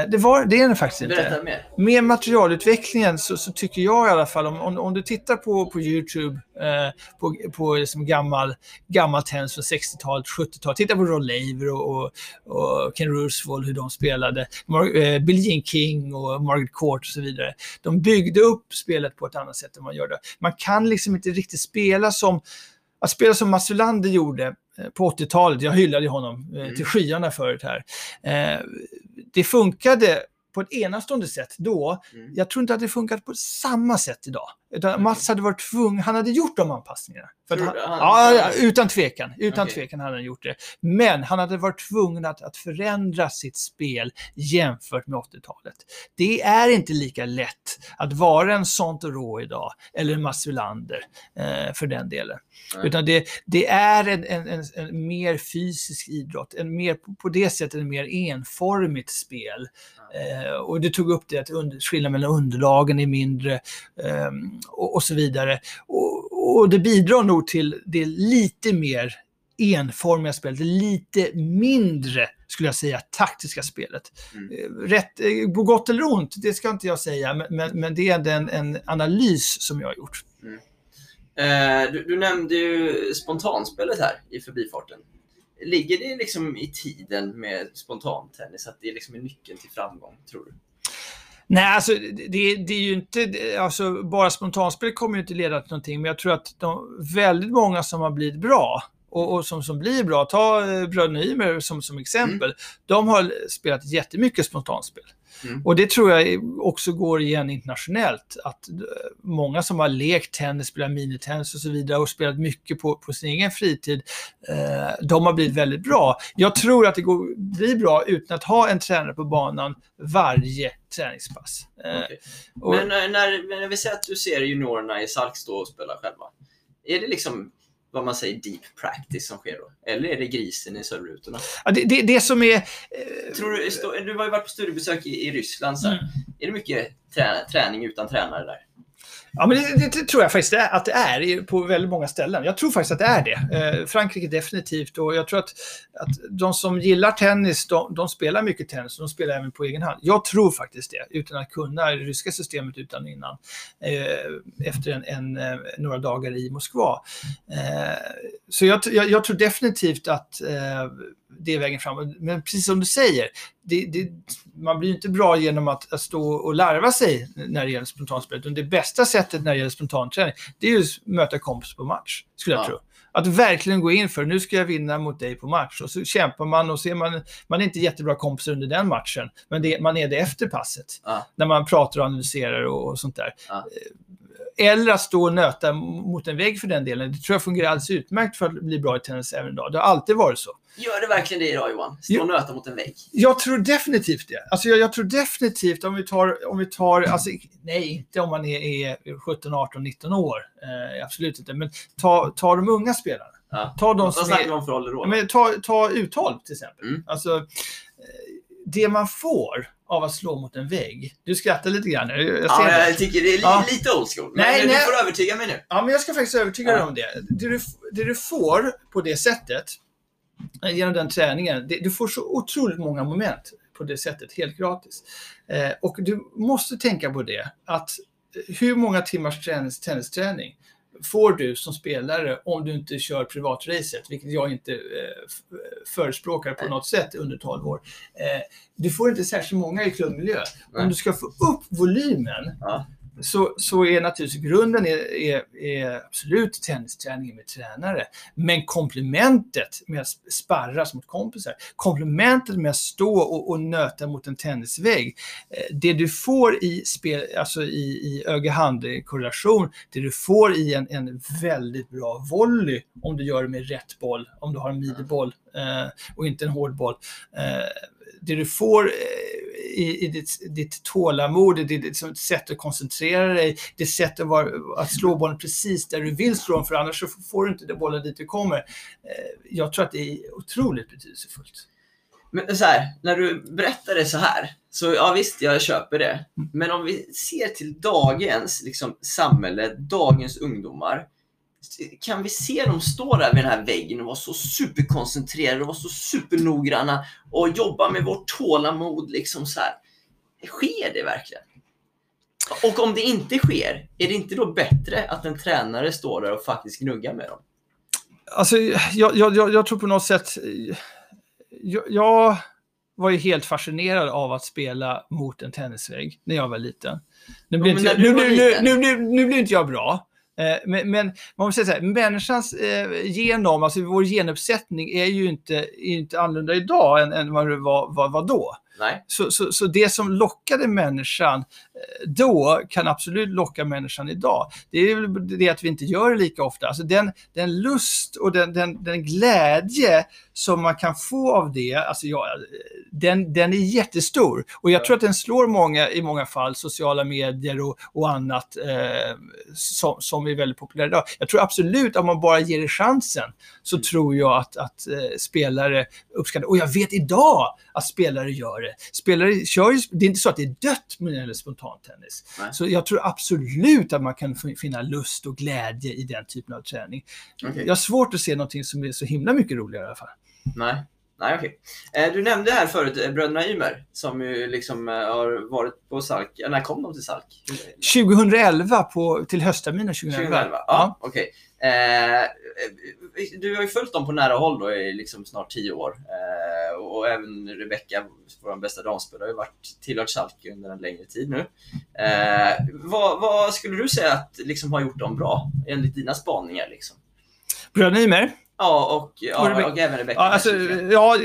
Eh, det, var, det är den faktiskt inte. Berätta mer. Med materialutvecklingen så, så tycker jag i alla fall, om, om, om du tittar på, på YouTube, eh, på, på liksom gammal, gammal tennis från 60-talet, 70-talet, titta på Rod Laver och, och, och Ken Roosevelt, hur de spelade, Mar- eh, Billie Jean King och Margaret Court och så vidare. De byggde upp spelet på ett annat sätt än man gör det. Man kan liksom inte riktigt spela som att spela som Mats Wilander gjorde eh, på 80-talet, jag hyllade honom eh, Mm. till skyarna förut här. Eh, det funkade på ett enastående sätt då. Mm. Jag tror inte att det funkat på samma sätt idag. Utan Mats hade varit tvungen, han hade gjort de anpassningarna. För han, han- ja, utan tvekan. Utan Okej. tvekan hade han gjort det. Men han hade varit tvungen att, att förändra sitt spel jämfört med 80-talet. Det är inte lika lätt att vara en Sonto idag, eller en Mats Wilander eh, för den delen. Nej. Utan det, det är en, en, en, en mer fysisk idrott, en mer, på det sättet en mer enformigt spel. Eh, och du tog upp det att under, skillnaden mellan underlagen är mindre ehm, och, och så vidare. Och, och det bidrar nog till det lite mer enformiga spelet, det lite mindre, skulle jag säga, taktiska spelet. Mm. Eh, Rätt, eh, på gott eller ont, det ska inte jag säga, men, men, men det är den, en analys som jag har gjort. Eh, du, du nämnde ju spontanspelet här i förbifarten. Ligger det liksom i tiden med spontantennis att det liksom är nyckeln till framgång, tror du? Nej, alltså det, det är ju inte, alltså bara spontanspel kommer ju inte leda till någonting, men jag tror att de, väldigt många som har blivit bra och, och som, som blir bra. Ta eh, Bröderna Ymer som, som exempel. Mm. De har spelat jättemycket spontanspel. Mm. Och det tror jag också går igen internationellt. Att eh, många som har lekt tennis, spelat minitennis och så vidare och spelat mycket på, på sin egen fritid, eh, de har blivit väldigt bra. Jag tror att det går, blir bra utan att ha en tränare på banan varje träningspass. Eh, och- Men eh, när, när vi säger att du ser juniorerna i Salk stå och spela själva. Är det liksom vad man säger deep practice som sker då? Eller är det grisen i serverutorna? ja, det, det, det som är... eh, Tror du, stå, du har ju varit på studiebesök i, i Ryssland. Så. Mm. Är det mycket trä, träning utan tränare där? Ja, men det, det, det tror jag faktiskt det är, att det är på väldigt många ställen. Jag tror faktiskt att det är det. Eh, Frankrike definitivt och jag tror att, att de som gillar tennis, de, de spelar mycket tennis och de spelar även på egen hand. Jag tror faktiskt det, utan att kunna det ryska systemet utan och innan. Eh, efter en, en, eh, några dagar i Moskva. Eh, så jag, jag, jag tror definitivt att eh, det är vägen framåt. Men precis som du säger, det, det, man blir ju inte bra genom att, att stå och larva sig när det gäller spontanspelet. Utan Det bästa sättet när det gäller spontanträning, det är ju att möta kompis på match, skulle jag Ja. tro. Att verkligen gå in för, nu ska jag vinna mot dig på match. Och så kämpar man och ser man, man är inte jättebra kompisar under den matchen, men det, man är det efter passet. Ja. När man pratar och analyserar och, och sånt där. Ja. Eller att stå och nöta mot en vägg för den delen. Det tror jag fungerar alldeles utmärkt för att bli bra i tennis även idag. Det har alltid varit så. Gör det verkligen det idag Johan? Stå och nöta mot en vägg? Jag tror definitivt det. Alltså jag, jag tror definitivt om vi tar, om vi tar alltså, nej, inte om man är, är 17, 18, 19 år. Eh, absolut inte. Men ta, ta de unga spelarna. Ja. Ta de Vad som snackar vi är, om för ålder då? men ta, ta U12 till exempel. Mm. Alltså, eh, det man får av att slå mot en vägg. Du skrattar lite grann. Jag, jag ser ja, det. jag tycker det är li- Ja. lite old school. Men Nej, du nej. får övertyga mig nu. Ja, men jag ska faktiskt övertyga dig om det. Det du, det du får på det sättet, genom den träningen, du får så otroligt många moment på det sättet, helt gratis. Eh, och du måste tänka på det, att eh, hur många timmars tränings, tennisträning får du som spelare om du inte kör privatracet, vilket jag inte eh, förespråkar på något sätt under 12 år. Eh, du får inte särskilt många i klubbmiljö. Om du ska få upp volymen Ja så, så är naturligtvis grunden är, är, är absolut tennisträningen med tränare. Men komplementet med att sparras mot kompisar, komplementet med att stå och, och nöta mot en tennisvägg, eh, det du får i, spel, alltså i, i öga-hand-korrelation, det du får i en, en väldigt bra volley, om du gör det med rätt boll, om du har en midboll eh, och inte en hård boll. Eh, det du får eh, i, i ditt, ditt tålamod, i ditt, ditt sätt att koncentrera dig, det sätt att, vara, att slå bollen precis där du vill slå den, för annars så får du inte den bollen dit du kommer. Eh, Jag tror att det är otroligt betydelsefullt. Men så här, när du berättar det så här, så ja visst, jag köper det. Men om vi ser till dagens liksom, samhälle, dagens ungdomar. Kan vi se dem stå där vid den här väggen och vara så superkoncentrerade och vara så supernoggranna och jobba med vårt tålamod liksom så här. Sker det verkligen? Och om det inte sker, är det inte då bättre att en tränare står där och faktiskt gnuggar med dem? Alltså, jag, jag, jag, tror på något sätt... Jag, jag var ju helt fascinerad av att spela mot en tennisvägg när jag var liten. Nu blir, Ja, men inte, när jag- du nu, var nu, liten. nu, nu, nu, nu blir inte jag bra. Eh, Men, men man måste säga så här, människans eh, genom, alltså vår genuppsättning är ju inte, är inte annorlunda idag än, än vad det var, var, var då. Nej. Så, så, så det som lockade människan då kan absolut locka människan idag. Det är det att vi inte gör det lika ofta. Alltså den, den lust och den, den, den glädje som man kan få av det, alltså ja, den, den är jättestor. Och jag tror att den slår många i många fall, sociala medier och, och annat eh, som, som är väldigt populärt idag. Jag tror absolut att man bara ger det chansen så tror jag att, att eh, spelare uppskattar Och jag vet idag att spelare gör det. Spelare kör ju, det är inte så att det är dött när det gäller spontantennis. Nej. Så jag tror absolut att man kan finna lust och glädje i den typen av träning. Okej. Jag har svårt att se någonting som är så himla mycket roligare i alla fall. Nej, Nej okej. Eh, Du nämnde här förut eh, bröderna Ymer som ju liksom eh, har varit på Salk. Ja, när kom de till Salk? 2011 på, till höstterminen 2011. 2011? Ja, okej. Eh, Du har ju följt dem på nära håll då i liksom snart tio år. Eh, Och även Rebecca, vår bästa damspelare, har ju varit tillhört Salk under en längre tid nu. Eh, vad, vad skulle du säga att liksom har gjort dem bra enligt dina spaningar? Liksom? Bröderna Ymer, Ja, och, Och ja, Rebecca- och även Rebecca. Ja, alltså, ja,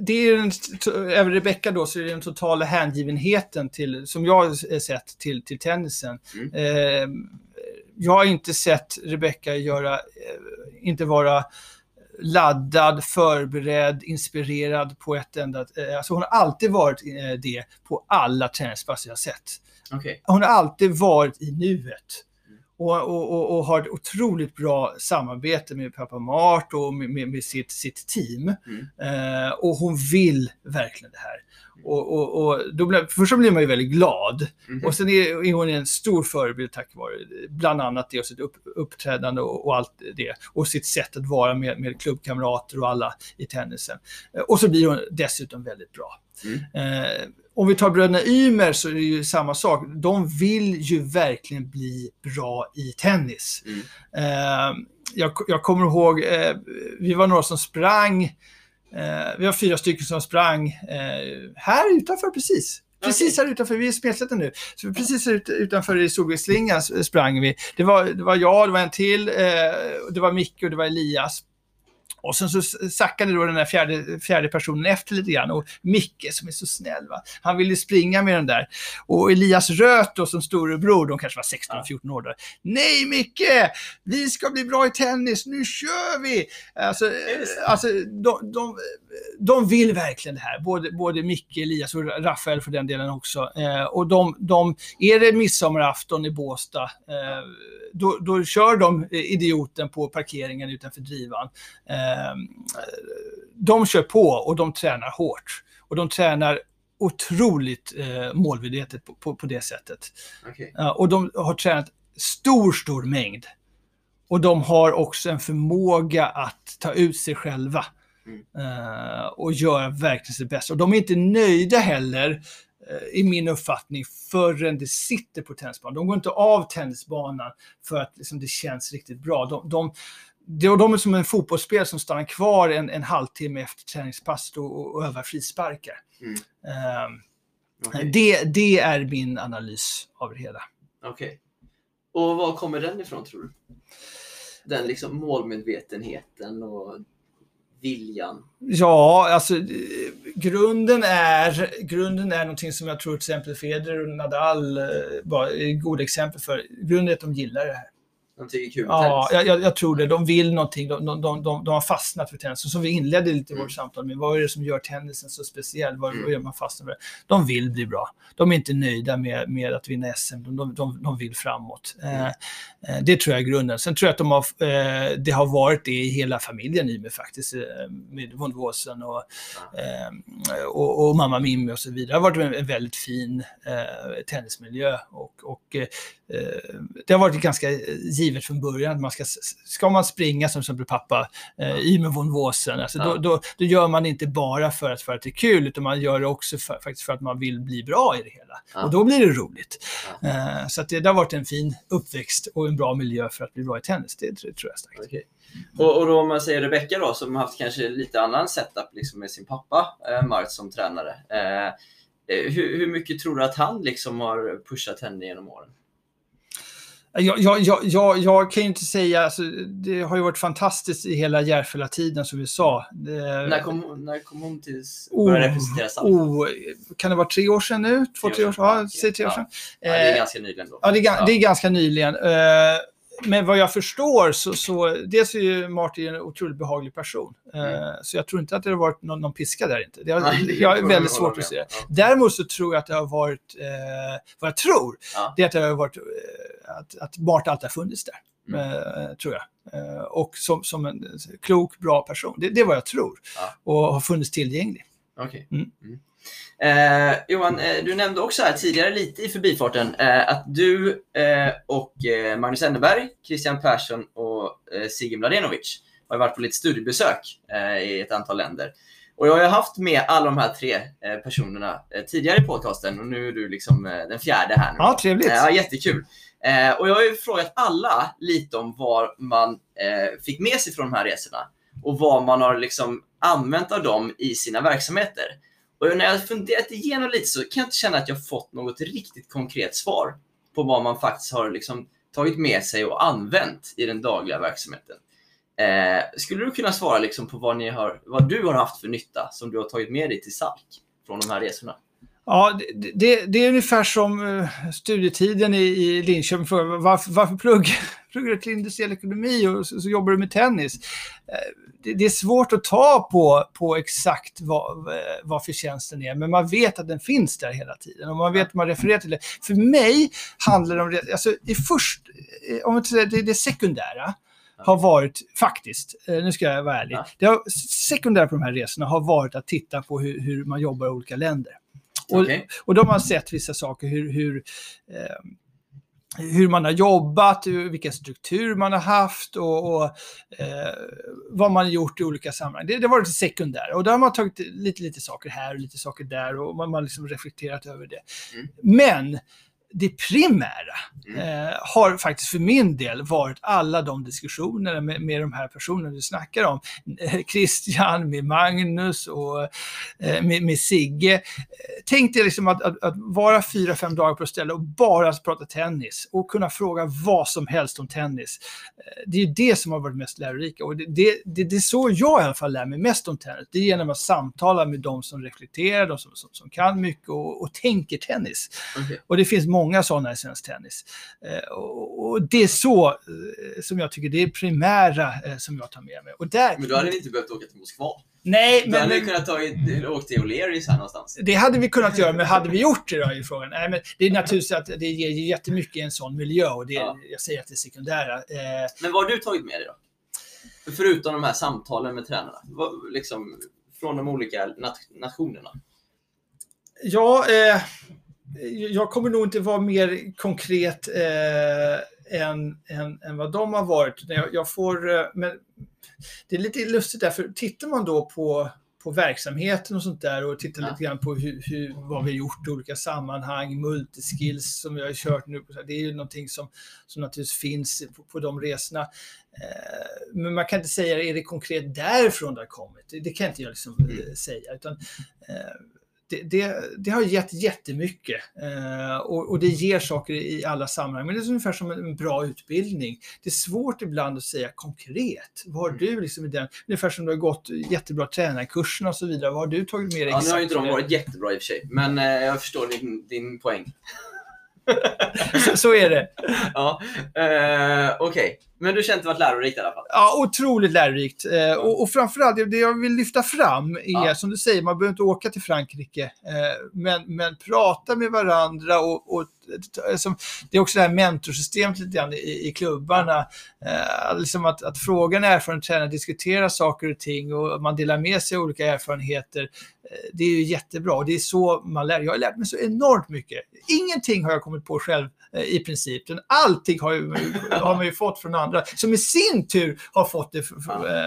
det är den, även Rebecca då, så är det den totala hängivenheten till, som jag har sett till, till tennisen. Mm. Jag har inte sett Rebecca göra, eh, inte vara laddad, förberedd, inspirerad på ett enda... Eh, alltså hon har alltid varit eh, det på alla träningspass jag har sett. Okej. Hon har alltid varit i nuet. Och, och, och, och har ett otroligt bra samarbete med pappa Mart och med, med, med sitt, sitt team. Mm. Eh, och hon vill verkligen det här. Och, och, och då blir, först så blir man ju väldigt glad. Mhm. Och sen är, är hon en stor förebild tack vare bland annat det och sitt upp, uppträdande och, och allt det. Och sitt sätt att vara med, med klubbkamrater och alla i tennisen. Eh, och så blir hon dessutom väldigt bra. Mm. Eh, om vi tar bröderna Ymer så är det ju samma sak. De vill ju verkligen bli bra i tennis. Mm. Eh, jag, jag kommer ihåg, eh, vi var några som sprang, vi var fyra stycken som sprang eh, här utanför precis. Precis här utanför, vi är i Smedsätten nu. Så precis här ut, utanför i Solvägsslingan s- sprang vi. Det var, det var jag, det var en till, eh, det var Micke och det var Elias. Och sen så sackade då den där fjärde, fjärde personen efter lite grann. Och Micke som är så snäll, va? han ville springa med den där. Och Elias Röth då som storebror, de kanske var 16-14 år då. Nej Micke! Vi ska bli bra i tennis, nu kör vi! Alltså, alltså de, de, de vill verkligen det här. Både, både Micke, Elias och Rafael för den delen också. Eh, och de, de, är det midsommarafton i Båstad, eh, då, då kör de eh, idioten på parkeringen utanför drivan. Eh, de kör på och de tränar hårt. Och de tränar otroligt eh, målmedvetet på, på, på det sättet. Okej. Ja, och de har tränat stor, stor mängd. Och de har också en förmåga att ta ut sig själva. Mm. eh, och göra verkligen sitt bästa. Och de är inte nöjda heller, eh, i min uppfattning, förrän det sitter på tennisbanan. De går inte av tennisbanan för att liksom, det känns riktigt bra. De, de, de, de är som en fotbollsspelare som stannar kvar en, en halvtimme efter träningspass och, och övar frisparkar. Mm. Eh, Okej. det, det är min analys av det hela. Okej. Och var kommer den ifrån tror du? Den liksom målmedvetenheten och viljan. Ja, alltså grunden är, grunden är någonting som jag tror till exempel Federer och Nadal eh, var är goda exempel för. Grunden är att de gillar det här. De tycker kul Ja, jag, jag, jag tror det. De vill någonting. De, de, de, de, de har fastnat för tennis. Och som vi inledde lite Mm. vårt samtal med, vad är det som gör tennisen så speciell? Vad, Mm. vad gör man fastnar för? De vill bli bra. De är inte nöjda med, med att vinna SM. De, de, de, vill framåt. Mm. Eh, eh, det tror jag är grunden. Sen tror jag att de har, eh, det har varit det i hela familjen i mig faktiskt. Eh, med von Wåsen och, eh, och, och mamma Mimmi och så vidare. Det har varit en, en väldigt fin eh, tennismiljö. Och, och eh, eh, det har varit ganska givet från början man ska, ska man springa som exempel pappa eh, i med von Wåsen, alltså, Ja. då, då, då gör man det inte bara för att, för att det är kul, utan man gör det också för, faktiskt för att man vill bli bra i det hela. Ja. Och då blir det roligt. Eh, så det, det har varit en fin uppväxt och en bra miljö för att bli bra i tennis, det, tror- tror jag starkt. Okej. Och, och då om man säger Rebecca då, som har haft kanske lite annan setup liksom med sin pappa, eh, Mart, som tränare. Eh, eh, hur, hur mycket tror du att han liksom har pushat henne genom åren? Jag, jag, jag, jag, kan ju inte säga, alltså, det har ju varit fantastiskt i hela Järfälla-tiden som vi sa. Det, När kom, när kom hon till Oh, börja representera Salk? oh, kan det vara tre år sedan nu? Två, Tre år tre år sedan, ja, säg tre år sedan. Ja, det är Eh, ganska nyligen då. Ja, det är, Ja. det är ganska nyligen. Eh, Men vad jag förstår så, så dels är ju Martin en otroligt behaglig person. Eh, Mm. Så jag tror inte att det har varit någon, någon piska där inte. Det har, Nej, det jag är väldigt svårt att se. Ja. Däremot så tror jag att det har varit, eh, vad jag tror, Ja. det är att det har varit, eh, att, att Martin alltid har funnits där. Mm. Eh, tror jag. Eh, och som, som en klok, bra person. Det, det är vad jag tror. Ja. Och har funnits tillgänglig. Okej. Mm. Mm. Eh, Johan, eh, du nämnde också här tidigare lite i förbifarten eh, att du eh, och Magnus Enneberg, Christian Persson och Sigge Mladenovic har varit på lite studiebesök i ett antal länder. Och jag har ju haft med alla de här tre personerna tidigare i podcasten och nu är du liksom den fjärde här. Nu. Ja, trevligt. Ja, jättekul. Eh, och jag har ju frågat alla lite om vad man eh, fick med sig från de här resorna och vad man har liksom använt av dem i sina verksamheter. Och när jag har funderat igenom lite så kan jag inte känna att jag fått något riktigt konkret svar på vad man faktiskt har liksom tagit med sig och använt i den dagliga verksamheten. Eh, skulle du kunna svara liksom på vad, ni har, vad du har haft för nytta som du har tagit med dig till SALK från de här resorna? Ja, det, det, det är ungefär som uh, studietiden i, i Linköping. För, varför, varför plugg, pluggar du till industriell ekonomi och så, så jobbar du med tennis? Uh, det, det, är svårt att ta på, på exakt vad, vad förtjänsten är, men man vet att den finns där hela tiden och man vet att man refererar till det. För mig handlar det om, alltså i först, om man säger det, det sekundära, har varit, faktiskt, nu ska jag vara ärlig, det har, sekundära på de här resorna har varit att titta på hur, hur man jobbar i olika länder. Och, Okej. och då har man sett vissa saker, hur, hur, eh, hur man har jobbat, vilken struktur man har haft och, och eh, vad man har gjort i olika sammanhang. Det, det har varit det sekundära och då har man tagit lite, lite saker här och lite saker där och man har liksom reflekterat över det. Mm. Men det primära Mm. eh, har faktiskt för min del varit alla de diskussionerna med, med de här personerna du snackar om. Eh, Christian, med Magnus och eh, med, med Sigge. Eh, Tänk dig liksom att, att, att vara fyra, fem dagar på ett ställe och bara prata tennis och kunna fråga vad som helst om tennis. Eh, Det är ju det som har varit mest lärorika och det, det, det, det är så jag i alla fall lär mig mest om tennis. Det är genom att samtala med de som reflekterar, de som, som, som kan mycket och, och tänker tennis. Okej. Och det finns många sådana i svensk tennis. Eh, och, det är så eh, som jag tycker det är primära eh, som jag tar med mig. Och där, Men då hade ni inte behövt åka till Moskva. nej, Då men, hade ni men kunnat ta, åka till O'Learys här någonstans. det hade vi kunnat göra, men hade vi gjort det då i frågan? Nej, men det är naturligtvis att det ger jättemycket i en sån miljö och det, Ja. jag säger att det är sekundära. Men vad har du tagit med dig då? Förutom de här samtalen med tränarna. Liksom, från de olika nat- nationerna. Ja, eh, jag kommer nog inte vara mer konkret eh, än, än, än vad de har varit. Jag, jag får, eh, men det är lite lustigt där, för tittar man då på, på verksamheten och sånt där och tittar Ja. lite grann på hur, hur, vad vi har gjort i olika sammanhang, multiskills som vi har kört nu. Det är ju någonting som, som naturligtvis finns på, på de resorna. Eh, men man kan inte säga, är det konkret därifrån det har kommit? Det, det kan inte jag liksom Mm. eh, säga. Utan, eh, det, det, det har gett jättemycket eh, och, och det ger saker i alla sammanhang. Men det är ungefär som en, bra utbildning. Det är svårt ibland att säga konkret. Vad har du liksom i den? Ungefär som du har gått jättebra tränarkursen och så vidare. Vad har du tagit med dig? Ja, nu har ju inte de varit jättebra i och för sig, men eh, jag förstår din, din poäng. så, så är det. Ja, eh, Okej, men du känner att det varit lärorikt i alla fall? Ja, otroligt lärorikt. Eh, och, och framförallt, det- det jag vill lyfta fram är, Ja. som du säger, man behöver inte åka till Frankrike, eh, men, men prata med varandra och, och som, det är också det här mentorsystemet lite grann i, i klubbarna. Eh, liksom att, att fråga en erfaren tränare, diskutera saker och ting och man delar med sig av olika erfarenheter. Eh, det är ju jättebra och det är så man lär. Jag har lärt mig så enormt mycket. Ingenting har jag kommit på själv i princip. Allting har, ju, har man ju fått från andra, som i sin tur har fått det eh,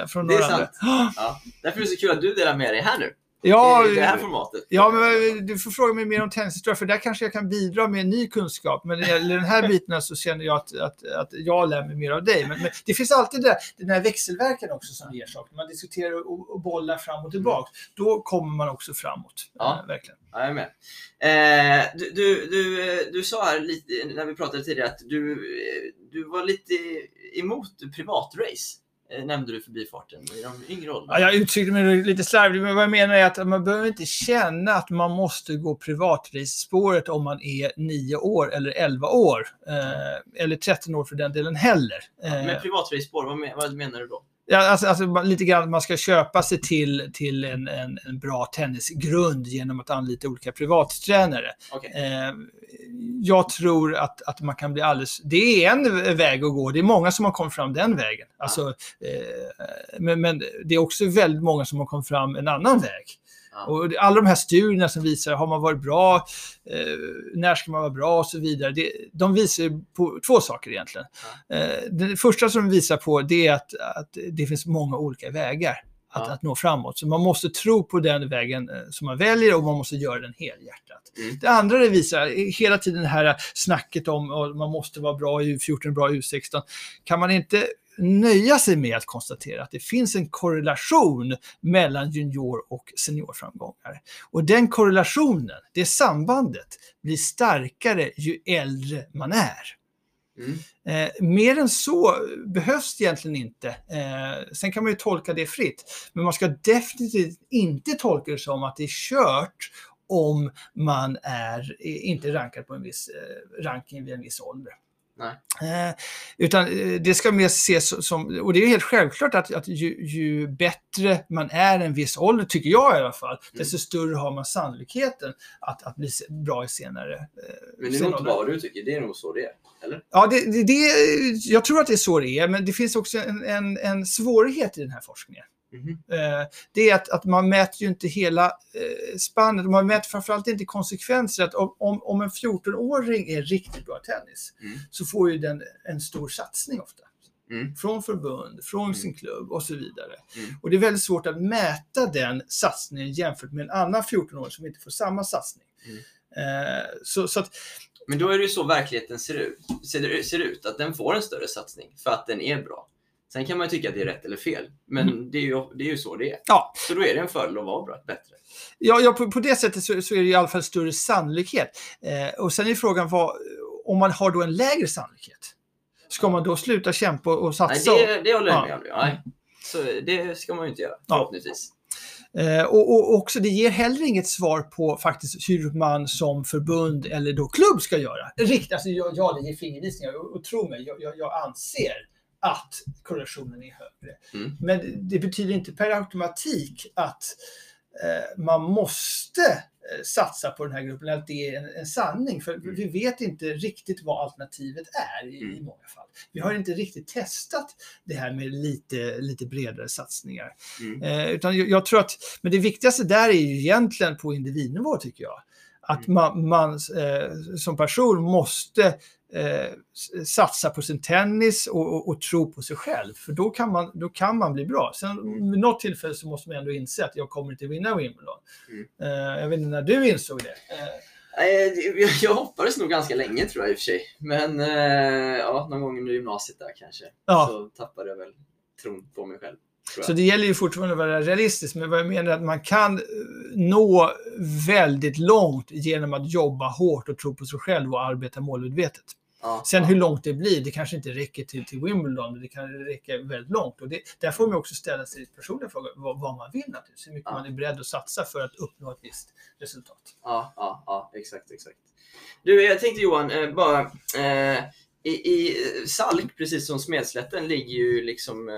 från det är några andra. sant. Ja, därför är det så kul att du delar med dig här nu. Ja, I det här formatet. Ja, men du får fråga mig mer om tennishistoria, för där kanske jag kan bidra med ny kunskap. Men när det gäller den här biten så känner jag att, att, att jag lär mig mer av dig. Men, men det finns alltid det den här växelverkan också som ger saker. Man diskuterar och, och bollar fram och tillbaka. Då kommer man också framåt. Ja. Eh, verkligen. Ja, jag är med. Eh, du, du, du, eh, du sa här lite, när vi pratade tidigare att du, eh, du var lite emot privatrace. Eh, nämnde du förbifarten i de yngre åldrarna. Ja, jag uttryckte mig lite slarvigt, men vad jag menar är att man behöver inte känna att man måste gå privatrace-spåret om man är 9 år eller 11 år. Eh, eller 13 år för den delen heller. Eh, Men privatrace-spår, vad, men, vad menar du då? Ja, alltså, alltså lite grann man ska köpa sig till, till en, en, en bra tennisgrund genom att anlita olika privattränare. Okej. Eh, jag tror att, att man kan bli alldeles... Det är en väg att gå. Det är många som har kommit fram den vägen. Alltså, eh, men, men det är också väldigt många som har kommit fram en annan väg. Och alla de här studierna som visar, har man varit bra, eh, när ska man vara bra och så vidare. Det, de visar på två saker egentligen. Eh, det första som de visar på det är att, att det finns många olika vägar att, Ja. att nå framåt. Så man måste tro på den vägen eh, som man väljer och man måste göra den helhjärtat. Mm. Det andra det visar, är hela tiden det här snacket om att man måste vara bra i U14, bra i U16. Kan man inte nöja sig med att konstatera att det finns en korrelation mellan junior och seniorframgångar. Och den korrelationen, det sambandet, blir starkare ju äldre man är. Mm. Eh, mer än så behövs det egentligen inte. Eh, sen kan man ju tolka det fritt. Men man ska definitivt inte tolka det som att det är kört om man är inte rankad på en viss eh, ranking vid en viss ålder. Nej. Eh, utan eh, det ska mer ses som, och det är helt självklart att, att ju, ju bättre man är en viss ålder, tycker jag i alla fall, desto större har man sannolikheten att, att bli bra i senare eh, Men det är nog inte bara vad du tycker, det är nog så det är. Eller? Ja, det, det, det, jag tror att det är så det är, men det finns också en, en, en svårighet i den här forskningen. Mhm. Eh, det är att, att man mäter ju inte hela eh, spannet, man mäter framförallt inte konsekvenser. Att om, om, om en 14-åring är riktigt bra tennis Mm. så får ju den en stor satsning ofta. Mm. Från förbund, från sin klubb och så vidare. Mm. Och det är väldigt svårt att mäta den satsningen jämfört med en annan 14-åring som inte får samma satsning. Mm. Eh, så, så att Men då är det ju så verkligheten ser ut. Ser, ser ut, att den får en större satsning för att den är bra. Sen kan man ju tycka att det är rätt eller fel, men det, är ju, det är ju så det är. Ja. Så då är det en fördel att vara bra, bättre. Ja, ja på, på det sättet så, så är det i alla fall större sannolikhet. Eh, och sen är frågan vad, om man har då en lägre sannolikhet, ska man då sluta kämpa och Nej, satsa? det, det håller jag Ja. med om. Nej. Så det ska man ju inte göra, Ja. förhoppningsvis. Eh, och, och också, det ger heller inget svar på faktiskt hur man som förbund eller då klubb ska göra. Riktigt, alltså, ja, ja, det ger fingervisningar och, och tro mig, jag, jag, jag anser att korrelationen är högre. Mm. Men det betyder inte per automatik att eh, man måste eh, satsa på den här gruppen, att det är en, en sanning. För vi vet inte riktigt vad alternativet är i, i Mm. många fall. Vi har inte riktigt testat det här med lite, lite bredare satsningar. Mm. Eh, utan jag, jag tror att, men det viktigaste där är ju egentligen på individnivå tycker jag. Att Mm. man, man eh, som person måste eh, satsa på sin tennis och, och, och tro på sig själv. För då kan man, då kan man bli bra. Sen Mm. vid något tillfälle så måste man ändå inse att jag kommer inte vinna Wimbledon. Mm. Eh, jag vet inte när du insåg det. Eh, Nej, det- Jag hoppades nog ganska länge tror jag i och för sig. Men eh, ja, någon gång under gymnasiet där kanske. Ja. Så tappade jag väl tron på mig själv. Så det gäller ju fortfarande att vara realistisk, men vad jag menar är att man kan eh, nå väldigt långt genom att jobba hårt och tro på sig själv och arbeta målmedvetet. Ja, Sen ja. hur långt det blir, det kanske inte räcker till, till Wimbledon, men det kan räcka väldigt långt. Och det, där får man också ställa sig personliga frågor, vad, vad man vill naturligtvis, hur mycket Ja. man är beredd att satsa för att uppnå ett visst resultat. Ja, ja, ja, exakt, exakt. Du, jag tänkte Johan, eh, bara eh, i, i Salk, precis som Smedslätten, ligger ju liksom eh,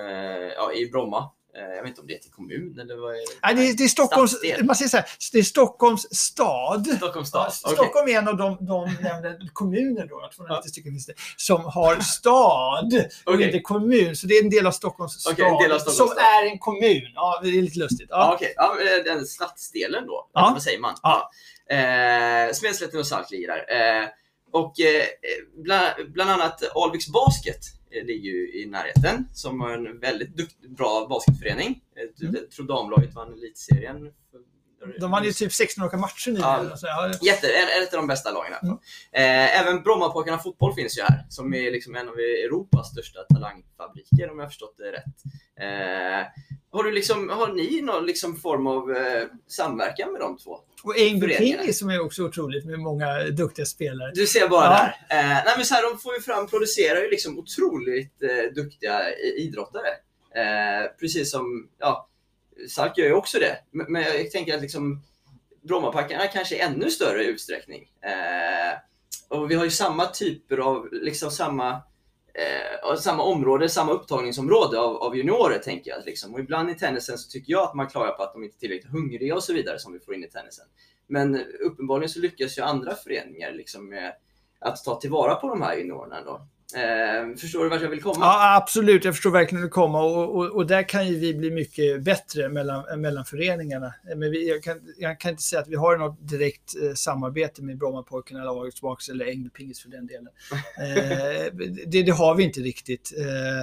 ja, i Bromma. Eh, jag vet inte om det heter kommun eller vad är det? Nej, det, är- det, är Stockholms, Stadsdel. man säger så här, det är Stockholms stad. Stockholms Ja, stad. Okej. Stockholm är en av de, de nämnda kommuner då, 290 stycken finns det, som har stad och Okej. inte kommun. Så det är en del av Stockholms stad, en del av Stockholms som stad. är en kommun. Ja, det är lite lustigt. Ja, Ja. okej. Ja, den stadsdelen då. Ja. Vad säger man? Ja. Eh, Smedslätten och Salk ligger där. Eh, och eh, bland, bland annat Alviks Basket eh, ligger ju i närheten, som har en väldigt dukt, bra basketförening. Eh, Mm. Jag tror damlaget vann elitserien. för- De vann ju typ 16 olika matcher nyligen. Ja. Alltså, ja. Jätte, ett av de bästa lagen. Mm. Eh, även Brommapojkarna fotboll finns ju här, som är liksom en av Europas största talangfabriker om jag har förstått det rätt. Eh, har, du liksom, har ni någon liksom form av eh, samverkan med de två? Och Föreningarna. King som är också otroligt med många duktiga spelare. Du ser bara Ja. där. Eh, nej men så här, de får ju fram, producerar ju liksom otroligt eh, duktiga idrottare. Eh, precis som, ja, Salk gör ju också det. Men, men jag tänker att liksom Brommapackarna kanske i ännu större utsträckning. Eh, och vi har ju samma typer av, liksom samma, eh, samma område, samma upptagningsområde av, av juniorer tänker jag. Liksom. Och ibland i tennisen så tycker jag att man klagar på att de inte är tillräckligt hungriga och så vidare som vi får in i tennisen. Men uppenbarligen så lyckas ju andra föreningar liksom med att ta tillvara på de här juniorerna. Då. Eh, förstår du vart jag vill komma? Ja, absolut. Jag förstår verkligen hur det kommer. Och, och, och där kan ju vi bli mycket bättre mellan, mellan föreningarna. Men vi, jag, kan, jag kan inte säga att vi har något direkt eh, samarbete med Brommapojkarna eller Box eller Ängelpingis för den delen. Eh, det, det har vi inte riktigt. Eh,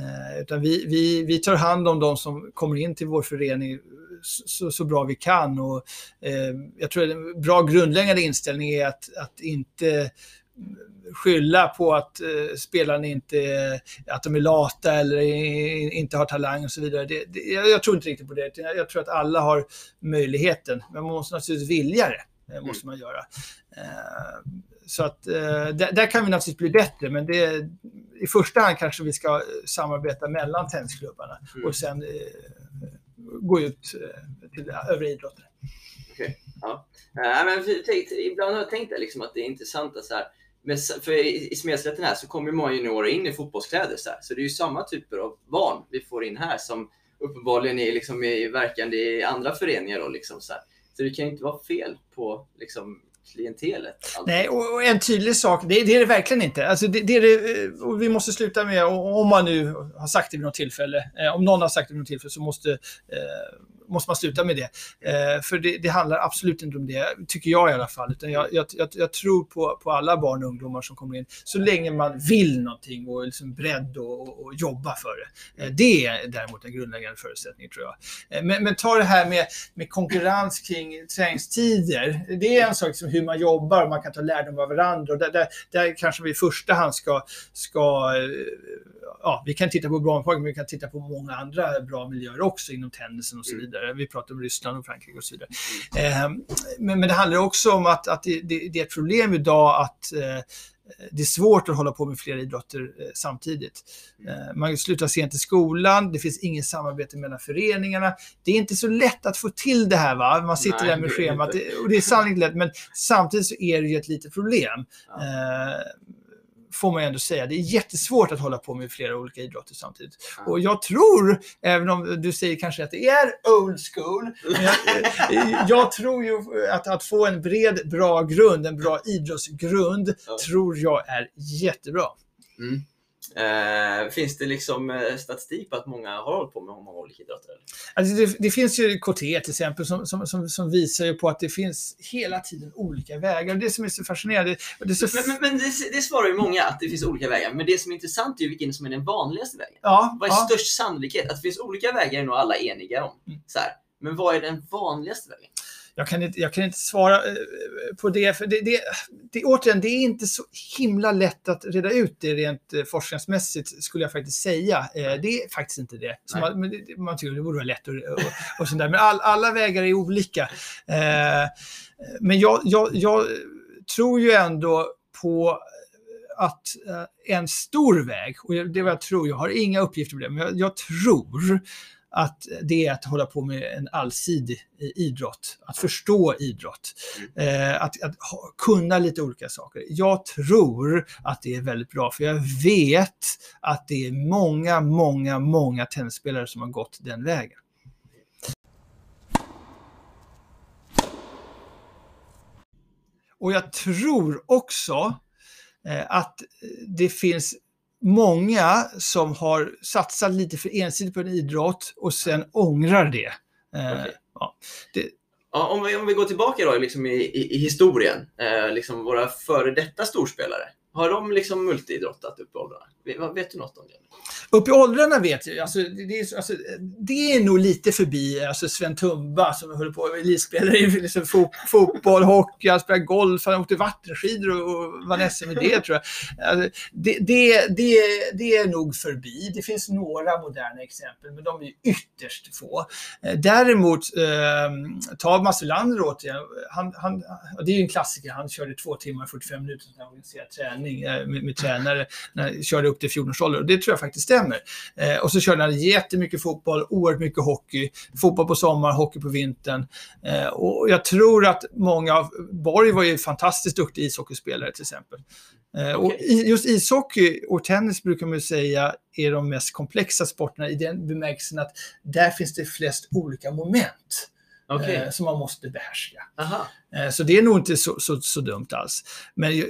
eh, utan vi, vi, vi tar hand om de som kommer in till vår förening så, så bra vi kan. Och, eh, jag tror att en bra grundläggande inställning är att, att inte skylla på att eh, spelarna inte att de är lata eller inte har talang och så vidare. Det, det, jag, tror inte riktigt på det. Jag, jag tror att alla har möjligheten, men man måste naturligtvis vilja det. eh, måste man göra. Eh, så att eh, där, där kan vi naturligtvis bli bättre, men det, i första hand kanske vi ska samarbeta mellan tennisklubbarna Mm. och sen eh, gå ut till övriga idrotter. Okej, ja. Nej, men tänk, ibland har jag tänkt det, liksom, att det är intressant att så här, men, för i, i Smedslätten här så kommer ju många juniorer in i fotbollskläder. Så, här, så det är ju samma typer av barn vi får in här som uppenbarligen är liksom, är verkande i andra föreningar. Då, liksom, så, här. så det kan ju inte vara fel på liksom, klientelet. alltid. Nej, och, och en tydlig sak, det, det är det verkligen inte. Alltså det, det är det, eh, och vi måste sluta med, och- om man nu har sagt det vid något tillfälle, eh, om någon har sagt det vid något tillfälle så måste, eh, måste man sluta med det. Eh, för det, det handlar absolut inte om det, tycker jag i alla fall. Utan jag, jag, jag, jag tror på, på alla barn och ungdomar som kommer in, så länge man vill någonting och är liksom beredd och jobba för det. Eh, det är däremot en grundläggande förutsättning tror jag. Eh, men, men ta det här med, med konkurrens kring träningstider. Det är en sak som hur man jobbar och man kan ta lärdom av varandra. Och där, där, där kanske vi i första hand ska, ska eh, ja, vi kan titta på Brommapojken, men vi kan titta på många andra bra miljöer också inom tennisen och så Mm. Vidare. Vi pratar om Ryssland och Frankrike och så vidare. Eh, men, men det handlar också om att, att det, det, det är ett problem idag att eh, det är svårt att hålla på med flera idrotter eh, samtidigt. Eh, man slutar sent i skolan, det finns inget samarbete mellan föreningarna. Det är inte så lätt att få till det här. Va? Man sitter Nej, där med schemat det- och det är sannolikt lätt, men samtidigt så är det ju ett litet problem. Ja. Får man ju ändå säga. Det är jättesvårt att hålla på med flera olika idrotter samtidigt. Ja. Och jag tror, även om du säger kanske att det är old school, jag, eh, jag tror ju att, att få en bred, bra grund, en bra idrottsgrund, Ja. tror jag är jättebra. Mm. Eh, finns det liksom eh, statistik på att många har hållit på med många olika idrotter? Alltså det, det finns ju KT till exempel som, som, som, som visar på att det finns hela tiden olika vägar. Det som är så fascinerande, det så Men, men, men det, det svarar ju många att det finns olika vägar. Men det som är intressant är ju vilken som är den vanligaste vägen. Ja, Vad är ja. störst sannolikhet? Att det finns olika vägar är nog alla eniga om. Mm. Så här. Men vad är den vanligaste vägen? Jag kan, inte, jag kan inte svara eh, på det, för det, det, det, återigen, det är inte så himla lätt att reda ut det rent eh, forskningsmässigt, skulle jag faktiskt säga. Eh, Det är faktiskt inte det. Så man, det- man tycker det borde vara lätt och, och, och sånt där. Men all, alla vägar är olika. Men jag, jag, jag tror ju ändå på att en stor väg, och det är vad jag tror, jag har inga uppgifter på det, men jag, jag tror att det är att hålla på med en allsidig idrott, att förstå idrott, eh, att, att ha, kunna lite olika saker. Jag tror att det är väldigt bra, för jag vet att det är många, många, många tennisspelare som har gått den vägen. Och jag tror också eh, att det finns många som har satsat lite för ensidigt på en idrott och sen ångrar det. Eh, Okej. ja. Ja, om, vi, om vi går tillbaka då liksom i, i, i historien. Eh, liksom våra före detta storspelare. Har de liksom multiidrottat upp i åldrarna? Vet, du något om det? Upp i åldrarna vet jag alltså, det, är, alltså, det är nog lite förbi alltså Sven Tumba som höll på med elitspelare i liksom, fo, fotboll, hockey, han spelade golf, han åkte vattenskidor och, vann SM i det tror jag. Alltså, det, det, det, det är nog förbi. Det finns några moderna exempel, men de är ytterst få. Eh, Däremot, eh, ta Mats Wilander återigen. Han, han, det är ju en klassiker. Han körde två timmar och 45 minuter när organiserad träning eh, med, med tränare. När, körde upp till 14-årsåldern och det tror jag faktiskt stämmer. Eh, och så körde han jättemycket fotboll, oerhört mycket hockey. Fotboll på sommaren, hockey på vintern. Eh, och jag tror att många av... Borg var ju fantastiskt duktig ishockeyspelare till exempel. Eh, och just ishockey och tennis brukar man säga är de mest komplexa sporterna i den bemärkelsen att där finns det flest olika moment Okej. eh, som man måste behärska. Aha. Eh, Så det är nog inte så, så, så dumt alls. Men jag,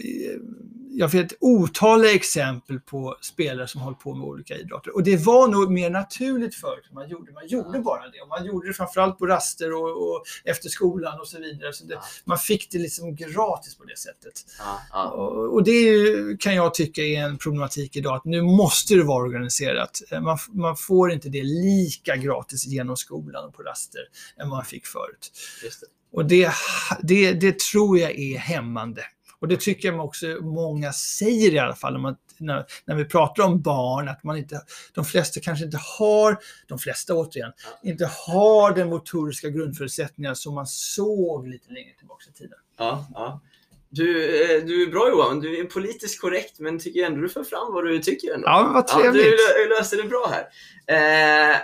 jag vet otaliga exempel på spelare som håller på med olika idrotter. Och det var nog mer naturligt förut. Man gjorde, man gjorde bara det. Och man gjorde det framförallt på raster och, och efter skolan och så vidare. Så det, Ja. Man fick det liksom gratis på det sättet. Ja, ja. Och, och det är kan jag tycka är en problematik idag. Att nu måste det vara organiserat. Eh, Man, man får inte det lika gratis genom skolan och på raster än man fick förut. Och det, det, det tror jag är hämmande. Och det tycker jag också många säger i alla fall, man när, när vi pratar om barn, att man inte, de flesta kanske inte har, de flesta återigen, inte har den motoriska grundförutsättningar som man såg lite längre tillbaka i tiden. Ja, ja. Du, eh, du är bra Johan, du är politiskt korrekt men tycker ändå du för fram vad du tycker ändå. Ja, vad trevligt. du lö- löste det bra här. Eh,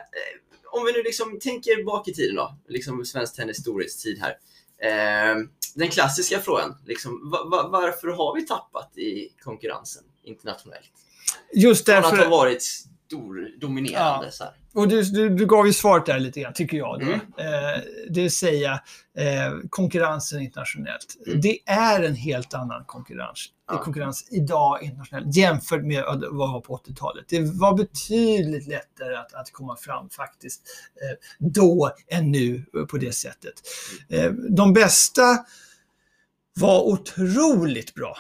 om vi nu liksom tänker bak i tiden då, liksom svensk tennis storhetstid här. Eh, den klassiska frågan, liksom, va, va, varför har vi tappat i konkurrensen internationellt? Just Från att ha därför, varit stor, dominerande. Så här. och du, du, du gav ju svaret där lite grann, tycker jag. Då. Mm. Eh, det vill säga eh, konkurrensen internationellt. Mm. Det är en helt annan konkurrens, Ja. konkurrens idag internationellt jämfört med vad det var på 80-talet. Det var betydligt lättare att, att komma fram faktiskt eh, då än nu på det sättet. Eh, de bästa var otroligt bra.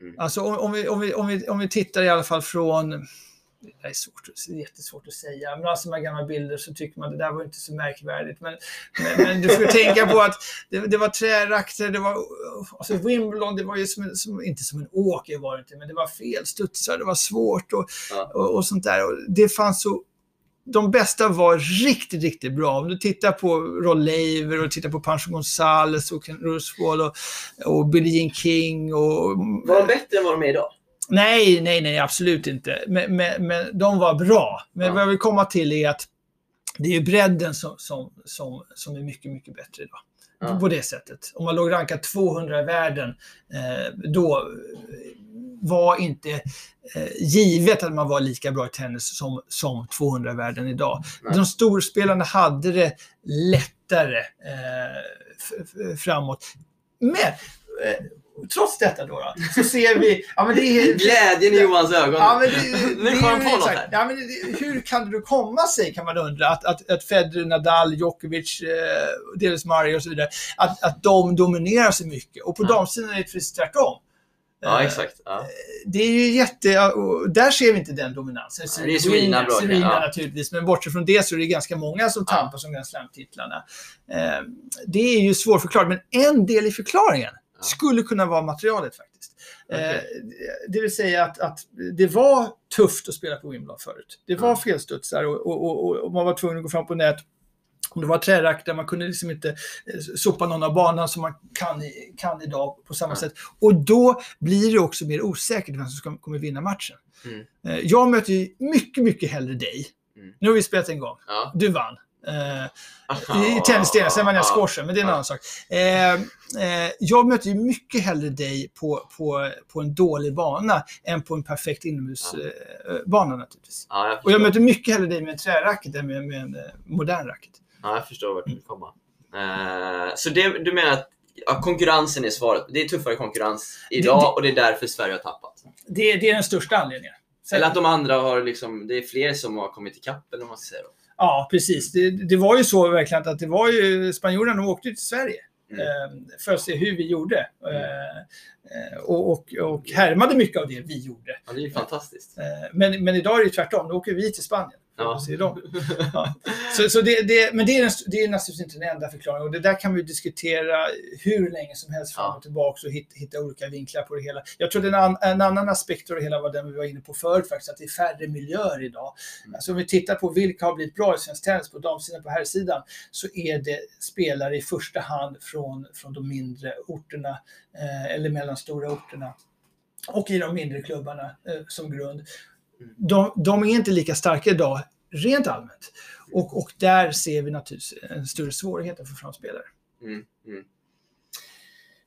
Mm. Alltså om, om, vi, om, vi, om, vi, om vi tittar i alla fall från det är svårt, jättesvårt att säga. Men alltså de här gamla bilder så tycker man det där var inte så märkvärdigt. Men, men, men du får tänka på att det, det var trärakter, det var alltså Wimbledon, det var ju som, som, inte som en åker var det inte, men det var fel studsar, det var svårt och, Ja. och, och sånt där. Och det fanns så de bästa var riktigt, riktigt bra. Om du tittar på Roll Laver och tittar på Pancho Gonzales och Ken Ruswall och, och Billie Jean King och... Var de bättre än vad de är idag? Nej, nej, nej, absolut inte. Men, men, men de var bra. Men Ja. vad jag vill komma till är att det är ju bredden som, som, som, som är mycket, mycket bättre idag. Ja. På det sättet. Om man låg rankad 200 i världen, eh, då eh, var inte eh, givet att man var lika bra i tennis som, som 200 i världen idag. Nej. De storspelarna hade det lättare eh, framåt. Men eh, trots detta då, då så ser vi... Ja, men det är, Glädjen i Johans ögon. Ja, men det, nu kom han på något här. Ja, men det, hur kan det komma sig, kan man undra, att, att, att Federer, Nadal, Djokovic, eh, delvis Murray och så vidare, att, att de dominerar så mycket. Och på Ja. damsidan är det precis tvärtom. Ja, Eh, exakt. Ja. Det är ju jätte... Där ser vi inte den dominansen. Nej, det är Serena bra, Serena ja. naturligtvis, men bortsett från det så är det ganska många som Ja. tampas om Grand Slam-titlarna. Eh, Det är ju svårförklarat, men en del i förklaringen Ja. skulle kunna vara materialet faktiskt. Eh, Okej. Det vill säga att, att det var tufft att spela på Wimbledon förut. Det var Ja. felstudsar och, och, och, och man var tvungen att gå fram på nät. Om det var trärackare, man kunde liksom inte eh, sopa någon av banan som man kan, kan idag på samma Ja. sätt. Och då blir det också mer osäkert vem som ska, kommer vinna matchen. Mm. Eh, Jag möter ju mycket, mycket hellre dig. Mm. Nu har vi spelat en gång. Ja. Du vann. Eh, I tennisdelen, sen vann jag squashen, men det är en annan sak. Eh, eh, jag möter ju mycket hellre dig på, på, på en dålig bana än på en perfekt inomhusbana eh, naturligtvis. Ja, jag Och jag möter mycket hellre dig med en träracket än med, med en eh, modern racket. Ja, jag förstår vart du vill komma. Eh, så det, du menar att ja, konkurrensen är svaret? Det är tuffare konkurrens idag det- och det är därför Sverige har tappat? Det, det är den största anledningen. Sen- Eller att de andra har liksom, det är fler som har kommit ikapp eller vad man ska säga då? Ja, precis. Det, det var ju så verkligen att det var ju spanjorerna de åkte till Sverige Mm. eh, för att se hur vi gjorde. Eh, eh, och, och, och härmade mycket av det vi gjorde. Ja, det är ju fantastiskt. Eh, men, men idag är det tvärtom. Då åker vi till Spanien. Ja. dem. Ja. Så, så det, det, men det är, det är naturligtvis inte den enda förklaringen. Och det där kan vi diskutera hur länge som helst fram och tillbaka och hitta, hitta olika vinklar på det hela. Jag tror en, an, en annan aspekt av det hela var den vi var inne på förut faktiskt, att det är färre miljöer idag. Mm. Alltså om vi tittar på vilka har blivit bra i svensk tennis på damsidan på här sidan så är det spelare i första hand från, från de mindre orterna eh, eller mellanstora orterna och i de mindre klubbarna eh, som grund. De, de är inte lika starka idag rent allmänt. Och, och där ser vi naturligtvis en större svårighet att få fram spelare. Mm, mm.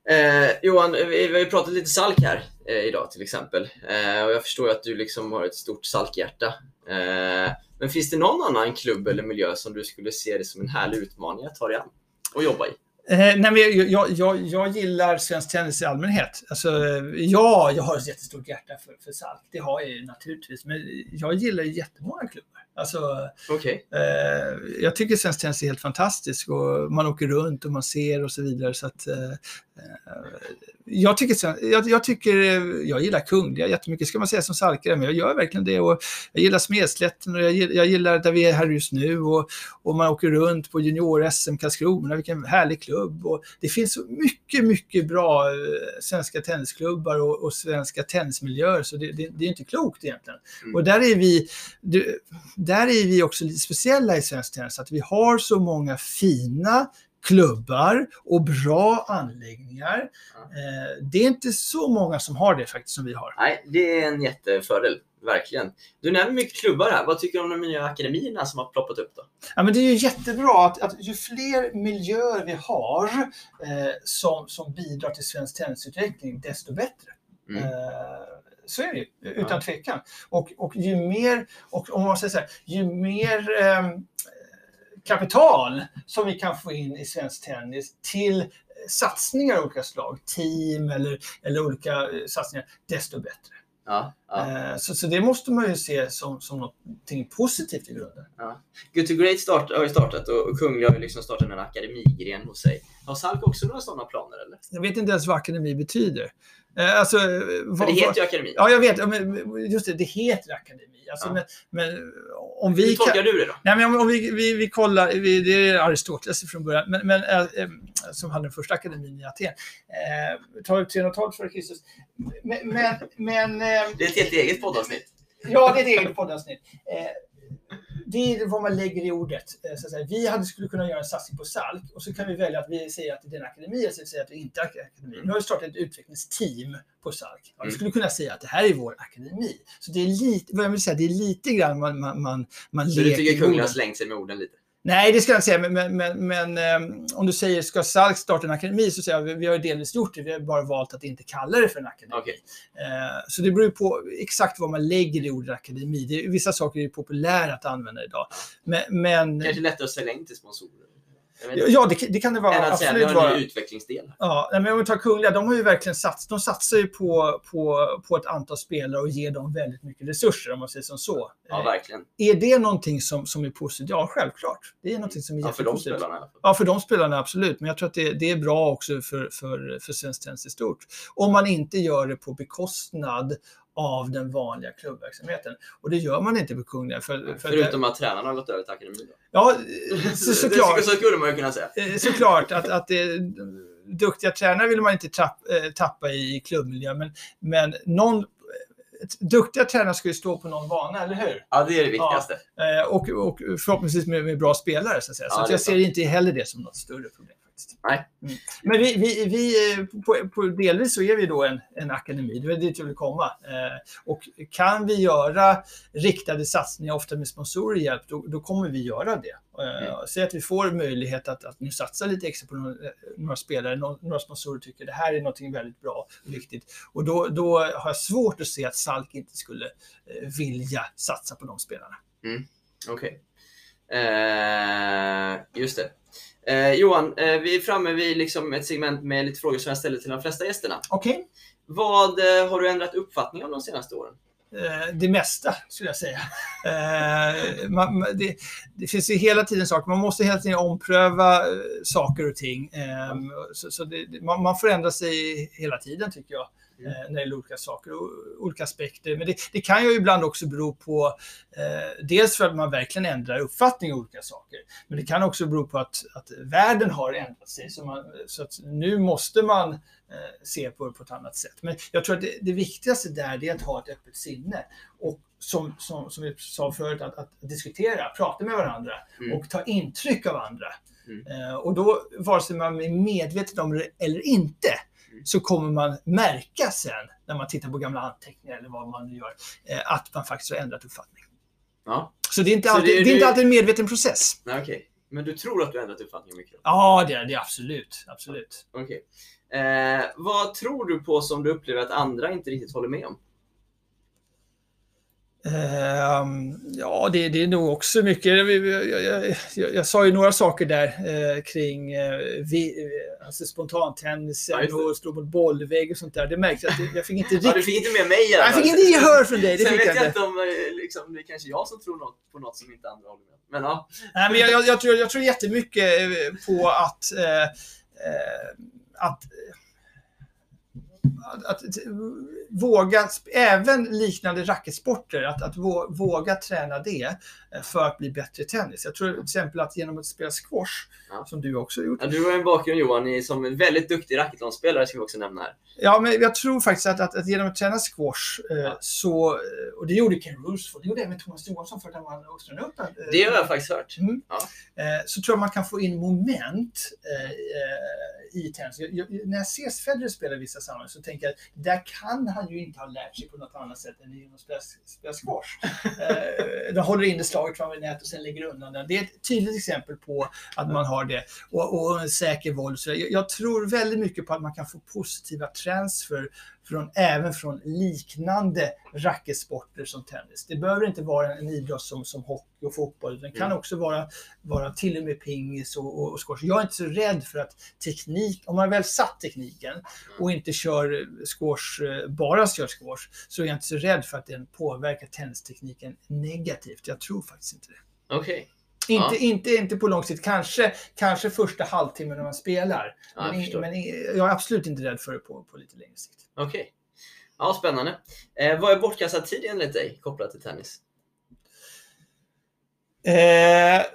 Eh, Johan, vi, vi har ju pratat lite salk här eh, idag till exempel. Eh, och jag förstår ju att du liksom har ett stort salkhjärta. Eh, men finns det någon annan klubb eller miljö som du skulle se det som en härlig utmaning att ta dig an och jobba i? Eh, nej, men jag, jag, jag, jag gillar svensk tennis i allmänhet. Alltså, ja, jag har ett jättestort hjärta för, för Salk. Det har jag ju naturligtvis. Men jag gillar jättemånga klubbar. Alltså, Okej. eh, jag tycker svensk tennis är helt fantastisk och man åker runt och man ser och så vidare. Så att, eh, jag, tycker, jag, jag tycker, eh, jag gillar Kungliga jättemycket, ska man säga som Salkare, men jag gör verkligen det. Och jag gillar Smedslätten och jag gillar, jag gillar där vi är här just nu och, och man åker runt på junior-SM Karlskrona, vilken härlig klubb. Och det finns så mycket, mycket bra eh, svenska tennisklubbar och, och svenska tennismiljöer, så det, det, det är inte klokt egentligen. Mm. Och där är, vi, det, där är vi också lite speciella i svensk tennis, att vi har så många fina klubbar och bra anläggningar. Eh, det är inte så många som har det faktiskt som vi har. Nej, det är en jättefördel. Verkligen. Du nämner mycket klubbar här. Vad tycker du om de nya akademierna som har ploppat upp då? Ja, men det är ju jättebra att, att ju fler miljöer vi har eh, som, som bidrar till svensk tennisutveckling, desto bättre. Mm. Eh, så är det ju, utan Ja. tvekan. Och, och ju mer, och om man säger så här, ju mer eh, kapital som vi kan få in i svensk tennis till satsningar av olika slag, team eller, eller olika eh, satsningar, desto bättre. Ja, ja. Eh, så, så det måste man ju se som, som något positivt i grunden. Good to Great start, har ju startat och Kungliga har ju liksom startat en akademigren hos sig. Har Salk också några sådana planer eller? Jag vet inte ens vad akademi betyder. Eh, alltså, För vad, det heter ju akademi. Ja, jag vet. Men Just det, det heter akademi. Alltså, Ja. men, men om vi Hur kan... tolkar du det då? Nej, men om, om vi, vi, vi kollar, vi, det är Aristoteles från början, men, men, äh, äh, som hade den första akademin i Aten. Eh, 312 före Kristus. Men, men, men eh, Det är ett helt eget poddavsnitt. Ja, det är ett eget poddavsnitt. Eh, det är vad man lägger i ordet. Eh, Så att säga. Vi hade, skulle kunna göra en satsning på SALK och så kan vi välja att vi säger att det är en akademi eller så säger att det inte är en akademi. Nu har vi startat ett utvecklingsteam på SALK. Ja, vi Mm. skulle kunna säga att det här är vår akademi. Så det är lite, vad jag vill säga, det är lite grann man, man, man, man Så du tycker orden. slängt sig med orden lite? Nej, det ska jag inte säga. Men, men, men, ehm, om du säger ska SALK starta en akademi så säger jag vi, vi har delvis gjort det. Vi har bara valt att inte kalla det för en akademi. Okej. Eh, Så det beror på exakt vad man lägger i ordet akademi. Det, är- vissa saker är ju populära att använda idag. Men, men Kanske lättare att sälja in till sponsorer? Ja, det, det kan det vara. Än att säga absolut en vara. ny utvecklingsdel. Ja, men om vi tar Kungliga, de har ju verkligen satsat. De satsar ju på, på, på ett antal spelare och ger dem väldigt mycket resurser om man säger som så. Ja, Eh, verkligen. är det någonting som, som är positivt? Ja, självklart. Det är någonting som är Ja, för de spelarna. Ja, för de spelarna absolut. Men jag tror att det, det är bra också för, för, för svensk tennis i stort. Om man inte gör det på bekostnad av den vanliga klubbverksamheten. Och det gör man inte på Kungliga. För, för Förutom att tränarna har gått över till akademin. Då. ja, så, såklart. Det, så skulle man ju kunna säga. Eh, Såklart att, att det, duktiga tränare vill man inte trapp, eh, tappa i klubbmiljö. Men, men någon, duktiga tränare ska ju stå på någon bana, eller hur? Ja, det är det viktigaste. Eh, och, och förhoppningsvis med, med bra spelare. Så, att säga. så Ja, att det jag ser inte heller det som något större problem. Faktiskt. Nej. Mm. Men vi, vi, vi, eh, på, på, delvis så är vi då en, en akademi, det är dit jag vill komma. Eh, och kan vi göra riktade satsningar, ofta med sponsorer hjälp, då, då kommer vi göra det. Eh, Mm. Säg att vi får möjlighet att, att nu satsa lite extra på några, några spelare, några, några sponsorer tycker det här är något väldigt bra och viktigt. Och då, då har jag svårt att se att Salk inte skulle eh, vilja satsa på de spelarna. Okej. Eh, just det. Eh, Johan, eh, vi är framme vid liksom ett segment med lite frågor som jag ställer till de flesta gästerna. Okej? Vad eh, har du ändrat uppfattning om de senaste åren? Eh, det mesta, skulle jag säga. Eh, man, det, det finns ju hela tiden saker, man måste hela tiden ompröva eh, saker och ting. Eh, så så det- man, man förändrar sig hela tiden, tycker jag, Mm. eh, när det gäller olika saker och olika aspekter. Men det, det kan ju ibland också bero på, eh, dels för att man verkligen ändrar uppfattning om olika saker, men det kan också bero på att, att världen har ändrat sig. Så, man, så att nu måste man eh, se på det på ett annat sätt. Men jag tror att det, det viktigaste där är att ha ett öppet sinne. Och som, som, som vi sa förut, att, att diskutera, prata med varandra Mm. och ta intryck av andra. Mm. Eh, och då, vare sig man är medveten om det eller inte. Så kommer man märka sen, när man tittar på gamla anteckningar eller vad man nu gör, eh, att man faktiskt har ändrat uppfattning. Ja, Så det är inte, Så alltid, det är- det är inte alltid en medveten process. nej, okej. Men du tror att du har ändrat uppfattning mycket? Ja, det är det absolut. absolut. Okej. Eh, vad tror du på som du upplever att andra inte riktigt håller med om? Ehm, ja, det, det är nog också mycket. Jag, jag, jag, jag, jag sa ju några saker där eh, kring eh, vi, eh, alltså spontantennisen Ja, och stå mot bollvägg och sånt där. Det märks att jag fick inte Ja, riktigt... du fick inte med mig i jag fick inte gehör från dig. Det Sen vet jag jag inte. om eh, liksom, det är kanske jag som tror något, på något som inte andra håller med. Men ja. Nej, men jag, jag, jag, tror, jag tror jättemycket eh, på att, eh, att att, att våga, även liknande racketsporter, att, att våga träna det för att bli bättre i tennis. Jag tror till exempel att genom att spela squash, Ja. som du också har gjort, Ja, du har en bakgrund Johan som en väldigt duktig racketlonspelare ska vi också nämna här. Ja, men jag tror faktiskt att, att, att genom att träna squash eh, Ja. så, eh, och det gjorde Ken Roosevelt, det gjorde även Thomas Johansson för att han vann Australian Open. eh, Det har jag faktiskt hört. eh, så tror jag man kan få in moment eh, eh, i tennis. Jag, jag, när jag ser Federer spela i vissa sammanhang så tänker jag att där kan han ju inte ha lärt sig på något annat sätt än genom att spela, spela squash. Eh, de håller in det taget fram vid nätet och sen lägger undan den. Det är ett tydligt exempel på att man har det och, och en säker våld. Så jag, jag tror väldigt mycket på att man kan få positiva transfer från, även från liknande racketsporter som tennis. Det behöver inte vara en idrott som, som hockey och fotboll. Den kan Mm. också vara, vara till och med pingis och, och, och squash. Jag är inte så rädd för att teknik, om man väl satt tekniken och inte kör squash, eh, bara kör squash, så är jag inte så rädd för att den påverkar tennistekniken negativt. Jag tror faktiskt inte det. Okej. Inte, Ja. inte, inte på lång sikt, kanske, kanske första halvtimmen när man spelar. Ja, jag men, förstår. men jag är absolut inte rädd för det på, på lite längre sikt. Okej. Ja, spännande. Eh, vad är bortkastad tid enligt dig kopplat till tennis? Eh,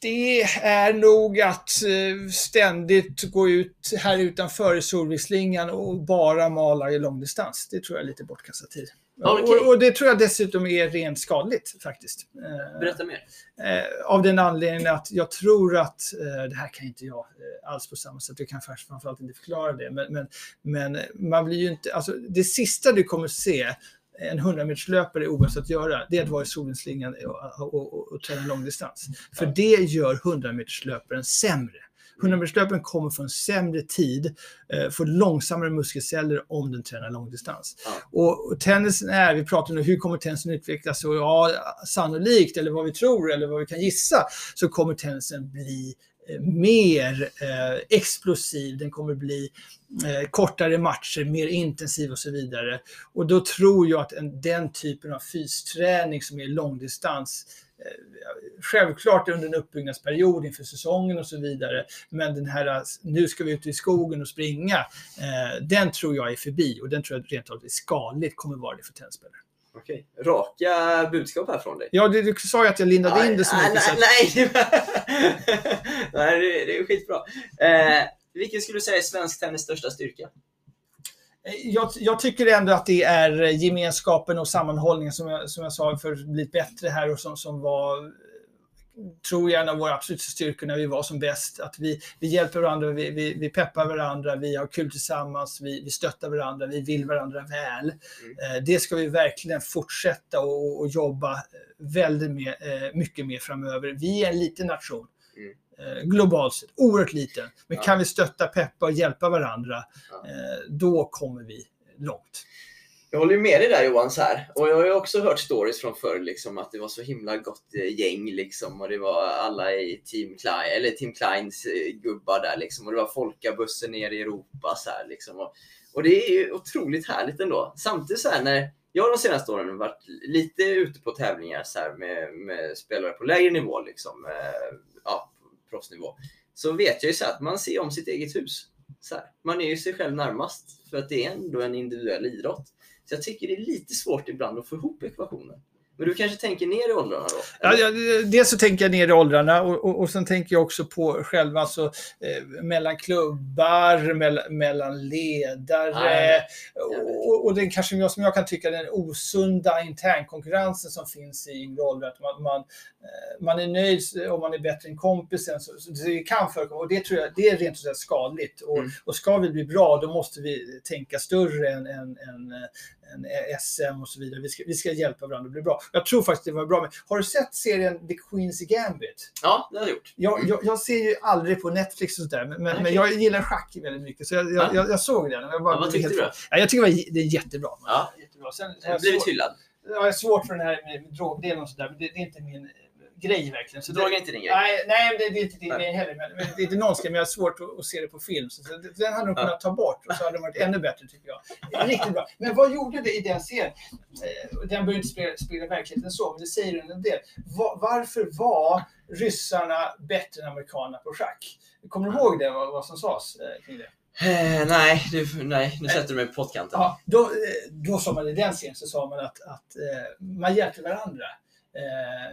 det är nog att eh, ständigt gå ut här utanför i solvikslingan och bara mala i långdistans. Det tror jag är lite bortkastad tid. Okej. Och, och det tror jag dessutom är rent skadligt faktiskt. Eh, Berätta mer. Eh, av den anledningen att jag tror att, eh, det här kan inte jag alls på samma sätt, jag kan framför- framförallt inte förklara det, men, men, men man blir ju inte, alltså det sista du kommer se en 100 meterslöpare i OS att göra, det är att vara i solenslingan och, och, och, och träna långdistans. För det gör 100 meterslöparen sämre. 100 meterslöparen kommer från sämre tid, eh, får långsammare muskelceller om den tränar långdistans. Ja. Och, och tennisen är, vi pratar nu, hur kommer tennisen utvecklas? Och ja, sannolikt, eller vad vi tror, eller vad vi kan gissa, så kommer tennisen bli eh, mer eh, explosiv, den kommer bli eh, kortare matcher, mer intensiv och så vidare. Och då tror jag att en, den typen av fysträning som är långdistans Självklart under en uppbyggnadsperiod inför säsongen och så vidare. Men den här, nu ska vi ut i skogen och springa, eh, den tror jag är förbi och den tror jag rent av är skadligt kommer vara det för tennisspelare. Okej. Raka budskap här från dig. Ja, du, du sa ju att jag lindade in det så nej, mycket. nej, nej, nej, det, det är skitbra. Eh, vilken skulle du säga är svensk tennis största styrka? Jag, jag tycker ändå att det är gemenskapen och sammanhållningen som jag, som jag sa för att bli bättre här och som, som var tror jag en av våra absoluta styrkor när vi var som bäst. Att vi, vi hjälper varandra, vi, vi, vi peppar varandra, vi har kul tillsammans, vi, vi stöttar varandra, vi vill varandra väl. Eh, det ska vi verkligen fortsätta och, och jobba väldigt med, eh, mycket mer framöver. Vi är en liten nation. Eh, Globalt sett, oerhört liten. Men Ja. kan vi stötta, peppa och hjälpa varandra, Ja. eh, då kommer vi långt. Jag håller med dig där Johan så här. Och jag har ju också hört stories från förr liksom att det var så himla gott eh, gäng liksom och det var alla i Team Klein, eller Team Kleins gubbar där liksom och det var folkabussen ner i Europa så här liksom. Och, och det är ju otroligt härligt ändå. Samtidigt så här när jag de senaste åren varit lite ute på tävlingar så här med, med spelare på lägre nivå liksom, ja, proffsnivå. Så vet jag ju så här att man ser om sitt eget hus. Så här. Man är ju sig själv närmast för att det är ändå en individuell idrott. Så jag tycker det är lite svårt ibland att få ihop ekvationen. Men du kanske tänker ner i åldrarna då? Ja, ja, dels så tänker jag ner i åldrarna och, och, och sen tänker jag också på själva alltså, eh, mellan klubbar, mellan, mellan ledare Ja, och, och det kanske jag, som jag kan tycka den osunda internkonkurrensen som finns i yngre åldrar. Att man, man, eh, man är nöjd om man är bättre än kompisen. Så, så det kan förekomma och det tror jag det är rent och sagt skadligt. Och, Mm. och ska vi bli bra då måste vi tänka större än, än, än, än SM och så vidare. Vi ska, vi ska hjälpa varandra att bli bra. Jag tror faktiskt det var bra. Men har du sett serien The Queen's Gambit? Ja, det har jag gjort. Jag, jag, jag ser ju aldrig på Netflix och sådär, men, men, men jag gillar schack väldigt mycket. Så jag, jag, Ja. jag, jag såg den. och Jag bara Ja, vad tyckte helt- du? Ja, jag tycker det, var, det är jättebra. Ja. jättebra. Sen, Jag har blivit hyllad. jag är svårt för den här med, drogdelen och sådär, men det, det är inte min grej verkligen. Så Droger det, inte din grej. Nej, nej det, det är inte din Nej. grej heller. Men, men det är inte någon ska, men jag har svårt att, att se det på film. Så, det- den hade de kunnat ta bort och så hade den varit ännu bättre tycker jag. Riktigt bra. Men vad gjorde det i den serien? Eh, Den behöver inte spela, spela verkligheten så, men det säger en del. Va, varför var ryssarna bättre än amerikanerna på schack? Kommer du ihåg det, vad, vad som sades eh, kring det? Eh, nej, du, nej, nu sätter du mig på pottkanten. Ja, då, eh, då sa man i den scenen så sa man att, att eh, man hjälpte varandra. Eh,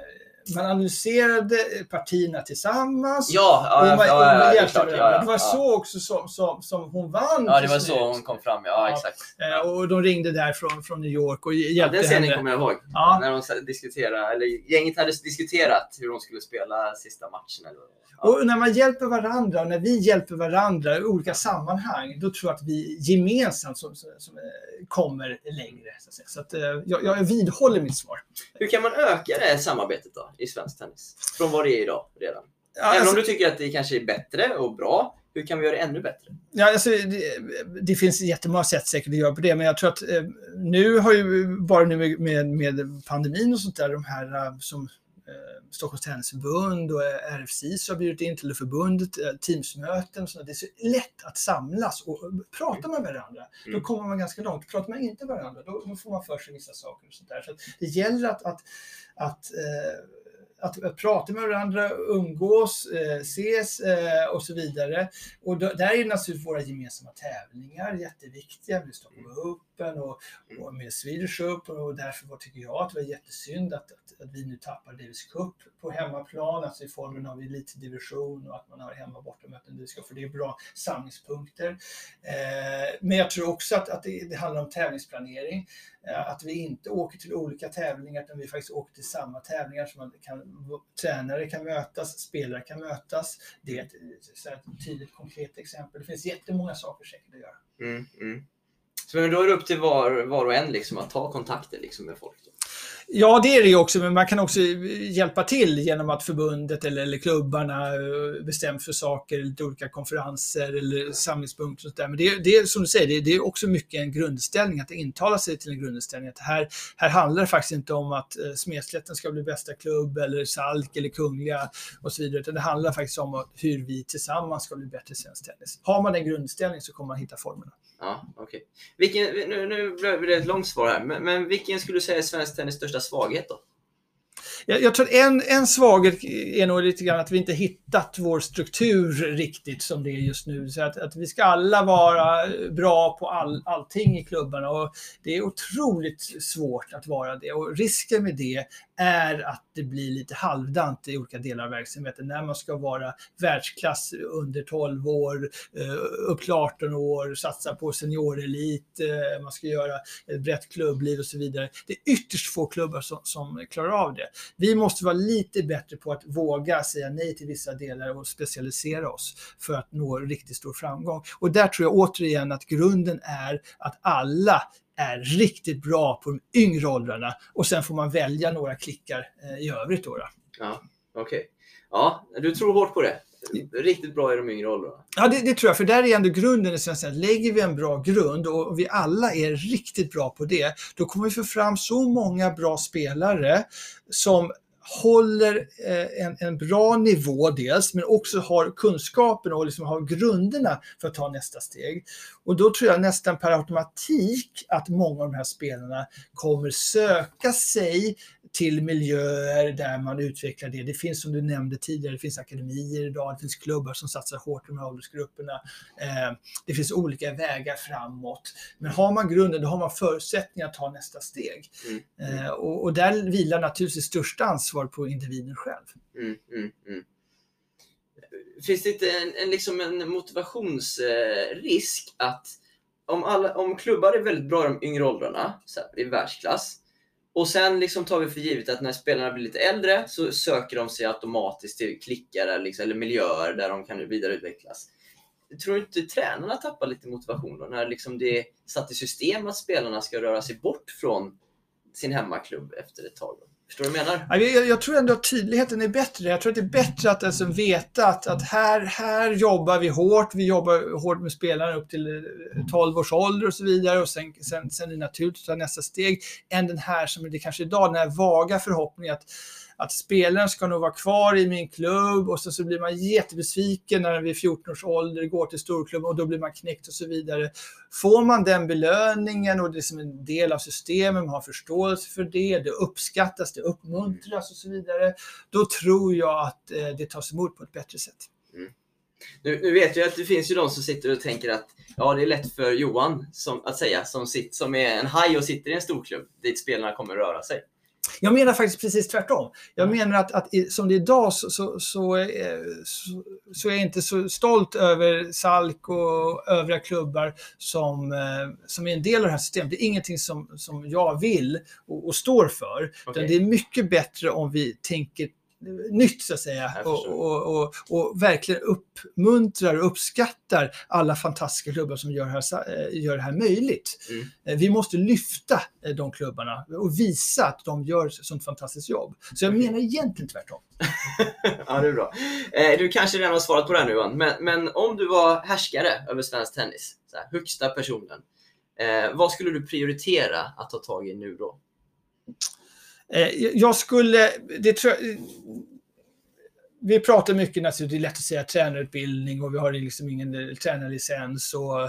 man analyserade partierna tillsammans. Ja, ja, ja, man, ja, ja, klart. Ja, ja, det var ja. så också som, som, som hon vann Ja, det var så hon kom fram. Ja, Ja. exakt. Eh, Och de ringde där från, New York och Ja, hjälpte den scenen henne. kommer jag ihåg. Ja. När de diskuterade, eller gänget hade diskuterat hur de skulle spela sista matchen. Eller, ja. Och när man hjälper varandra och när vi hjälper varandra i olika sammanhang, då tror jag att vi gemensamt som, som, som, eh, kommer längre. Så att, så att, eh, jag, jag vidhåller mitt svar. Hur kan man öka det samarbetet då i svensk tennis? Från vad det är idag redan. Ja, Även alltså- om du tycker att det kanske är bättre och bra, hur kan vi göra det ännu bättre? Ja, alltså, det, det finns jättemånga sätt säkert att göra på det, men jag tror att eh, nu har ju, bara nu med, med, med pandemin och sånt där, de här eh, som eh, Stockholms Tennisförbund och eh, RFC har bjudit in till det förbundet, eh, Teamsmöten och sånt. Det är så lätt att samlas och och prata med varandra. Då Mm. kommer man ganska långt. Pratar man inte med varandra, då, då får man för sig vissa saker och sånt där. Så det gäller att, att, att eh, att, att prata med varandra, umgås, eh, ses eh, och så vidare. Och då, där är naturligtvis våra gemensamma tävlingar jätteviktiga Vi står upp Open och, och med Swedish Open och därför var, tycker jag att det var jättesynd att, att, att vi nu tappar Davis Cup på hemmaplan, alltså i formen av elitdivision och att man har hemma bortamöten i Davis Cup, för det är bra samlingspunkter. Eh, men jag tror också att, att det, det handlar om tävlingsplanering. Eh, Att vi inte åker till olika tävlingar utan vi faktiskt åker till samma tävlingar man kan, tränare kan mötas, spelare kan mötas. Det är ett, ett tydligt konkret exempel. Det finns jättemånga saker säkert att göra. Mm, mm. Men då är det upp till var, var och en liksom, att ta kontakter liksom, med folk. Då. Ja, det är det ju också, men man kan också hjälpa till genom att förbundet eller, eller klubbarna eh, bestämmer bestämt för saker, lite olika konferenser eller samlingspunkter och där. Men det, är- det är som du säger, det, det är också mycket en grundställning, att intala sig till en grundställning. Att här, här handlar det faktiskt inte om att eh, Smedslätten ska bli bästa klubb eller Salk eller Kungliga och så vidare, utan det handlar faktiskt om att, hur vi tillsammans ska bli bättre i svensk tennis. Har man den grundställningen så kommer man hitta formerna. Ja, okej. Vilken, nu, nu blev det ett långt svar här, men, men vilken skulle du säga är svensk tennis största svaghet då? Jag, jag tror en, en svaghet är nog lite grann att vi inte hittat vår struktur riktigt som det är just nu. Så att, att vi ska alla vara bra på all, allting i klubbarna och det är otroligt svårt att vara det. Och risken med det är att det blir lite halvdant i olika delar av verksamheten. När man ska vara världsklass under 12 år, eh, upp till 18 år, satsa på seniorelit, eh, man ska göra ett brett klubbliv och så vidare. Det är ytterst få klubbar som, som klarar av det. Vi måste vara lite bättre på att våga säga nej till vissa delar och specialisera oss för att nå riktigt stor framgång. Och där tror jag återigen att grunden är att alla är riktigt bra på de yngre åldrarna och sen får man välja några klickar eh, i övrigt. Då, då. Ja, okej. Ja, du tror hårt på det. Riktigt bra i de yngre åldrarna. Ja, det, det tror jag, för där är ändå grunden i svensk tennis. Lägger vi en bra grund och vi alla är riktigt bra på det, då kommer vi få fram så många bra spelare som håller eh, en, en bra nivå dels, men också har kunskapen och liksom har grunderna för att ta nästa steg. Och då tror jag nästan per automatik att många av de här spelarna kommer söka sig till miljöer där man utvecklar det. Det finns som du nämnde tidigare, det finns akademier idag, det finns klubbar som satsar hårt på de här åldersgrupperna. Eh, det finns olika vägar framåt. Men har man grunden, då har man förutsättningar att ta nästa steg. Mm, Eh, och, och där vilar naturligtvis största ansvar på individen själv. mm, mm, mm. Finns det inte en, en, liksom en motivationsrisk att om, alla, om klubbar är väldigt bra i de yngre åldrarna, så här, i världsklass, och sen liksom tar vi för givet att när spelarna blir lite äldre så söker de sig automatiskt till klickar eller, liksom, eller miljöer där de kan vidareutvecklas. Tror du inte tränarna tappar lite motivation då, när liksom det är satt i system att spelarna ska röra sig bort från sin hemmaklubb efter ett tag? Då? Förstår du vad jag menar? Jag, jag tror ändå att tydligheten är bättre. Jag tror att det är bättre att alltså veta att, att här, här jobbar vi hårt. Vi jobbar hårt med spelarna upp till eh, 12 års ålder och så vidare. Och sen, sen, sen är det naturligt att ta nästa steg. Än den här som det kanske är idag, den här vaga förhoppningen att, att spelaren ska nog vara kvar i min klubb och sen så blir man jättebesviken när vid 14 års ålder går till storklubben och då blir man knäckt och så vidare. Får man den belöningen och det är som en del av systemet, man har förståelse för det, det uppskattas, det uppmuntras och så vidare, då tror jag att eh, det tas emot på ett bättre sätt. Mm. Nu, nu vet jag att det finns ju de som sitter och tänker att ja, det är lätt för Johan som, att säga, som, sitt, som är en haj och sitter i en storklubb dit spelarna kommer röra sig. Jag menar faktiskt precis tvärtom. Jag menar att, att som det är idag så, så, så, eh, så, så är jag inte så stolt över Salk och övriga klubbar som, eh, som är en del av det här systemet. Det är ingenting som, som jag vill och, och står för. Okej. det är mycket bättre om vi tänker nytt så att säga och, och, och, och verkligen uppmuntrar och uppskattar alla fantastiska klubbar som gör här, eh, gör det här möjligt. Mm. Eh, Vi måste lyfta eh, de klubbarna och visa att de gör ett sånt fantastiskt jobb. Så jag menar egentligen tvärtom. ja, det är bra. Du kanske redan har svarat på det här nu Johan, men, men om du var härskare över svensk tennis, här, högsta personen, eh, vad skulle du prioritera att ta tag i nu då? Eh, Jag skulle, det tror jag, vi pratar mycket naturligtvis, det är lätt att säga tränarutbildning och vi har liksom ingen eh, tränarlicens. Och,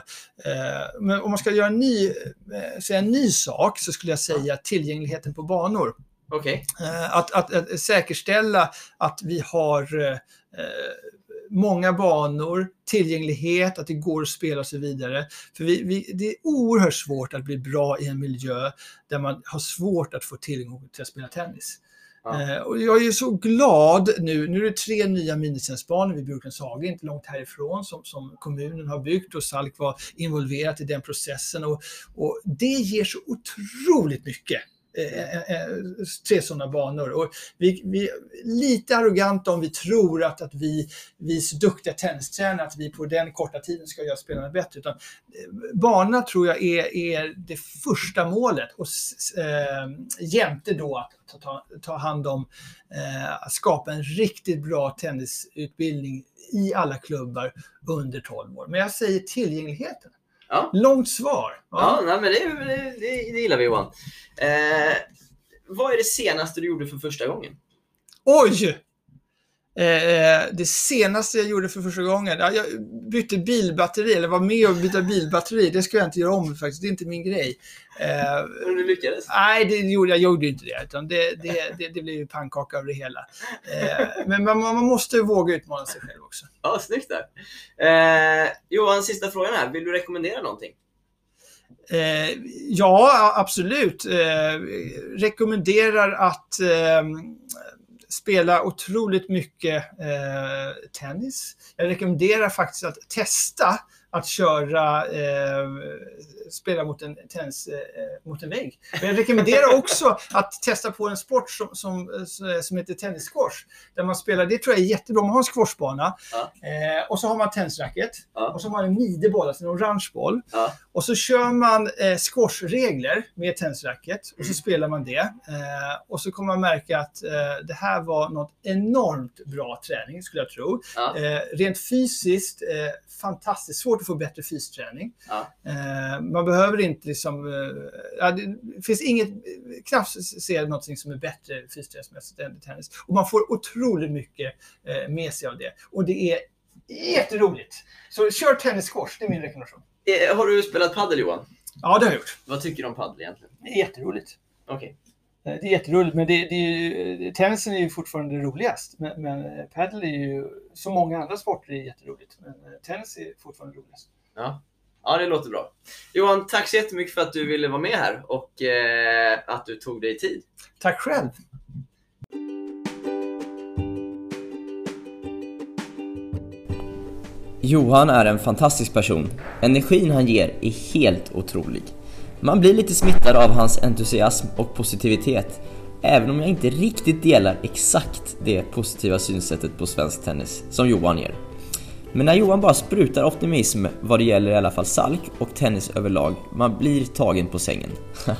eh, men om man ska göra en ny, säga en ny sak så skulle jag säga tillgängligheten på banor. Eh, Att, att, att säkerställa att vi har eh, många banor, tillgänglighet, att det går att spela och så vidare. För vi, vi, det är oerhört svårt att bli bra i en miljö där man har svårt att få tillgång till att spela tennis. Ja. Eh, och jag är så glad nu. Nu är det tre nya minitennисbanor vid Brukens Haga, inte långt härifrån, som, som kommunen har byggt och Salk var involverat i den processen. Och, och det ger så otroligt mycket. Eh, eh, eh, Tre sådana banor. Och vi, vi är lite arroganta om vi tror att, att vi, vi är så duktiga tennistränare att vi på den korta tiden ska göra spelarna bättre. Utan, bana banorna tror jag är, är det första målet och eh, jämte då att ta, ta, ta hand om eh, att skapa en riktigt bra tennisutbildning i alla klubbar under 12 år. Men jag säger tillgängligheten. Ja. Långt svar. ja, nej, men det, det, det, det gillar vi Johan. Eh, vad är det senaste du gjorde för första gången? Oj! Eh, det senaste jag gjorde för första gången, ja, jag bytte bilbatteri, eller var med och byta bilbatteri. Det ska jag inte göra om faktiskt, det är inte min grej. Eh, Om du lyckades? nej, det gjorde, jag gjorde inte det, utan det, det, det, det blev ju pannkaka av det hela. Eh, men man, man måste våga utmana sig själv också. Ja, snyggt där. Eh, Johan, sista frågan här. Vill du rekommendera någonting? Eh, ja, absolut. Eh, rekommenderar att eh, spela otroligt mycket eh, tennis. Jag rekommenderar faktiskt att testa att köra, eh, spela mot en, tennis, eh, mot en vägg. Men jag rekommenderar också att testa på en sport som, som, som heter tennissquash. Där man spelar, det tror jag är jättebra. Man har en squashbana Ja. eh, och så har man tennisracket Ja. och så har man en mideboll, alltså en orange boll. Ja. Och så kör man eh, squashregler med tennisracket och Mm. så spelar man det. Eh, och så kommer man märka att eh, det här var något enormt bra träning skulle jag tro. Eh, rent fysiskt, eh, fantastiskt. Svårt få bättre fysträning. Ja. Eh, man behöver inte liksom... Eh, det finns inget, knappt se någonting som är bättre fysträningsmässigt än tennis. Och man får otroligt mycket eh, med sig av det. Och det är jätteroligt. Så kör tennis-squash, det är min rekommendation. Eh, har du spelat padel Johan? Ja, det har jag gjort. Vad tycker du om padel egentligen? Det är jätteroligt. Okej. Eh, Det är jätteroligt, men det, det är ju, tennisen är ju fortfarande roligast. Men, men eh, padel är ju, som många andra sporter, är jätteroligt. Men eh, tennis är fortfarande roligast. Ja. ja, det låter bra. Johan, tack så jättemycket för att du ville vara med här och eh, att du tog dig tid. Tack själv! Johan är en fantastisk person. Energin han ger är helt otrolig. Man blir lite smittad av hans entusiasm och positivitet, även om jag inte riktigt delar exakt det positiva synsättet på svensk tennis som Johan ger. Men när Johan bara sprutar optimism vad det gäller i alla fall Salk och tennis överlag, man blir tagen på sängen.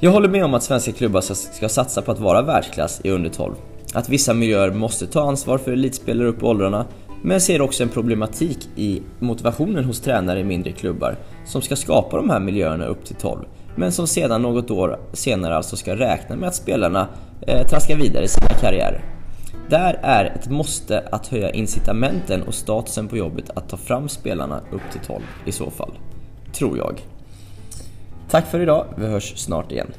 Jag håller med om att svenska klubbar ska satsa på att vara världsklass i under 12. Att vissa miljöer måste ta ansvar för elitspelare upp i åldrarna, men ser också en problematik i motivationen hos tränare i mindre klubbar som ska skapa de här miljöerna upp till 12, men som sedan något år senare alltså ska räkna med att spelarna eh, traskar vidare i sina karriärer. Där är ett måste att höja incitamenten och statusen på jobbet att ta fram spelarna upp till 12 i så fall. Tror jag. Tack för idag, vi hörs snart igen.